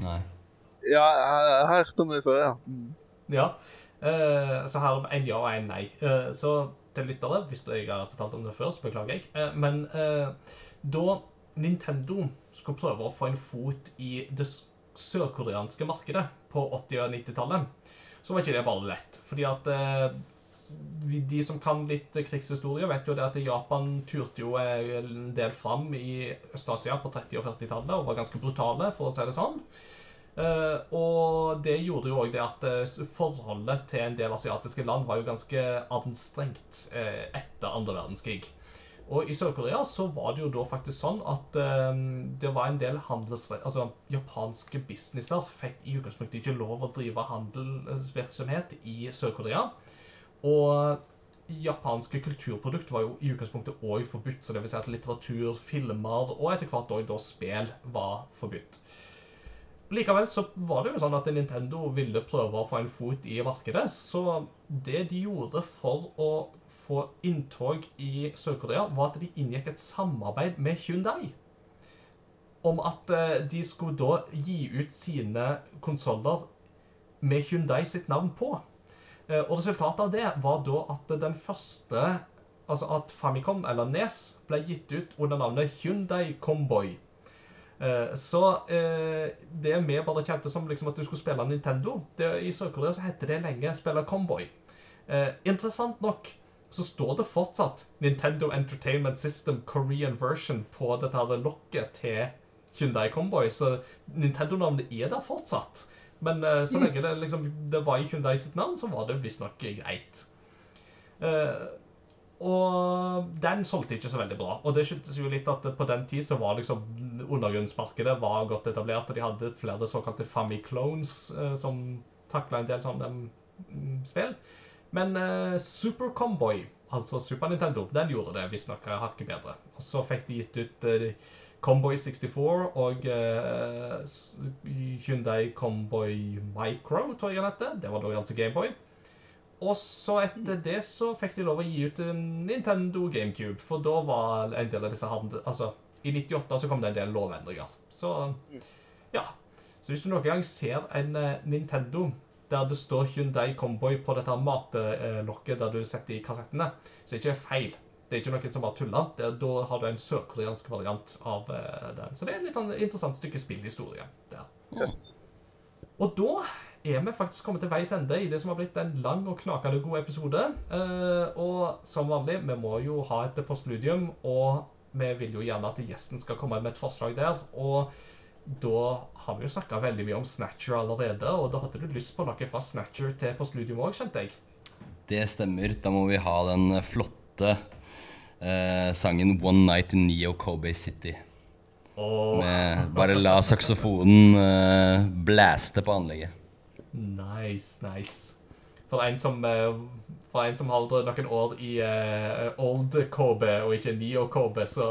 Nei. Ja, jeg, jeg har hørt om det før, ja. Mm. Ja. Eh, så her er en ja og en nei. Eh, så til lyttere, hvis jeg har fortalt om det før, så beklager jeg. Eh, men da Nintendo skulle prøve å få en fot i det sørkoreanske markedet på 80- og 90-tallet, så var ikke det bare lett. Fordi at de som kan litt krigshistorie, vet jo det at Japan turte jo en del fram i Øst-Asia på 30- og 40-tallet og var ganske brutale, for å si det sånn. Eh, og det gjorde jo òg det at uh, forholdet til en del asiatiske land var jo ganske anstrengt uh, etter andre verdenskrig. Og i Sør-Korea så var det jo da faktisk sånn at det var en del handels... Altså, japanske businesser fikk i utgangspunktet ikke lov å drive handelsvirksomhet i Sør-Korea. Og japanske kulturprodukt var jo i utgangspunktet òg forbudt. Så det vil si at litteratur, filmer og etter hvert òg da spill var forbudt. Likevel så var det jo sånn at Nintendo ville prøve å få en fot i markedet. Så det de gjorde for å få inntog i Sør-Korea, var at de inngikk et samarbeid med Hyundai. Om at eh, de skulle da gi ut sine konsoller med Hyundai sitt navn på. Eh, Og resultatet av det var da at den første Altså at Famicom, eller NES, ble gitt ut under navnet Hyundai Comboy. Eh, Så eh, det vi bare kjente som liksom at du skulle spille Nintendo det, I Sør-Korea så heter det lenge spille Comboy. Eh, interessant nok så står det fortsatt Nintendo Entertainment System Korean version på dette her lokket til Hyundai Comboy, så Nintendo-navnet er der fortsatt. Men så lenge det, liksom, det var i Hyundai sitt navn, så var det visstnok greit. Eh, og den solgte ikke så veldig bra. Og det skyldtes jo litt at på den tid så var liksom undergrunnsmarkedet var godt etablert, og de hadde flere såkalte Famiclones eh, som takla en del sånne mm, spill. Men eh, Super Comboy, altså Super Nintendo, den gjorde det visstnok hakket bedre. Og så fikk de gitt ut eh, Comboy 64 og eh, Hyundai Comboy Micro, tror jeg han heter. Det var da altså Gameboy. Og så etter det så fikk de lov å gi ut en Nintendo GameCube, for da var en del av disse handel... Altså, i 98 så kom det en del lovendringer. Så ja. Så hvis du noen gang ser en eh, Nintendo der det står Hyundai Comboy på dette matelokket der du setter i kassettene, så er det ikke feil. Det er ikke noen som bare tuller. Det, da har du en sørkoreansk variant av eh, den. Så det er et litt sånn interessant stykke spillhistorie der. Tøft. Og da er vi faktisk kommet til veis ende i det som har blitt en lang og knakende god episode. Eh, og som vanlig, vi må jo ha et postludium, og vi vil jo gjerne at gjesten skal komme med et forslag der. Og da har vi jo snakka veldig mye om Snatcher allerede, og da hadde du lyst på noe fra Snatcher til postludium òg, skjønte jeg. Det stemmer. Da må vi ha den flotte eh, sangen 'One Night in Neo Kobe City'. Oh. Med bare la saksofonen eh, blæste på anlegget. Nice, nice. For en som, eh, for en som holder noen år i uh, old KB og ikke neo KB, så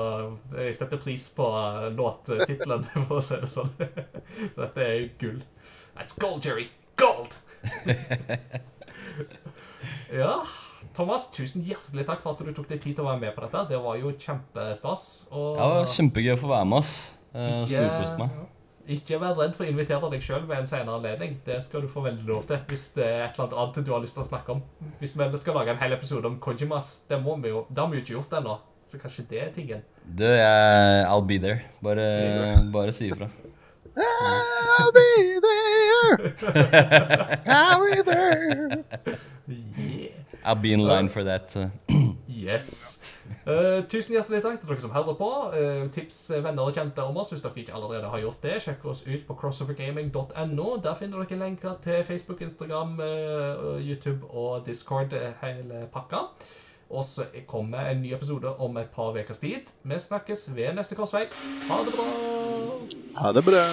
jeg setter pris på eh, låttittelen, for å si det sånn. Så dette er jo gull. That's gold, Jerry. Gold! ja, Thomas, tusen hjertelig takk for at du tok deg tid til å være med på dette. Det var jo kjempestas. Og Ja, kjempegøy å få være med oss. Storkost meg. Ikke vær redd for å invitere deg sjøl ved en senere anledning. Det skal du få veldig lov til hvis det er et eller annet annet du har lyst til å snakke om. Hvis vi skal lage en hel episode om Kojimas, det, må vi jo, det har vi jo ikke gjort ennå. Så kanskje det er tingen. Du, jeg I'll be there. Bare, bare si ifra. I'll be there. I'll be there. Yeah. I'll be in line for that. eh. Yes. Uh, tusen hjertelig takk til dere som hører på. Uh, tips eh, venner og kjente om oss hvis dere ikke allerede har gjort det. Sjekk oss ut på crossovergaming.no. Der finner dere lenker til Facebook, Instagram, uh, YouTube og Discord, hele pakka. Og så kommer en ny episode om et par ukers tid. Vi snakkes ved neste korsvei. Ha det bra! Ha det bra.